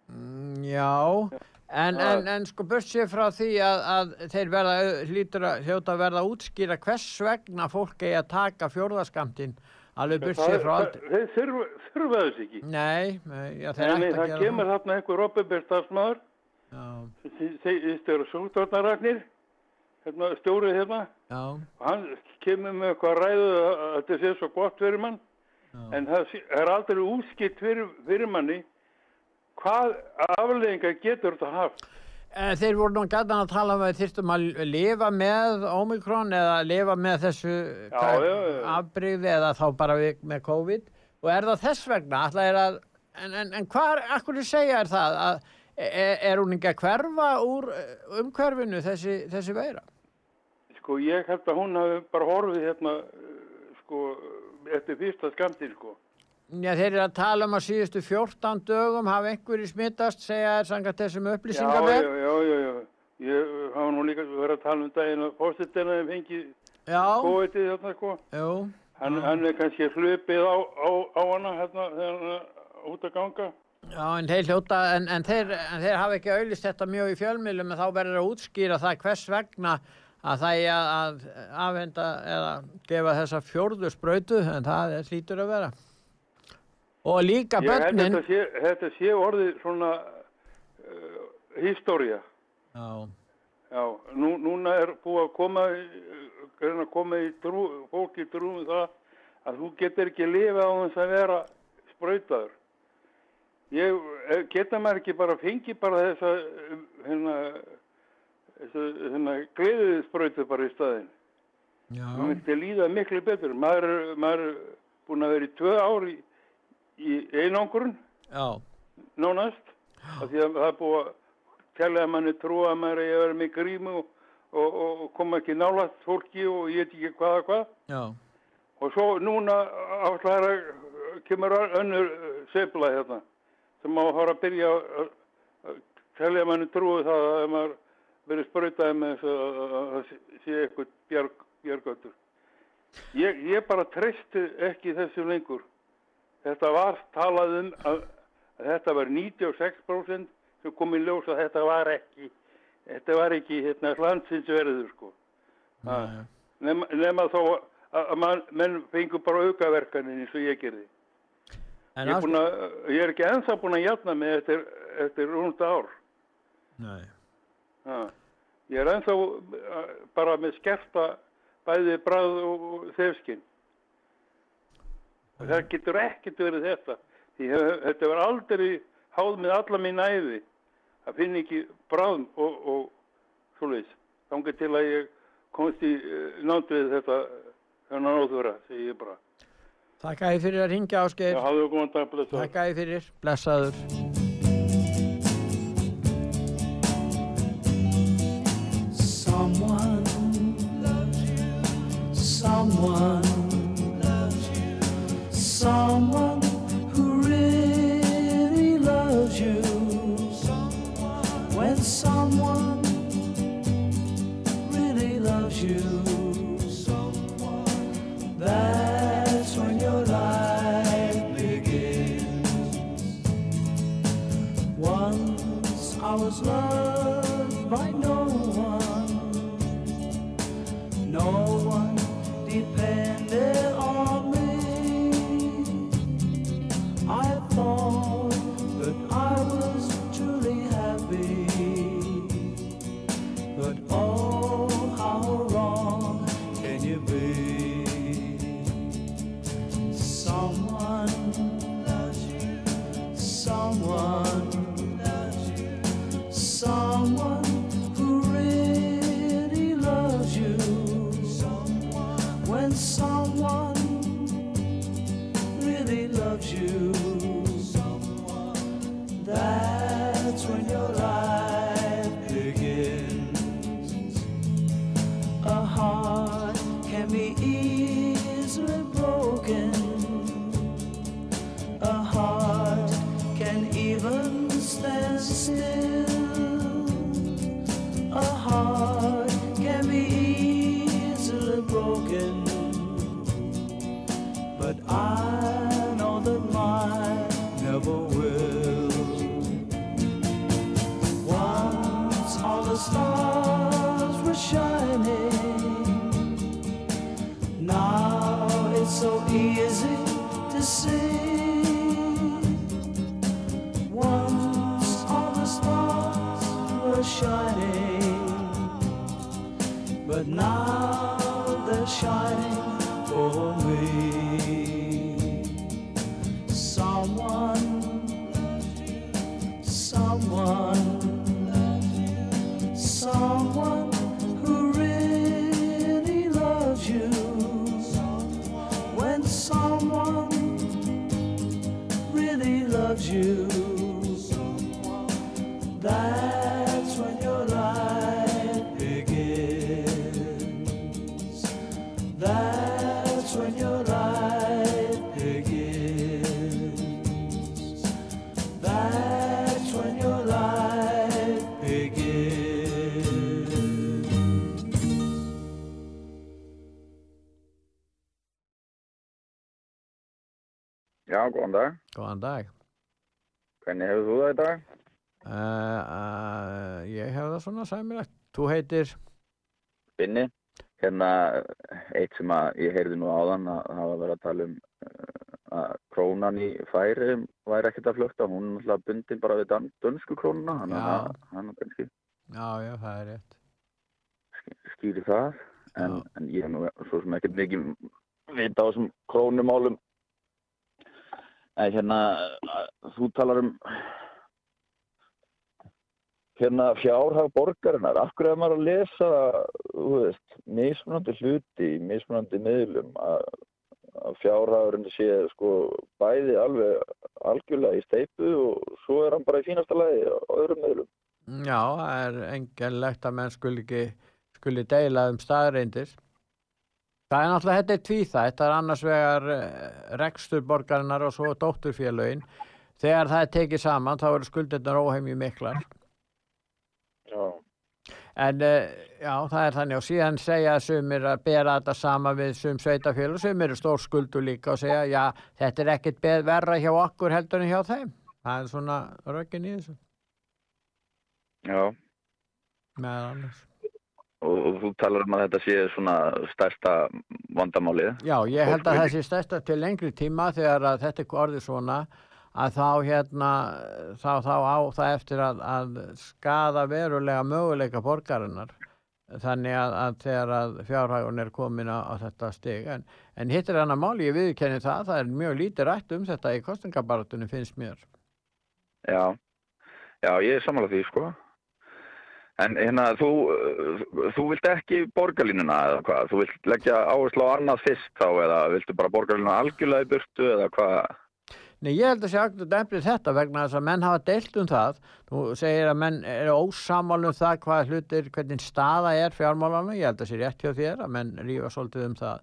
Mm, Já, en, en, en sko burt sér frá því að, að þeir verða, hljóta verða útskýra hvers vegna fólk eigi að taka fjórðaskamtinn alveg burt sér frá aldrei. þeir þurfa, þurfa þess ekki. Nei, já, þeir Nei, það kemur þarna einhver opinberstafsmaður Þið eru sóttvarnarragnir hérna, stjórið hérna. Já. og hann kemur með eitthvað ræðu að þetta sé svo gott fyrir mann. En það er aldrei útskipt fyrir, fyrir manni hvað afleðingar getur þetta haft Þeir voru nú gætan að tala um að þeir þyrstum að lifa með Omikron eða lifa með þessu já. afbrigði eða þá bara við, með COVID og er það þess vegna að en, en, en hvað, akkur segja er það að er, er hún ekki að hverfa úr eh, umhverfinu þessi, þessi veira? sko ég held að hún hafi bara horfið hérna sko eftir fyrsta skamtinn sko Já, þeir eru að tala um að síðustu 14 dögum hafa einhverju smittast, segja er sangat þessum já, upplýsingarverð. já, já, já, já ég hafa nú líka verið að tala um daginn að fórsettina hefði fengið Já. COVID-ið þarna sko hann, hann er kannski hlupið á, á, á hana hérna þegar hann er út að ganga Já, en þeir hljóta, en, en, þeir, en þeir hafa ekki auðlist þetta mjög í fjölmiðlum en þá verður að útskýra það hvers vegna að það er að, afhenda eða gefa þessa fjórðu sprautu en það er hlýtur að vera. Og líka að börnin. þetta sé, þetta sé orðið svona uh, história. Já. Já, nú, núna er búið að koma, að koma í trú, fólk í trúum það að þú getur ekki lifað á þess að vera sprautaður. Ég, eh, geta maður ekki bara fengi bara þessa, um, hérna, hérna, gleðið sprautu bara í staðinn. Já. Það myndi líða miklu betur. Maður, er- búin að vera í tvö ár í, Já. nánast af því að það er búið að telja að manni trúa að maður eigi að vera með grímu og, og, og, koma ekki nálægt fólki og ég veit ekki hvað og hvað Já. og svo núna að kemur önnur seifla hérna sem má fara að byrja að- að að manni trúi það að maður verið sprautaði með þess að að- að það sé eitthvað björg, björgötur ég, ég bara treysti ekki þessu lengur þetta var talað um að, að þetta var 96% sem kom í ljós að þetta var ekki þetta var ekki hérna landsins verður sko Nei. nema, nema þó að, að man, menn fengur bara aukaverkanin eins og ég gerði ég, er að, ég er ekki ennþá búin að jafna mig eftir, eftir rúnda ár Nei. ha. ég er ennþá uh, bara með skerta bæði bræð og, og þefskinn það getur ekkert verið þetta því þetta var aldrei háð með alla mín æfi að finna ekki bráðum og, og svoleiðis þangað til að ég komst í nánd við þetta þennan óþvera, segi ég bara Þakka þið fyrir að ringja áskeið. Blessaður. Þakka þið fyrir, blessaður. Góðan dag. Hvernig hefur þú það í dag? Uh, uh, ég hef það svona sæmilegt. Þú heitir? Binni. Hérna, eitt sem að ég heyrði nú áðan að það var verið að tala um uh, að krónan í færi væri ekkert að flökta. Hún er náttúrulega bundin bara við dan, dönsku krónuna, að Já. hann er kannski Já, já, það er rétt. skýri það. En, en ég er nú svo sem ekkert mikið vita á þessum krónumálum. En hérna, þú talar um hérna fjárhag borgarinnar, af hverju er maður að lesa, veist, mismunandi hluti mismunandi miðlum að að fjárhagurinn sé sko bæði alveg algjörlega í steipu og svo er hann bara í fínasta lagi á öðrum meðlum. Já, það er engelegt að menn skuli ekki skuli deila um staðreindir. Það er náttúrulega, þetta er tvíþætt, þetta er annars vegar eh, rekstur borgarinnar og svo dótturfélögin. Þegar það er tekið saman þá eru skuldirnar óheimju miklar. Já. En uh, já, það er þannig og síðan segja sumir að bera þetta sama við sum sveitafélag, sumir eru stór skuldu líka og segja já, þetta er ekkit verra hjá okkur heldur en hjá þeim. Það er svona rökin í þessu. Já. Með annars. Og, og þú talar um að þetta sé svona stærsta vandamálið. Já, ég held að það sé stærsta til lengri tíma þegar þetta er orðið svona að þá hérna þá, þá á það eftir að, að skada verulega möguleika borgarinnar þannig að, að þegar að fjárhagun er komin á, þetta stig en, en hitt hann að máli, ég viðkenni það það er mjög lítið rætt um þetta í kostningabaratunum finnst mér Já, já, ég er sammála því, sko. En hérna, þú, uh, þú vilt ekki borgarlínuna eða hvað? Þú vilt leggja áherslu á annað fyrst þá eða viltu bara borgarlínuna algjörlega í burtu eða hvað? Nei, ég held að sé akkur dæmprið þetta vegna þess að menn hafa deilt um það. Þú segir að menn eru ósamál um það hvað hlutir, hvernig staða er fjármálanu. Ég held að sé rétt hjá þér að menn rífa svolítið um það.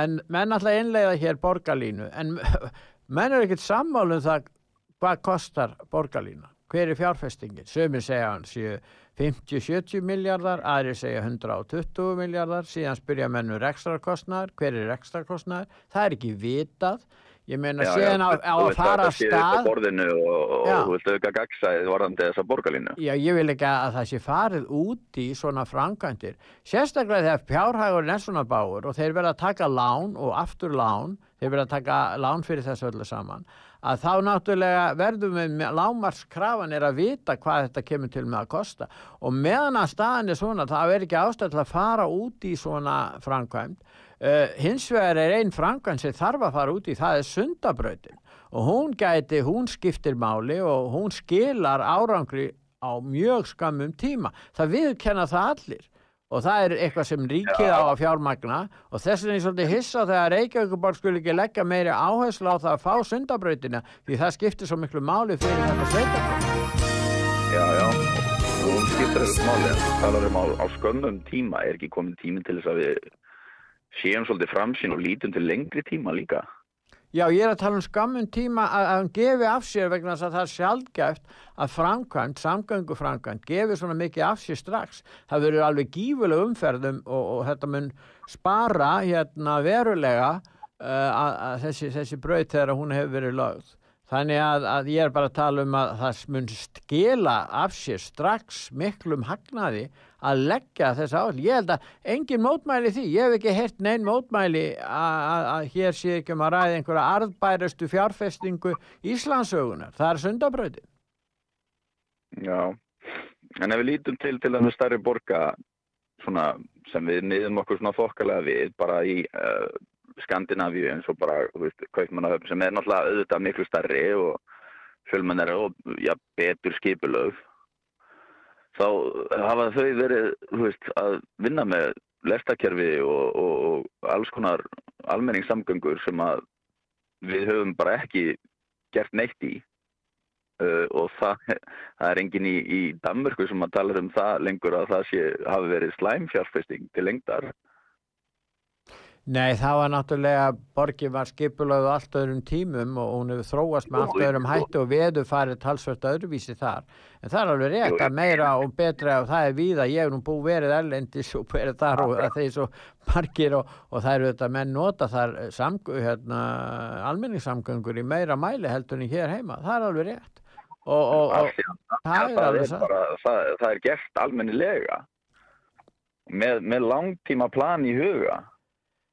En menn alltaf innleiða hér borgarlínu. En menn eru ekkert samál um það hvað kostar borgarlína. Hver er fjárfestingin? Sumir segja hann séu 50-70 miljardar, aðri segja 120 miljardar, síðan spyrja menn um rekstrakostnaðar, hver er rekstrakostnaðar? Það er ekki vitað. Ég meina Já, síðan já, á, þú- á þú að vilt fara þetta að sé upp á stað borðinu og, og þú vilt auka gagsæðið varðandi þessa borgarlínu. Já, ég vil ekki að það sé farið út í svona framkvæmdir. Sérstaklega þegar fjárhægurinn er svona báur og þeir verða að taka lán og aftur lán, þeir verða að taka lán fyrir þessu öllu saman, að þá náttúrulega verðum við lámarskrafan er að vita hvað þetta kemur til með að kosta og meðan að staðan er svona það er ekki ástæð til að fara út í svona framkvæmd. Uh, hins vegar er einn framkvæmd sem þarf að fara út í, það er sundabrautin og hún gæti, hún skiptir máli og hún skilar árangri á mjög skammum tíma. Það viðkenna það allir og það er eitthvað sem ríkið á að fjármagna og þess vegna er ég svolítið hissa þegar Reykjavíkuborg skul ekki leggja meiri áherslu á það að fá sundabrautina því það skiptir svo miklu máli fyrir þetta sveitarfélag. Já, já, og hún skiptir þessu máli en þú talar um á, á skömmum tíma, er ekki komin tíminn til þess að við séum svolítið framsýn og lítum til lengri tíma líka. Já, ég er að tala um skammun tíma að, að hann gefi af sér vegna þess að það er sjálfgæft að framkvæmt, samgöngu framkvæmt, gefi svona mikið af sér strax. Það verður alveg gífuleg umferðum og, og þetta mun spara hérna verulega uh, að, að þessi, þessi braut þegar hún hefur verið lögð. Þannig að, að ég er bara að tala um að það mun skila af sér strax miklum hagnaði að leggja þess áll. Ég held að engin mótmæli því. Ég hef ekki heyrt neinn mótmæli að, hér sé ekki um að ræða einhverja arðbærastu fjárfestingu Íslandsögunar. Það er sundabröði. Já, en ef við lítum til til með stærri borga svona, sem við niðum okkur svona þokkalega við bara í uh, Skandinavíu eins og bara, Kaupmannahöfn sem er náttúrulega auðvitað miklu stærri og fjölmennari og ja, betur skipulög þá hafa þau verið, veist, að vinna með lestakerfi og, og, og alls konar almenningssamgöngur sem að við höfum bara ekki gert neitt í uh, og það, það er engin í, í Danmörku sem að tala um það lengur að það sé, hafi verið slæmfjárfesting til lengdar. Nei, það var náttúrulega, borgin var skipulöðu allt öðrum tímum og hún hefur þróast með allt öðrum hættu og veðu farið talsvört öðruvísi þar. En það er alveg rétt að meira og betra og það er víða, ég hef nú búið verið erlendis og verið þar og að þeir svo margir og, og það eru þetta menn nota þar samgö, hérna, almenningssamgöngur í meira mæli heldur en hér heima. Það er alveg rétt. Og, og, það, það er það, alveg er bara, það, það er gert almennilega með, með langtíma plan í huga.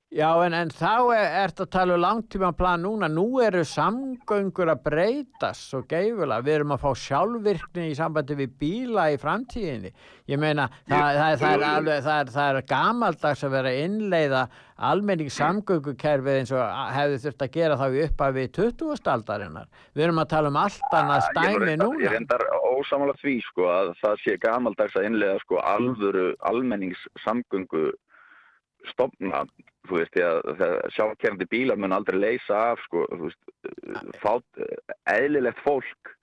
Já, en, en þá er, ert að tala um langtíma plan núna. Nú eru samgöngur að breytast svo geifulega. Við erum að fá sjálfvirkni í sambandi við bíla í framtíðinni. Ég meina, það, það, það, er, alveg, það, er, það er gamaldags að vera að innleiða almenning samgöngukerfið eins og hefði þurft að gera þá í upphafi 20. aldarinnar. Við erum að tala um allt annað stæmi núna. Ég reyndar ósamála því sko að það sé gamaldags að innlega sko alvöru almenningssamgöngu stofna þú veist, að sjálfkerrandi bílar mun aldrei leysa af, sko, þú veist, fát, eðlilegt fólk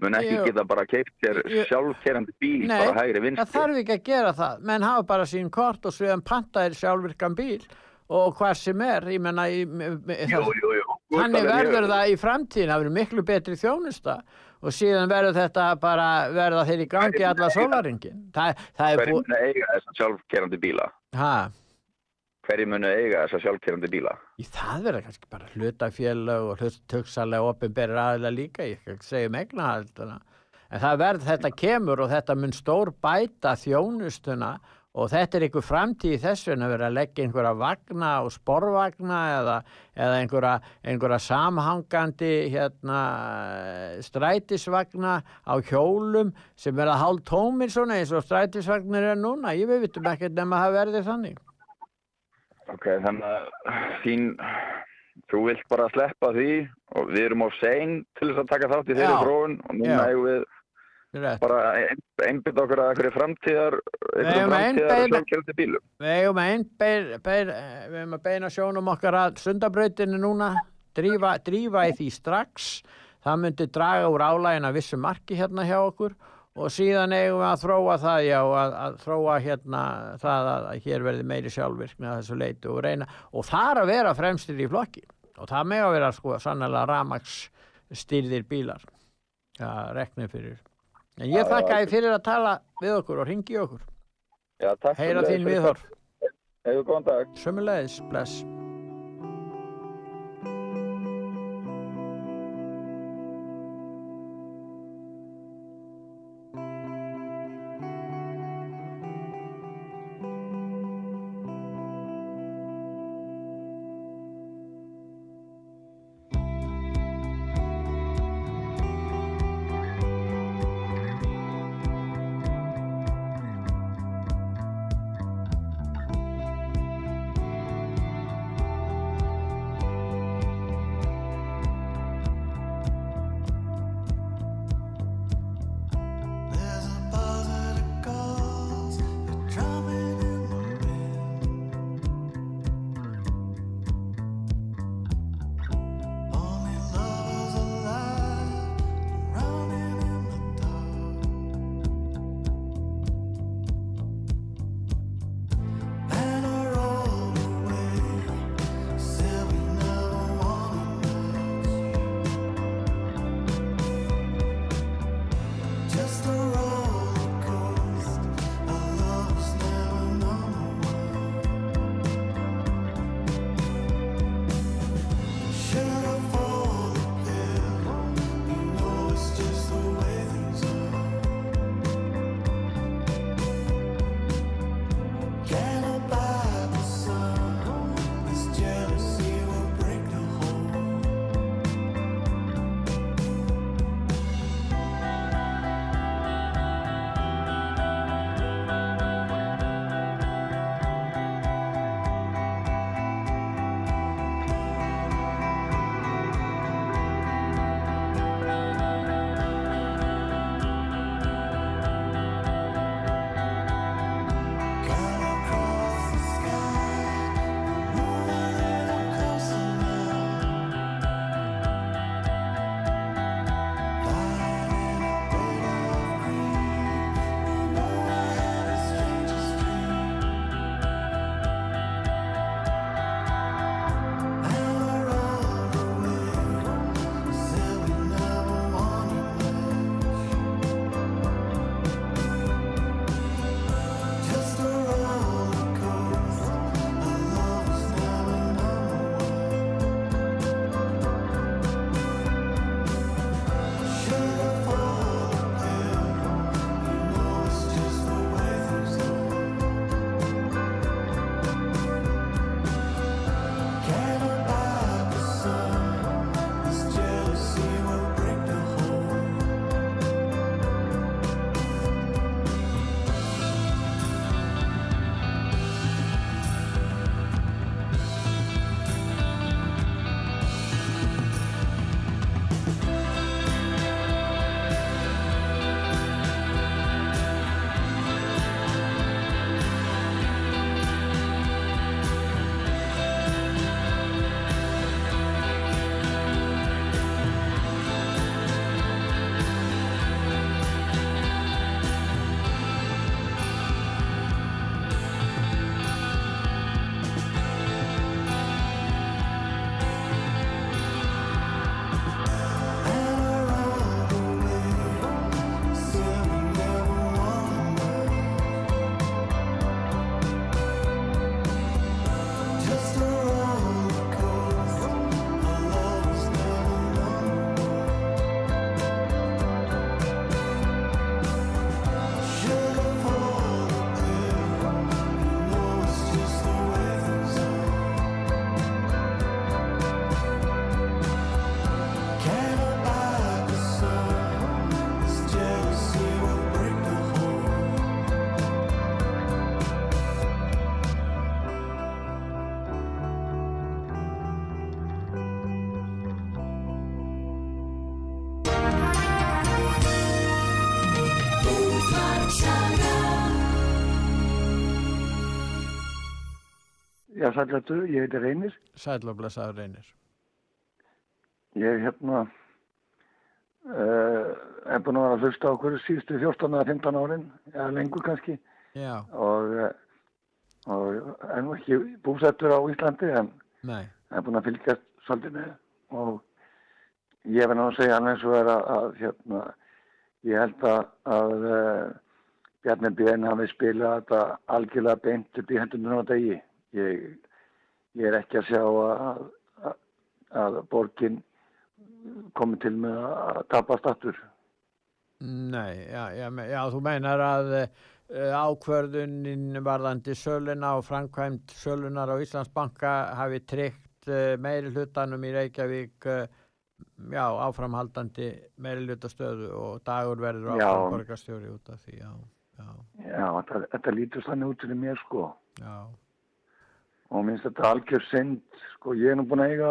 mun ekki Jú. geta bara keipt sér Jú. sjálfkerrandi bíl, Nei, bara hægri vinstri. það þarf ekki að gera það menn hafa bara sín kort og svo pantaðir sjálfvirkan bíl og hvað sem er, ég menna. Þannig verður það í framtíðin, það verður miklu betri þjónusta og síðan verður þetta bara verða þeir í gangi alla sólaringin. Það, það er Hverju búið, munu eiga þessa sjálfkerrandi bíla? ha, Hverju munu eiga þessa sjálfkerrandi bíla? í það verður kannski bara hlutafélög og hlutöksalega opinberir aðila líka, ég ekki segja um eignahalduna. En það verður, þetta kemur og þetta mun stór bæta þjónustuna og þetta er einhver framtíð í þessu en að vera að leggja einhverja vagna og sporvagna eða, eða einhverja, einhverja samhangandi hérna, strætisvagna á hjólum sem verða hálf tómir svona eins og strætisvagnir er núna. Ég veit um ekkert nema að það verði þannig. Ok, þannig að þín, þú vilt bara sleppa því og við erum á sein til þess að taka þátt í þeirri þróun og núna eigum við Rétt. bara ein, einbytt okkur að einhverju framtíðar, einhverju framtíðar einbeita- sjálfkerrandi bílum. Við eigum að, að beina sjónum okkar að sundabrautinu núna, drífa, drífa í því strax. Það myndi draga úr álægin að vissu marki hérna hjá okkur og síðan eigum við að þróa það, já, að, að þróa hérna það að, að hér verði meiri sjálfvirkni að þessu leiti og reyna og það er að vera fremstir í flokki og það með að vera sko sannlega ramags styrðir bílar. Já, reknir fyrir. En ég þakka þið fyrir að tala við okkur og ringi okkur. Já, Heyra þín fyrir viðhorf. Hefur góðan dag. Sömulegis, bless. Já, sællættu, ég heiti Reynir. Blessaður reynir. Ég hérna uh, er búin að vera að hlusta okkur síðustu 14 eða 15 árin, eða lengur kannski. Já, Og, eh, og er nú ekki búsettur á Íslandi en nei. er búin að fylgjast svolítið með. Og ég verð nú að segja hann eins og er að, að hérna, ég held að, að uh, Bjarni Björn hafi spilað þetta algjörlega beint upp í hendunum á degi. Ég, ég er ekki að sjá að, að, að borgin komi til með að tapast aftur. Nei, já, já, já, þú meinar að uh, ákvörðunin varðandi söluna og framkvæmt sölunar á Íslandsbanka hafi tryggt uh, meiri hlutanum í Reykjavík uh, já, áframhaldandi meiri hlutastöðu og dagur verður Já. áfram borgarstjóri út af því, já, já, Já, þetta, þetta lítur þannig út fyrir mér sko. já, Og minnst þetta algjör synd, sko, ég er nú búin að eiga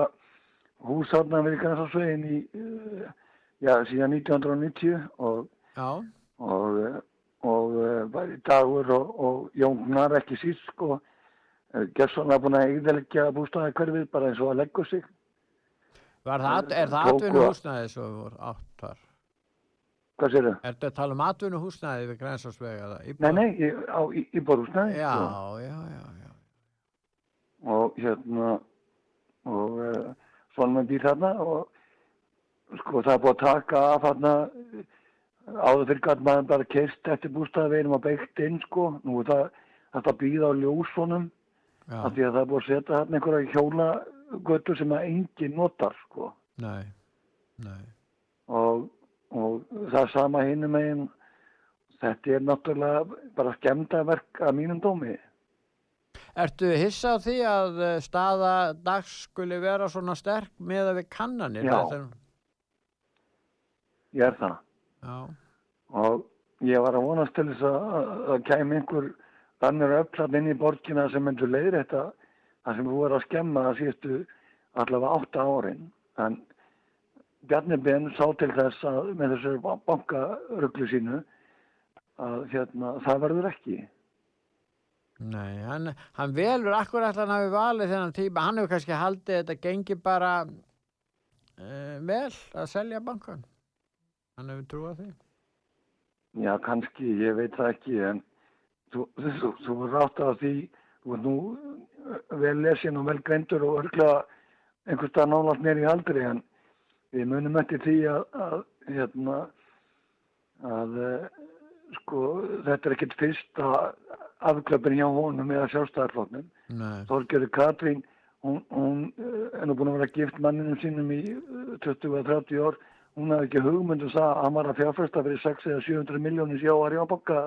hús þarna við Grænsásvegin í, uh, já, síðan 1990 og, já, og, uh, og uh, bæði dagur og, og Jóngnar ekki síst, sko, uh, Gesson búin að eigðalegja bústaði hverfið bara eins og að leggja sig. Var það, er það atvinnuhúsnæði svo við voru átt þar? Hvað sér þau? Ertu að tala um atvinnuhúsnæði við Grænsásvega? Nei, nei, á í, íbúrhúsnaði. Já, sko. já, já, já. Og hérna og uh, svona með býr þarna og sko það er búið að taka af þarna eh, áður fyrir gæt maður bara keist eftir bústaðveginum og beitt inn sko nú er það þetta býða á ljósfonum Já. af því að það er búið að setja þarna einhverja hjólagötur sem að enginn notar sko Nei, nei. og, og það er sama hinum megin þetta er náttúrulega bara skemmdaverk að mínum dómi Ertu hissa á því að eh, staða dags skuli vera svona sterk með að við kannanir? Já. Er- ég er það Já, og ég var að vonast til þess að að það kæmi einhver annir öflat inn í borgina sem myndur leiðir þetta það sem þú er að skemma það síðustu allavega átta árin en Bjarni Ben sá til þess að með þessu bankaruglu sínu að hérna, það verður ekki nei, hann, hann velur akkurat hann hafi valið þennan tíma, hann hefur kannski haldið þetta gengi bara uh, vel að selja bankan. Hann hefur trúað því. Já, kannski, ég veit það ekki, en þú, þú, þú er rátt að því, þú er nú uh, vel lesin og vel greindur og örglega einhvers stað nálast mér í aldri, en við munum eftir því að, að hérna, að, uh, sko, þetta er ekkert fyrsta afklöpin hjá honum eða sjálfstæðarfloknum. Nei. Þorgerður Katrín, hún, hún uh, er nú búin að vera gift manninum sínum í uh, 20-30 ár, hún hafði ekki hugmyndu það að hann var að fjárfesta fyrir 6 eða 700 miljónir sjáar í ábakka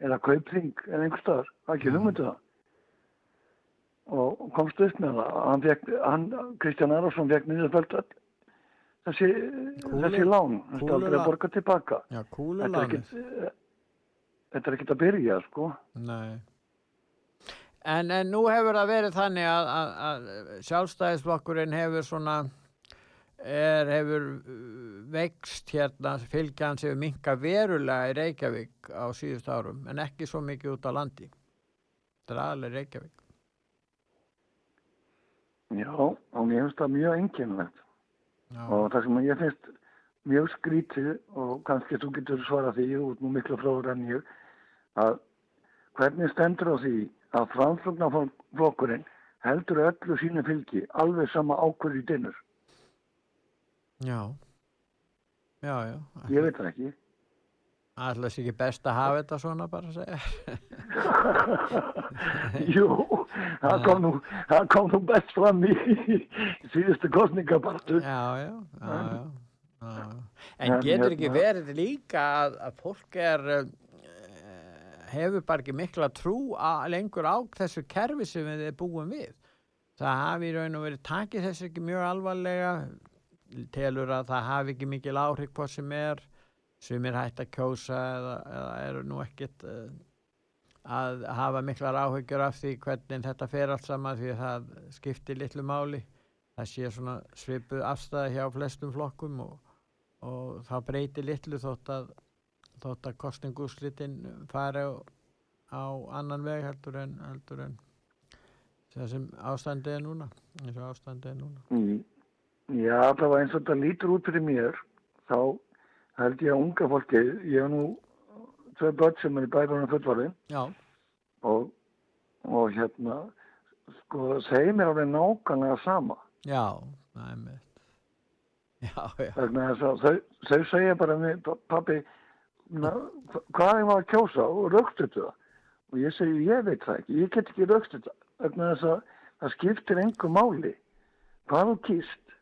eða kaupring eða einhver staðar, það ekki hugmyndu það og og komst upp með það hann fekk, hann, Kristján Arason fekk niðurfælt öll þessi, þessi lán hann aldrei kúlulán. borga tilbaka Já, þetta er kúlulánið. Þetta er ekkit að byrja sko Nei. En, en nú hefur það verið þannig að, að, að sjálfstæðisflokkurinn hefur svona er, hefur veikst hérna, fylgjan sem minka verulega í Reykjavík á síðust árum, en ekki svo mikið út á landi. Þetta er aðlega Reykjavík. Já, og mér finnst það mjög einkennilegt Já. og það sem ég finnst mjög skrítið og kannski þú getur svarað því út nú miklu fróður en ég að hvernig stendur á því að framflokkurinn heldur öllu sínu fylgi alveg sama ákvörð í dinnur. Já. Já, já. Ég veit það ekki. Alltaf sé ekki best að hafa þetta svona bara að segja. Jú, það kom nú, það kom nú best fram í, síðustu kostningabartu. Já, já, já, já. En getur ekki hérna- verið líka að, að fólk er hefur bara ekki mikla trú að lengur á þessu kerfi sem við búum við. Það hafi í raun og verið takið þessu ekki mjög alvarlega telur að það hafi ekki mikil áhrif hvað sem er sem er hægt að kjósa eða, eða eru nú ekkit uh, að hafa miklar áhyggjur af því hvernig þetta fer allt saman því að það skiptir litlu máli það sé svona svipuð afstæða hjá flestum flokkum og, og það breytir litlu þótt að þótt að kostningúslitin fari á, á annan veg heldur en, heldur en sem ástandið er núna eins og ástandið er núna. Mm. Já, það var eins og þetta lítur út fyrir mér, þá held ég að unga fólki, ég hef nú tvei börn sem er í bæðbjörnum fullvarðin og, og hérna, sko, segir mér alveg nákvæmlega sama. já, það er mitt. Já, já, þau, þau segja bara pappi, hvað er maður að kjósa og rögstu það? Og ég segi, ég veit það ekki, ég get ekki rögstu það. Það skiptir engu máli. Hvað þú kýst?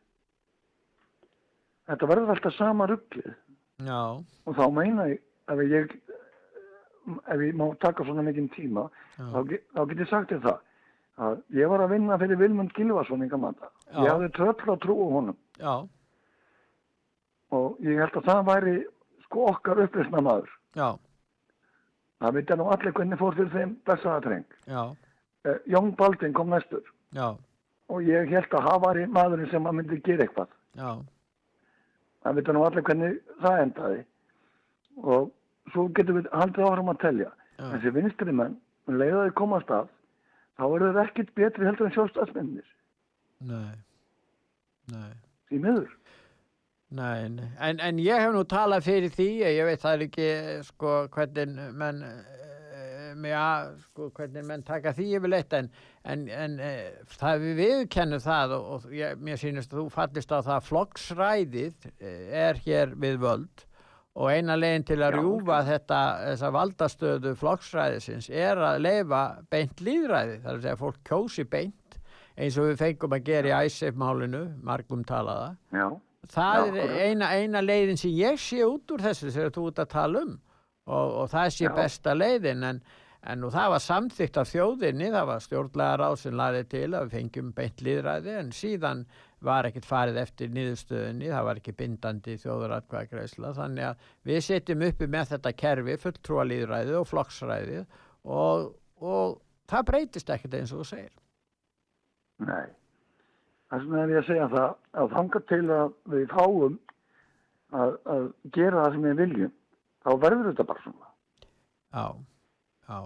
Þetta verður alltaf sama rugglið. já, og þá meina ég ef ég ef ég má taka svona mikinn tíma Já. þá, þá get ég sagt þér það að ég var að vinna fyrir Vilmund Já. ég hafði tröll að trúa honum já, og ég held að það væri sko okkar uppreisna maður já, það veit nú allir hvernig fór fyrir þeim blessaðatreng já, eh, Jón Baldvin kom næstur. Já, og ég held að það væri maðurinn sem að myndi gera eitthvað. Já, það veit nú allir hvernig það endaði. Og svo getum við haldið áfram að telja. Þessi vinstri menn, um leið að þau komast að þá eru þeir ekkit betri heldur en sjálfstæðsmennir nei, nei. því miður Nei, nei. En, en ég hef nú talað fyrir því, ég veit það er ekki sko hvernig menn eh, já, sko hvernig menn taka því yfirleitt en, en, en eh, það við viðkennum það og, og ég, mér sýnist að þú fallist á það að flokksræðið eh, er hér við völd og eina leginn til að Já, rjúfa þetta, þessa valdastöðu flokksræðisins er að leifa beint líðræði, það er að segja að fólk kjósi beint eins og við fengum að gera í æsef-málinu, margum talaða Já. Það Já, er eina, eina leiðin sem ég sé út úr þessu þegar þú ert að tala um og, og það sé Já. besta leiðin en, en nú það var samþygt af þjóðinni það var stjórnlega ráð sem laði til að við fengjum beint líðræði en síðan var ekkert farið eftir niðurstöðinni, það var ekki bindandi þjóðuratkvæðagreisla þannig að við setjum uppi með þetta kerfi fulltrúa líðræði og flokksræði og, og það breytist ekkert eins og þú segir Nei. Það sem er ég að segja það að þanga til að við fáum að, að gera það sem við viljum þá verður þetta bara svona. Já, já.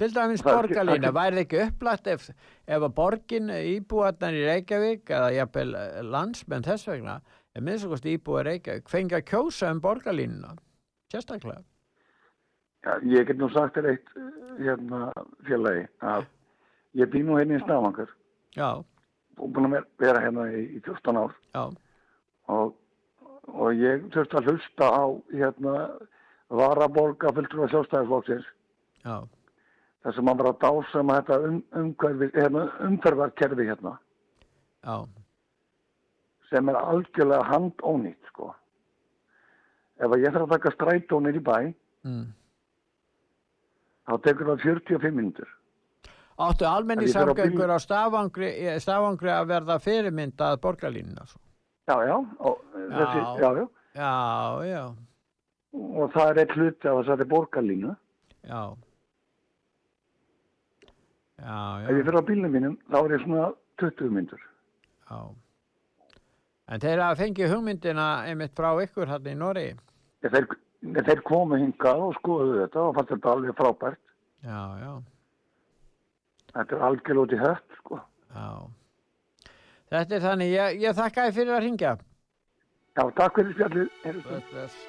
Til dæmis er er væri það ekki upplætt ef, ef að borgin íbúarnar í Reykjavík eða jafnvel eh, landsmenn þess vegna, ef minnstakost íbúar Reykjavík, fengi að kjósa um borgarlínuna, sérstaklega. Já, ég get nú sagt þér eitt eh, hérna félagi að ég bý nú hérna í Stafangur Já, búin að ver- vera hérna í, í 14 ár og, og ég þurfti að hlusta á hérna varaborga já, þar sem að bara dásum að þetta um, umhverfi, hérna, umferðarkerfi hérna já, sem er algjörlega handónýtt sko. Ef að ég þarf að taka strætónir í bæ mm. þá tekur það 45 minnur. Áttu almenni Ef ég fer á stafangri, eh, stafangri að verða fyrirmyndað borgarlínuna? svo? Já, já, og, þessi, já, já. Já, já, og það er eitt hluti af þessari borgarlínu. já. Já, já. Ef ég fyrir á bílnum mínum þá er ég svona 20 myndur. Já. En þeir hafa fengið hugmyndina einmitt frá ykkur hann í Nóri. Þeir, þeir komu hingað og skoðuðu þetta og fannst þetta alveg frábært. Já, já, Þetta er algjörlega út í hött, sko. Þetta er þannig, ég, ég þakka þér fyrir að ringja. Já, takk fyrir spjallið.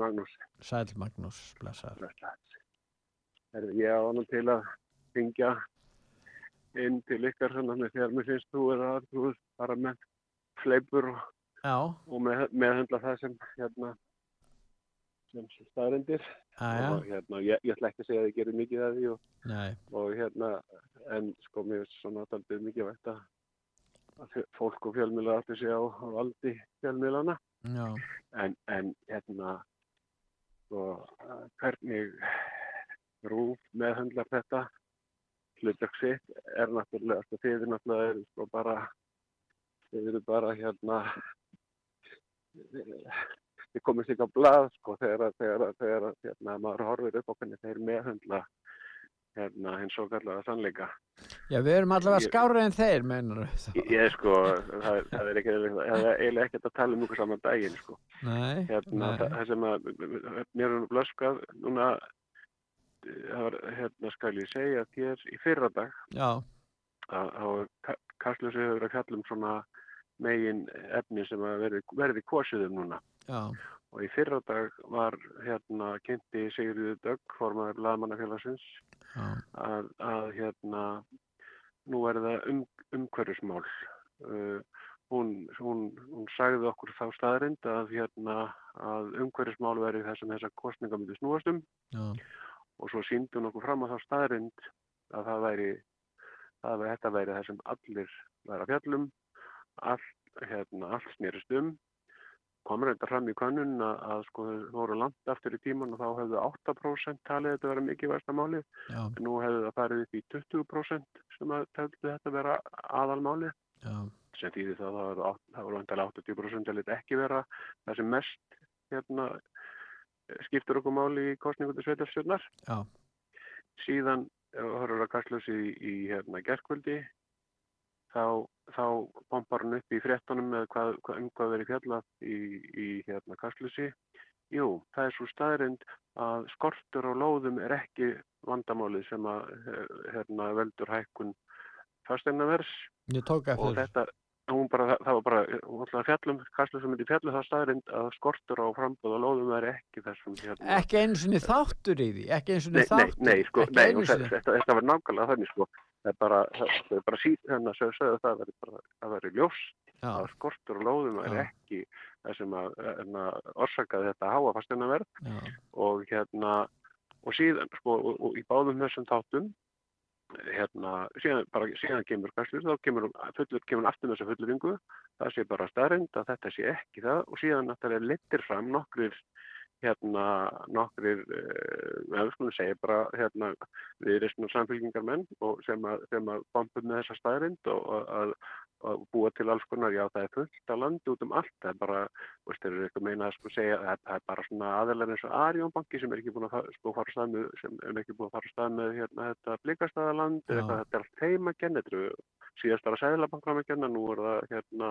Heiti Magnús. Sæl Magnús, blessaður. Herði, ég á hann til að syngja inn til ykkar svona með þegar mér finnst þú er að þú ert bara með fleipur og, og með, meðhundla það sem hérna sem staðrendir Jæja. og hérna, ég, ég ætla ekki að segja að ég gerir mikið af því og, og hérna en sko mér finnst svona alltaf mikið vægt að að fjö- fólk og fjölmiðla átti sig á, valdi fjölmiðlana Já. en, en hérna sko, hvernig rúf meðhandlar þetta hlutverk sitt er náttúrulega sko, þið er náttúrulega er, sko, bara þið eru bara hérna þið komist ekki á blað sko, þegar, þegar hérna, maður horfir upp á hvernig þeir meðhandla hérna, hins svo kallega sannleika Já, við erum allavega Ég- skárið en þeir, meinar Ég, ég sko, það, það er ekki, það er eiginlega ekkert að tala um ykkur saman daginn, sko. Nei, Hérna, nei. það, það sem að, mér er blöskað, núna, það var, hérna, skal ég segja þér í fyrra dag, Já. að, að Kastljósi hefur verið að fjalla um svona megin efni sem að verði, verði kosið um núna. Já. Og í fyrra dag var, hérna, kynnti Sigriður Dögg, formaður laðmannafélagsins. Að, að hérna nú er það um, umhverfismál. Uh, hún, hún, hún sagði okkur þá staðrind að hérna að umhverfismál verið það sem þessar kostninga myndi snúast um. Já. og svo síndi hún okkur fram á þá staðrind að það væri það væri, þetta væri það sem allir væri að fjallum allt, hérna, allt snýrist um kom reynda fram í könnun að, að sko þau voru langt aftur í tíman og þá hefðu 8% talið þetta vera mikið versta málið Já. en nú hefðu það farið upp í 20% sem að þetta vera aðalmálið Já. sem þýðir það að það voru vantilega 80% að lita ekki vera það sem mest hérna, skiptur okkur máli í kostningu til sveitarstjórnar síðan horfum að kastljósi í, í hérna, gerkvöldi þá, þá pompar hann upp í fréttunum með hvað, hvað, um hvað verið fjallað í, í hérna, kastljósi Jú, það er svo staðrind að skortur á lóðum er ekki vandamálið sem að eh, hérna, veldur hækkun fastegnavers Ég tók eftir og þetta, bara, það, var bara, hún ætlaði að fjallum, kastlega sem myndi fjallu það staðrind að skortur á framböð og lóðum er ekki þessum hérna. Ekki einu sinni þáttur í því, ekki einu sinni Nei, nei, þáttur. nei, sko, nei, og sinni. þetta, þetta var nákvæmlega þannig, sko. Það er bara, það, það er bara síð, hérna, sögðu sögðu það, væri bara, það væri ljóst Já. að skortur á lóðum er Já. ekki það sem að, hérna, orsakaði þetta háa fasteinaverð og hérna, og síðan, sko, og, og í báðum þessum þáttum, hérna, síðan, bara, síðan kemur kastlur, þá kemur fullur, kemur aftur með þessa fulleringu, það sé bara staðrind að þetta sé ekki það og síðan náttúrulega leittir fram nokkrir hérna nokkrir, við skulum segja bara hérna við reysnum samfélgingarmenn og sem að, sem að bombum með þessa staðrind og að, að búa til alls konar, já það er fullt af landi út um allt, það er bara, veist, þeir eru eitthvað meina að sko segja, er- það er bara svona aðeins eins og Arjónbanki sem er ekki búin að sko fara stað með, sem er ekki búin að fara stað með hérna þetta blikastæðaland, eitthvað, þetta er allt heimagenn, þetta eru síðast bara sæðlabankram að kenna, nú er það hérna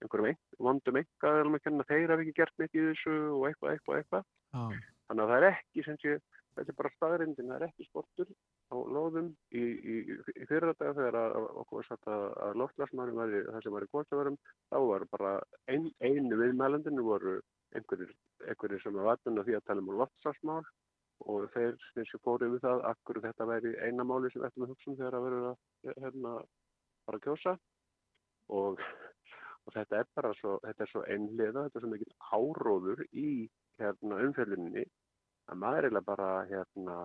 einhverjum ein, vondum einkaðalum að kenna, þeir hafa ekki gert neitt í þessu og eitthvað, eitthvað, eitthvað. Já. Þannig að það er ekki, sem sé, þetta er bara staðrindin, það er ekki skortur á lóðum í, í, í dag þegar að, okkur var satt að, að loftlasmarum væri, það sem var í góðstaförum, þá var bara ein, einu viðmælendinu voru einhverjir, einhverjir sem var vatnun því að tala um loftslagsmál og þeir sem sé fóru yfir það, akkur þetta væri eina máli sem við ættum að hugsa um þegar að verður að hérna, fara að kjósa og, og þetta er bara svo, þetta er svo einliða, þetta er svo mikil áróður í hérna, umfjölluninni að maður er bara hérna,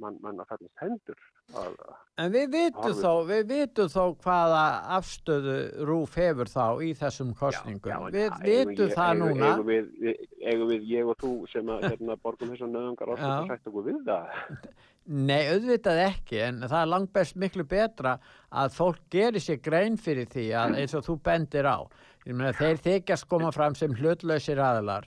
mann man að fallast hendur að, En við vitum þó, við vitum þó hvaða afstöðu Rúf hefur þá í þessum kostningum. við Eigum vitum ég- það eigum- núna. eigum við, við, eigum við, ég og þú sem að hérna, borgum þessar nöðungar Já. að sætt okkur við það Nei, auðvitað ekki, en það er langt best miklu betra að fólk gerir sér grein fyrir því að eins og þú bendir á. Þeir þykjast koma fram sem hlutlausir aðilar.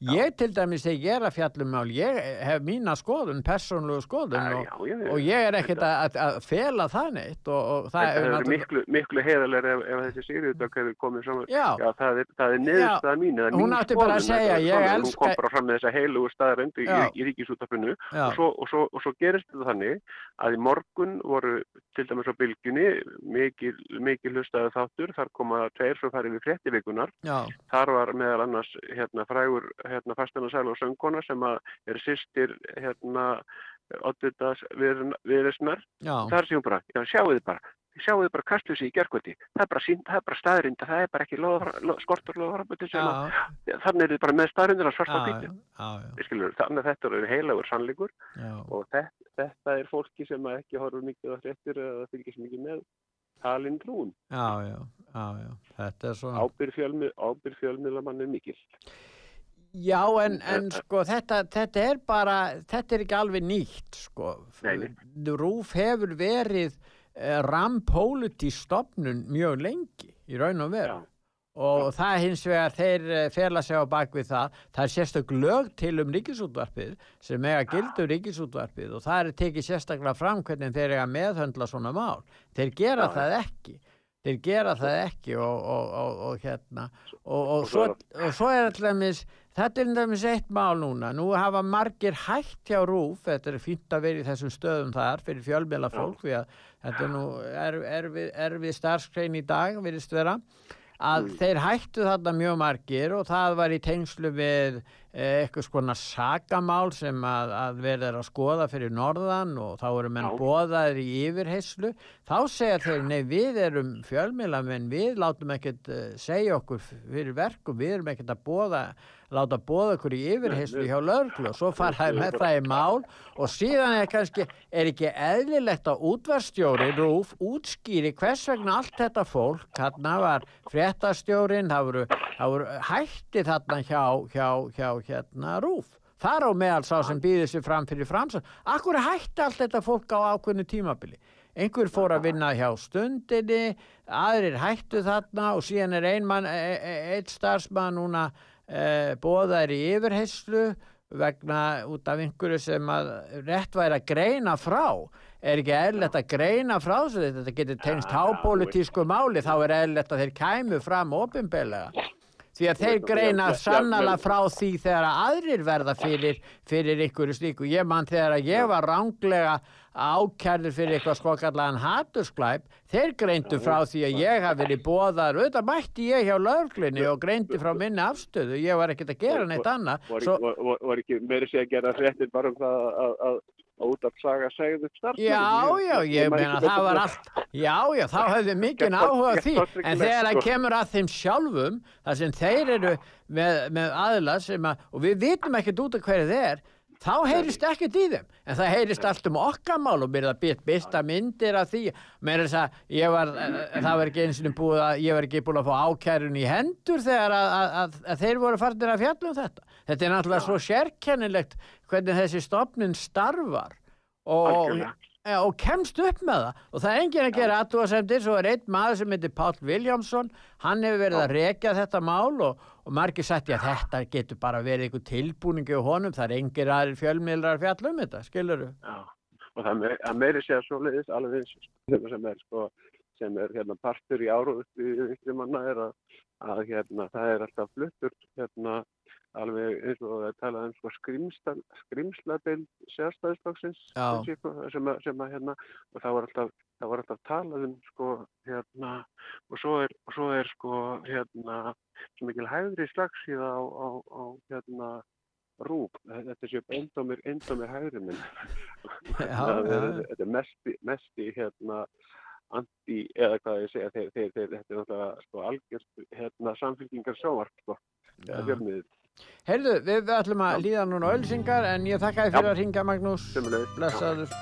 Ég til dæmis þegar ég er að fjallum mál, ég hef mína skoðun, persónlegu skoðun Já, og, já, já, og ég er ekkert að, að, fela það neitt og, og það er náttúrulega- miklu, miklu heiðarlega ef, ef þessi Sigriðdök hefur komið saman. Já. það er, er niðurstaða mín. Hún mín átti bara að segja, ég svona, elska- Hún kom bara fram með þessa heilugu staðarendu í, í ríkisútafinu og svo, og, svo, og svo gerist þetta þannig að í morgun voru til dæmis á bylginni mikil, mikil hlustaði þáttur, þar koma tveir svo farið við fréttivikunar Já. Þar var meðal annars hérna, frægur hérna, fastana sæl og söngkona sem er sýstir hérna, viðresnar. Þar séum bara, já, sjáu þið bara, sjáu þið bara kastljósi í gerkvöldi. Það er bara er bara staðrinda, það er bara ekki loðafra, lo, skortur að, þannig er þið bara með staðrindir að svarta. Skilur, þannig að þetta er heilagur sannleikur Já. og þetta, þetta er fólki sem ekki horfur mikið á fréttir eða fylgist mikið með talin trún. Já, já, já, já, þetta er svona. Ábyrð fjölmi, ábyrð fjölmiðlamann er mikil. Já, en, en sko þetta, þetta er bara, þetta er ekki alveg nýtt, sko. Nei, nei. Rúf hefur verið uh, rampóliti stopnun mjög lengi í raun og veru. Og það hins vegar þeir uh, fela sig á bakvið það, það er sérstök lög til um ríkisútvarpið sem eiga gildu ríkisútvarpið og það er tekið sérstaklega fram hvernig þeir eiga meðhöndla svona mál. Þeir gera Já, það ekki. Þeir gera það ekki og, og, og, og hérna og, svo, svo og svo er allmis þetta er allmis eitt mál núna. Nú hafa margir hægt hjá Rúf þetta er fínt að vera í þessum stöðum þar fyrir fjölmjöla fólk því að þetta er nú erfið erfi, erfi starfskrein í dag virðist vera að þeir hættu þarna mjög margir og það var í tengslu við eh, eitthvað skona sakamál sem að, að verður er að skoða fyrir norðan og þá eru menn Já. boðaðir í yfirheyslu þá segja þeir, nei við erum fjölmjöla menn við látum ekkert uh, segja okkur fyrir verkum, við erum ekkert að boða láta boða okkur í yfirheyslu hjá lögreglu og svo þær með það í mál og síðan er kannski, er ekki eðlilegt að útvarstjóri Rúf útskýri hvers vegna allt þetta fólk, þarna var fréttastjórin, það voru, það voru hætti þarna hjá, hjá, hjá hérna Rúf. Þar á meðal sá sem býður sér fram fyrir framsal. Akkur hætti allt þetta fólk á ákveðnu tímabili? Einhver fór að vinna hjá stundinni, aðrir hættu þarna og síðan er ein, mann, e- e- einn starfsmann núna e, bóðar í yfirheyslu vegna út af einhverju sem að rétt væri að greina frá. Er ekki eðlilegt að greina frá þessu? Þetta getur tengst hápólitísku máli. Þá er eðlilegt að þeir kæmu fram ofinbelega því að þeir greina sannala frá því þegar að aðrir verða fyrir, fyrir ykkur slíku. Ég man þegar að ég var ránglega ákærður fyrir eitthvað skokallaðan hatursklæp, þeir greindu frá því að ég hafi verið bóðar, auðvitað mætti ég hjá löglinni og greindi frá minni afstöðu, ég var ekkert að gera neitt annað. Var, var, var, var ekki meiri sé að gera fréttir bara um það að, að, að út af saga segðu upp starfsmenn? Já, já, ég meina það var allt, já, já, þá höfðu mikinn áhuga því, en þegar það sko. kemur að þeim sjálfum, þar sem þeir eru með, með aðla sem að, og við vitum ekkert út af hverju þeir er, þá heyrist ekkert í þeim, en það heyrist allt um okkamál og byrða byrt byrta myndir af því, með þess að ég var, eh, það var ekki eins og búið að, ég var ekki búin að fá ákærun í hendur þegar að, að, að, að þeir voru farnir að fjalla um þetta. Þetta er náttúrulega svo sérkennilegt hvernig þessi stopnin starfar og. Já, og kemst upp með það. Og það er enginn að gera aðtúasemdir svo er einn maður sem heitir Páll Viljámsson hann hefur verið að rekja þetta mál og, og margir sagt að þetta getur bara verið einhver tilbúningi á honum. Það er engir aðrir fjölmiðlar að fjalla um þetta skilur Já, og það me- að meiri sé að svoleiðis alveg eins sem, sem er sko sem er hérna partur í áróð í vinstri manna er að, að hérna það er alltaf fluttur hérna alveg eins og það er talað um sko skrimsla, skrimsladeild sérstæðisflokksins sem, að- sem að hérna og það var alltaf það var alltaf talað um sko hérna og svo er, og svo er sko hérna svo mikil hægri slagsíða á, á, á hérna rúb, þetta sé endómir, endómir hægri minn þetta er mest, mest í hérna anti, eða hvað ég segja þeir, þeir, þeir, þetta er náttúrulega sko algjörst hérna samfélkingar sjónvarp sko, Já. Heyrðu, við, ætlum að líða núna ölsingar en ég þakka þér fyrir að ringa Magnús. Blessaður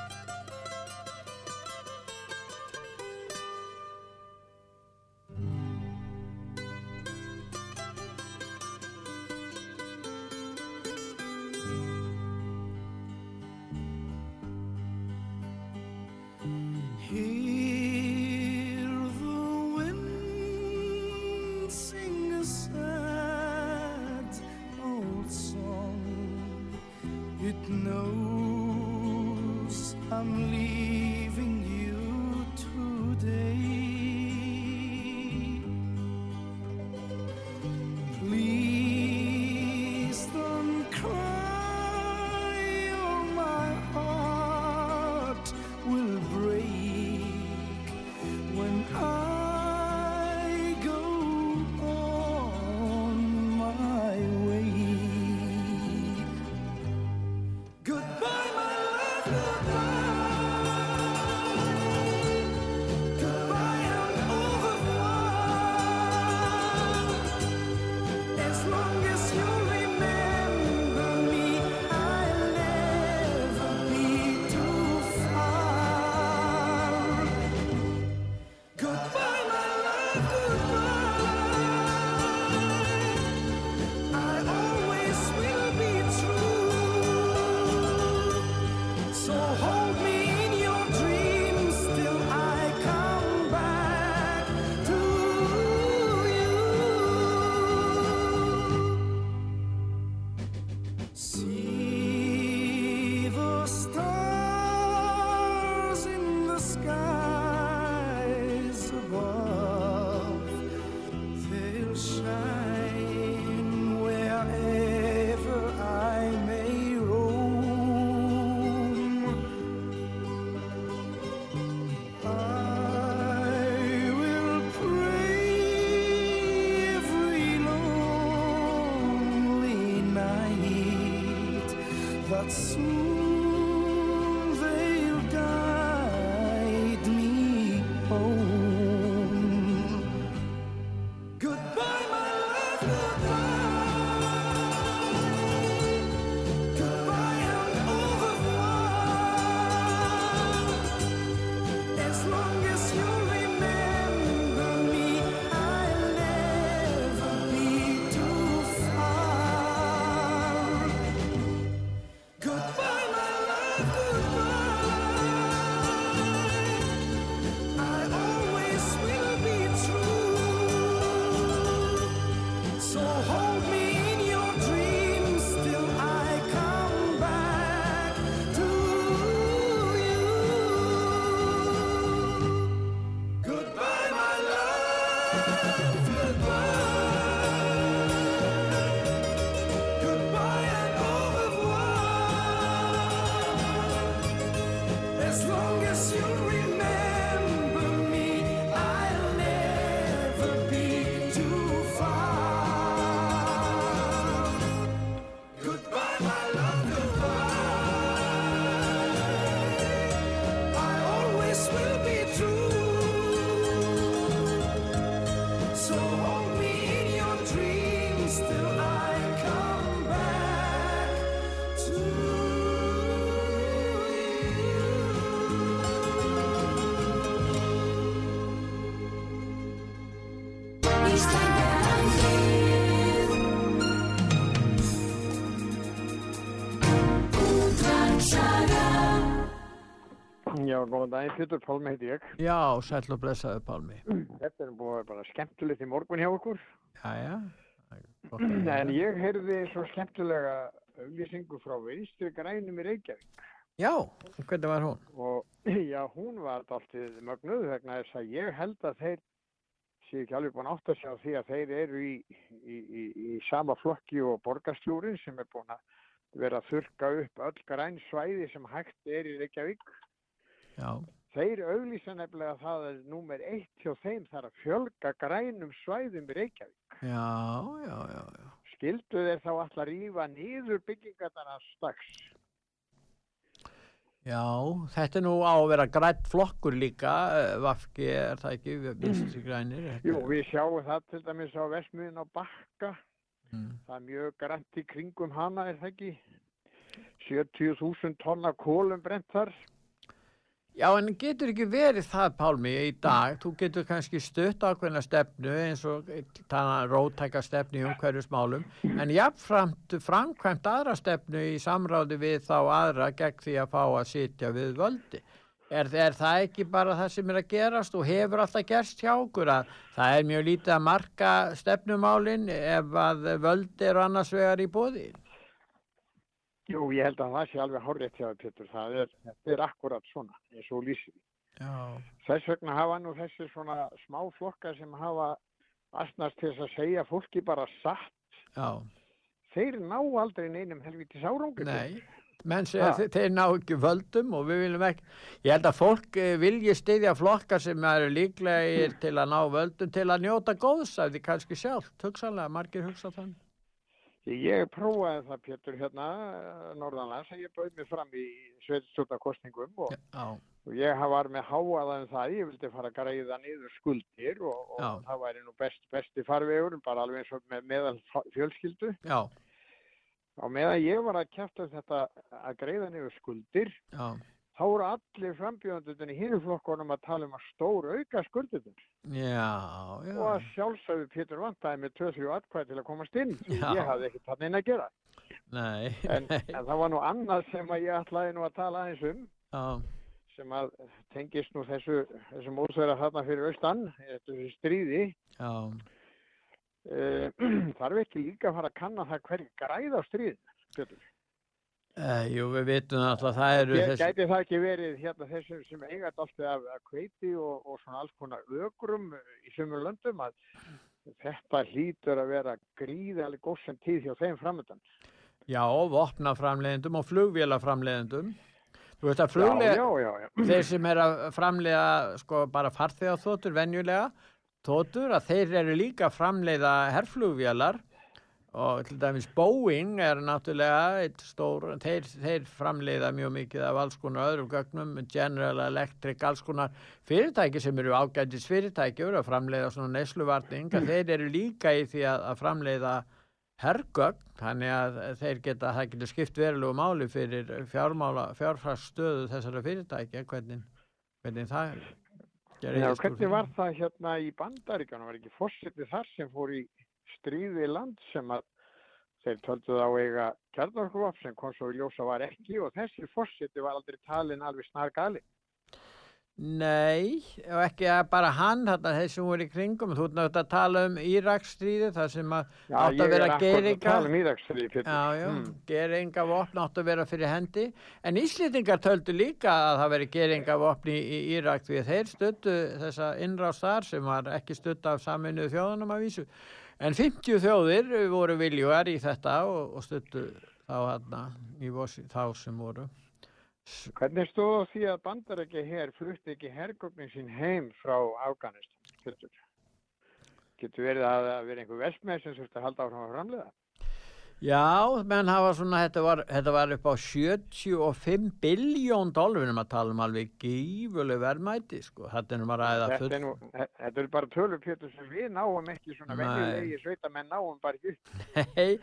that soon they'll guide me home. Góðan daginn, Pétur Pálmi heiti ég. Já, sæll og blessaðu Pálmi. Þetta er að vera bara skemmtilegt í morgun hjá okkur. Að heyra. En ég heyrði svo skemmtilega auglýsingu frá vinstri grænum í Reykjavík. Já, hvernig var hún? Og já, hún var dálítið mögnuð vegna þess að ég held að þeir séu ekki alveg búin að átta sig á því að þeir eru í, í, í, í sama flokki og borgarstjúrin sem er búin að vera að þurka upp öll græn svæði sem hægt er í Reykjavík. Já. Þeir auglýsa nefnilega það að númer eitt hjá þeim þarf að fjölga grænum svæðum í Reykjavík. Já, já, já, já. Skildu þeir þá alltaf rífa niður byggingarna strax. Já, þetta er nú á að vera grætt flokkur líka, eh, Vafki er það ekki, vinstri grænir. þetta- Jú, við sjáum það til dæmis á Vestmiðin á Bakka. Mm. Það er mjög grænt í kringum hana, er það ekki? 70.000 tonna kólum brent þar. Já, en getur ekki verið það, Pálmi, í dag, þú getur kannski stutt ákveðna stefnu eins og rótæka stefnu í umhverjusmálum, en jafnframt framkvæmt aðra stefnu í samráði við þá aðra gegn því að fá að sitja við völdi. Er, er það ekki bara það sem er að gerast og hefur alltaf gerst hjá okkur að það er mjög lítið að marka stefnumálin ef að völdi eru annars vegar í bóði? Jú, ég held að það sé alveg hárrétt hjá þér, Pétur. Það er, er akkurat svona, eins og lýsir. Já. Þess vegna hafa nú þessi svona smá flokkar sem hafa astnast til þess að segja fólki bara satt. Já. Þeir ná aldrei neinum helvítis árangur. Nei, menn segja þeir, þeir ná ekki völdum og við viljum ekki, ég held að fólk eh, vilji styðja flokkar sem eru líklegir til að ná völdum til að njóta góðs af því kannski sjálft, hugsanlega, margir hugsa þannig. Ég prófaði það, Pétur, hérna, norðanlands, að ég bauð mig fram í sveitstjórnarkostningum og, og ég var með háaða um það, ég vildi fara að greiða niður skuldir og, og það væri nú best, besti farvegur, bara alveg eins og með meðal fjölskyldu. já, Og meðan ég var að kæfta þetta að greiða niður skuldir, já, þá voru allir frambjöndundin í hinuflokkunum að tala um að stór auka já. Og að sjálfsögðu Pétur vantaði með 2-3 atkvæði til að komast inn. Já. Ég hafði ekki þannig inn að gera. Nei, En, en það var nú annað sem ég ætlaði nú að tala aðeins um já, sem að tengist nú þessu, þessum óþverja þarna fyrir austan, þessu stríði. já, Uh, þarf ekki líka að fara að kanna það hverju græða á stríðinu, Pétur. Uh, jú, við vitum alltaf að það eru þessi, gæti það ekki verið hérna þessum sem eiga alltaf af, kveiti og, og svona alls konar ögrum í sömur löndum að þetta hlýtur að vera gríðalega góðsum tíð hjá þeim framöndan. já, vopnaframleiðendum og flugvélaframleiðendum. Þú veist að fluglega, já, já, já. þeir sem er að framleiða sko bara farþegaþóttur venjulega, þóttur að þeir eru líka að framleiða herflugvélar og til dæmis Boeing er náttúrulega eitt stór, þeir, þeir framleiða mjög mikið af alls konar öðrum gögnum, General Electric, alls konar fyrirtæki sem eru ágætis fyrirtæki eru að framleiða svona neysluvarning, að þeir eru líka í því að, að framleiða hergögn, þannig að þeir geta, það getur skipt verulegu máli fyrir fjármála, fjárfragstöðu þessara fyrirtækja, hvernig, hvernig það gerir Já, hvernig var það hérna í Bandaríkjunum? Var ekki fórsetið þar sem fór í stríði land sem að þeir töldu þá eiga kjarnorkuvopn sem kom svo í ljósa var ekki og þessi fórseti var aldrei talin alveg snar gali. Nei, og ekki bara hann, þeir sem voru í kringum, þú ert að tala um Íraksstríði, það sem átt að vera er geringa. um geringa vopn átt að vera fyrir hendi. En Íslendingar töldu líka að það veri geringa vopn í, í Írak því að þeir stöttu þessa innrást þar sem var ekki stutt af saminuðu þjóðunum að vísu. En 50 þjóðir voru viljugar í þetta og, og stuttu þá hann í vosi, þá sem voru. Hvernig stóð á því að bandarækja hér flutti ekki hergögnin sín heim frá Afganistan? Getur verið að það verið einhver vestmeð sem þurfti að halda áfram að framleiða? Já, menn hafa svona, þetta var, þetta var upp á 75 biljón dólarum að tala um alveg gífuleg verðmæti, sko. Þetta er nú bara að Þetta er, nú, þetta er bara tölur, Pétur, sem við náum ekki svona Nei. venjulegi sveitamenn náum bara ekki. Nei,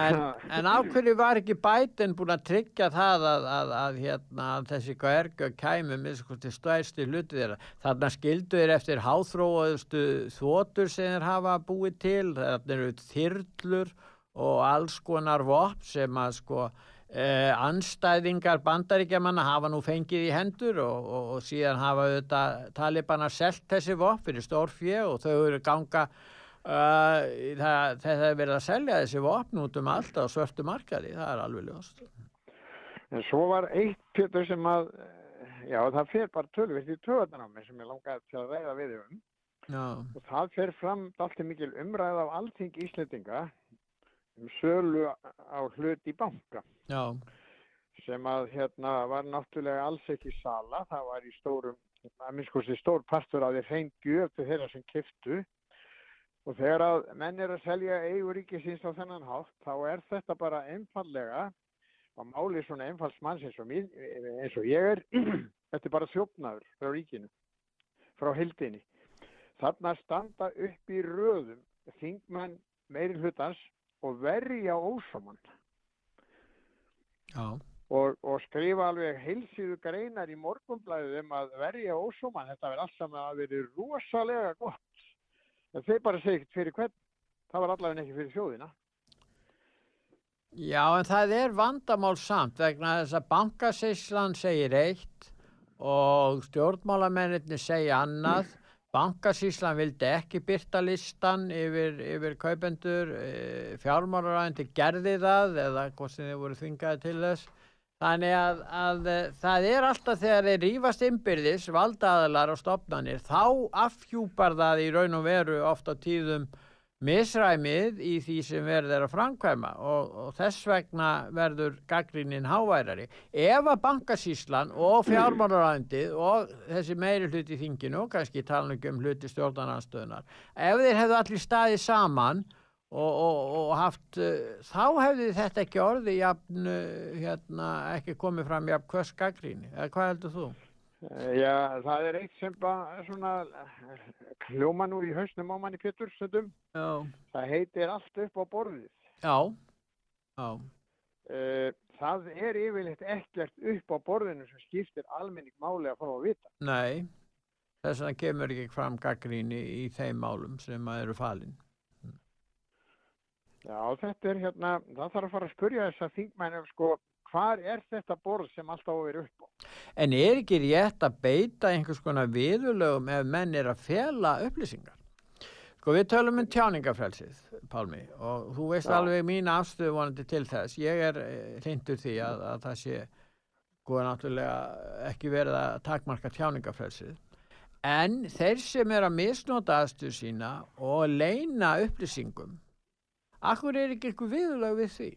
en, en á hverju var ekki bætin búin að tryggja það að, að, að, hérna, að þessi hvergu kæmi með sko til stærsti hluti þeirra. Þarna skildu þeir eftir háþróaðustu þvotur sem þeir hafa búið til, þarna eru þyrlur og alls konar vopn sem að sko eh, anstæðingar bandaríkjamanna hafa nú fengið í hendur og, og, og síðan hafa þetta talibana selt þessi vopn fyrir stórfjö og þau eru ganga uh, það, það er verið að selja þessi vopn út um allt á svörtu markaði, það er alveg ljóst. En svo var eitt Pétur sem að, já það fer bara tölvitt í töðan á mig sem ég langaði til að ræða við um. Já, Og það fer fram alltaf mikil umræð á alþing Íslendinga sölu á hlut í banka. Já, sem að hérna var náttúrulega alls ekki sala, það var í stórum, að minnst kosti stór partur af þeir hrein gjöf til þeirra sem kiftu og þegar að menn er að selja eigur ríkisins á þennan hátt þá er þetta bara einfallega og máli svona einfalds manns eins eins og ég er, þetta er bara þjófnaður frá ríkinu, frá hildinni. Þarna standa upp í röðum þingmenn meiri hlutans og verja ósamann og, og skrifa alveg heilsíðu greinar í morgunblæðu um að verja ósamann. Þetta verður allt saman að verið rosalega gott. En þeir bara segja ekkert fyrir hvern. Það var allavega ekki fyrir þjóðina. Já, en það er vandamál samt vegna þess að bankasýslan segir eitt og stjórnmálamennirni segja annað. Bankasýslan vildi ekki byrta listan yfir, yfir kaupendur, e, fjármálaræðindi gerði það eða hvað sem þið voru þvingaði til þess. Þannig að, að e, það er alltaf þegar þeir rífast innbyrðis, valdaðalar og stopnanir, þá afhjúpar það í raun og veru oft á tíðum misræmið í því sem verður er að framkvæma og, og þess vegna verður gaggrínin háværari. Ef að bankasýslan og fjármálarændið og þessi meiri hluti þinginu og kannski tala ekki um hluti stjórnarnanstöðunar, ef þeir hefðu allir staðið saman og, og, og haft, uh, þá hefði þetta ekki orði jafn, uh, hérna, ekki komið fram jafn hvers gaggríni, eða hvað heldur þú? Eh, Já, það er eitt sem bara svona eh, hljóma nú í hausnum á manni Pétur stundum. Já. Það heitir allt upp á borðið. Já, já, Eh, Það er yfirleitt ekkert upp á borðinu sem skiptir almenning máli að fá að vita. nei, þess vegna kemur ekki fram gaggríni í þeim málum sem að eru falin. Já, þetta er hérna, það þarf að fara að spurja þess að þingmænum sko, hvar er þetta borð sem alltaf á að vera upp á? En er ekki rétt að beita einhvers konar viðurlögum ef menn er að fela upplýsingar? Sko við tölum um tjáningafrelsið, Pálmi, og þú veist Já. alveg mín afstöðu vonandi til þess. Ég er hlindur því að, að það sé sko náttúrulega ekki verið að takmarka tjáningafrelsið. En þeir sem er að misnota aðstöðu sína og leina upplýsingum, akkur er ekki eitthvað viðurlög við því?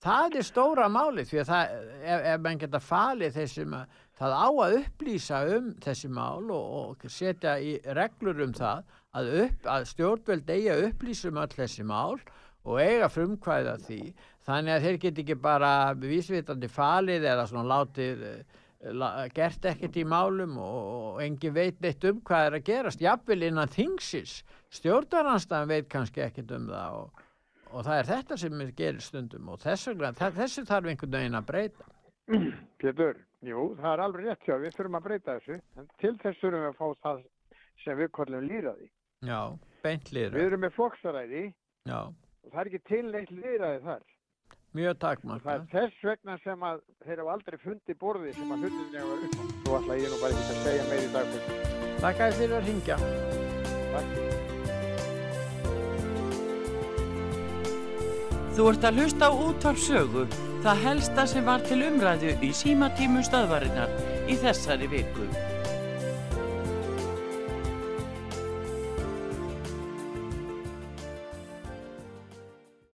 Það er stóra máli því að það, ef, ef mann geta falið þessum að það á að upplýsa um þessi mál og, og setja í reglur um það að, upp, að stjórnveld eigi að upplýsa um öll þessi mál og eiga frumkvæða því. Þannig að þeir geti ekki bara vísvitandi falið eða svona látið eh, la, gert ekkert í málum og, og engin veit neitt um hvað er að gerast. Jafnvel innan þingsins. Stjórnarnanstæðan veit kannski ekkert um það og og það er þetta sem er gerir stundum og þess vegna, þa- þessu þarf einhvern veginn að breyta. Pétur, jú, það er alveg rétt hjá, við þurfum að breyta þessu, en til þess þurfum við að fá það sem við kollum lýraði. Já, beint liður. Við erum með flokksaræði Já, og það er ekki til neitt lýraði þar. mjög Það takmarka. er þess vegna sem að þeir hafa aldrei fundið borðið sem að að vera upp. Svo ætla ég nú bara ekki að segja meir í dag. Takk að þér að ringja. Takk. Þú ert að hlusta á útvarp sögu, það helsta sem var til umræðu í símatímu stöðvarinnar í þessari viku.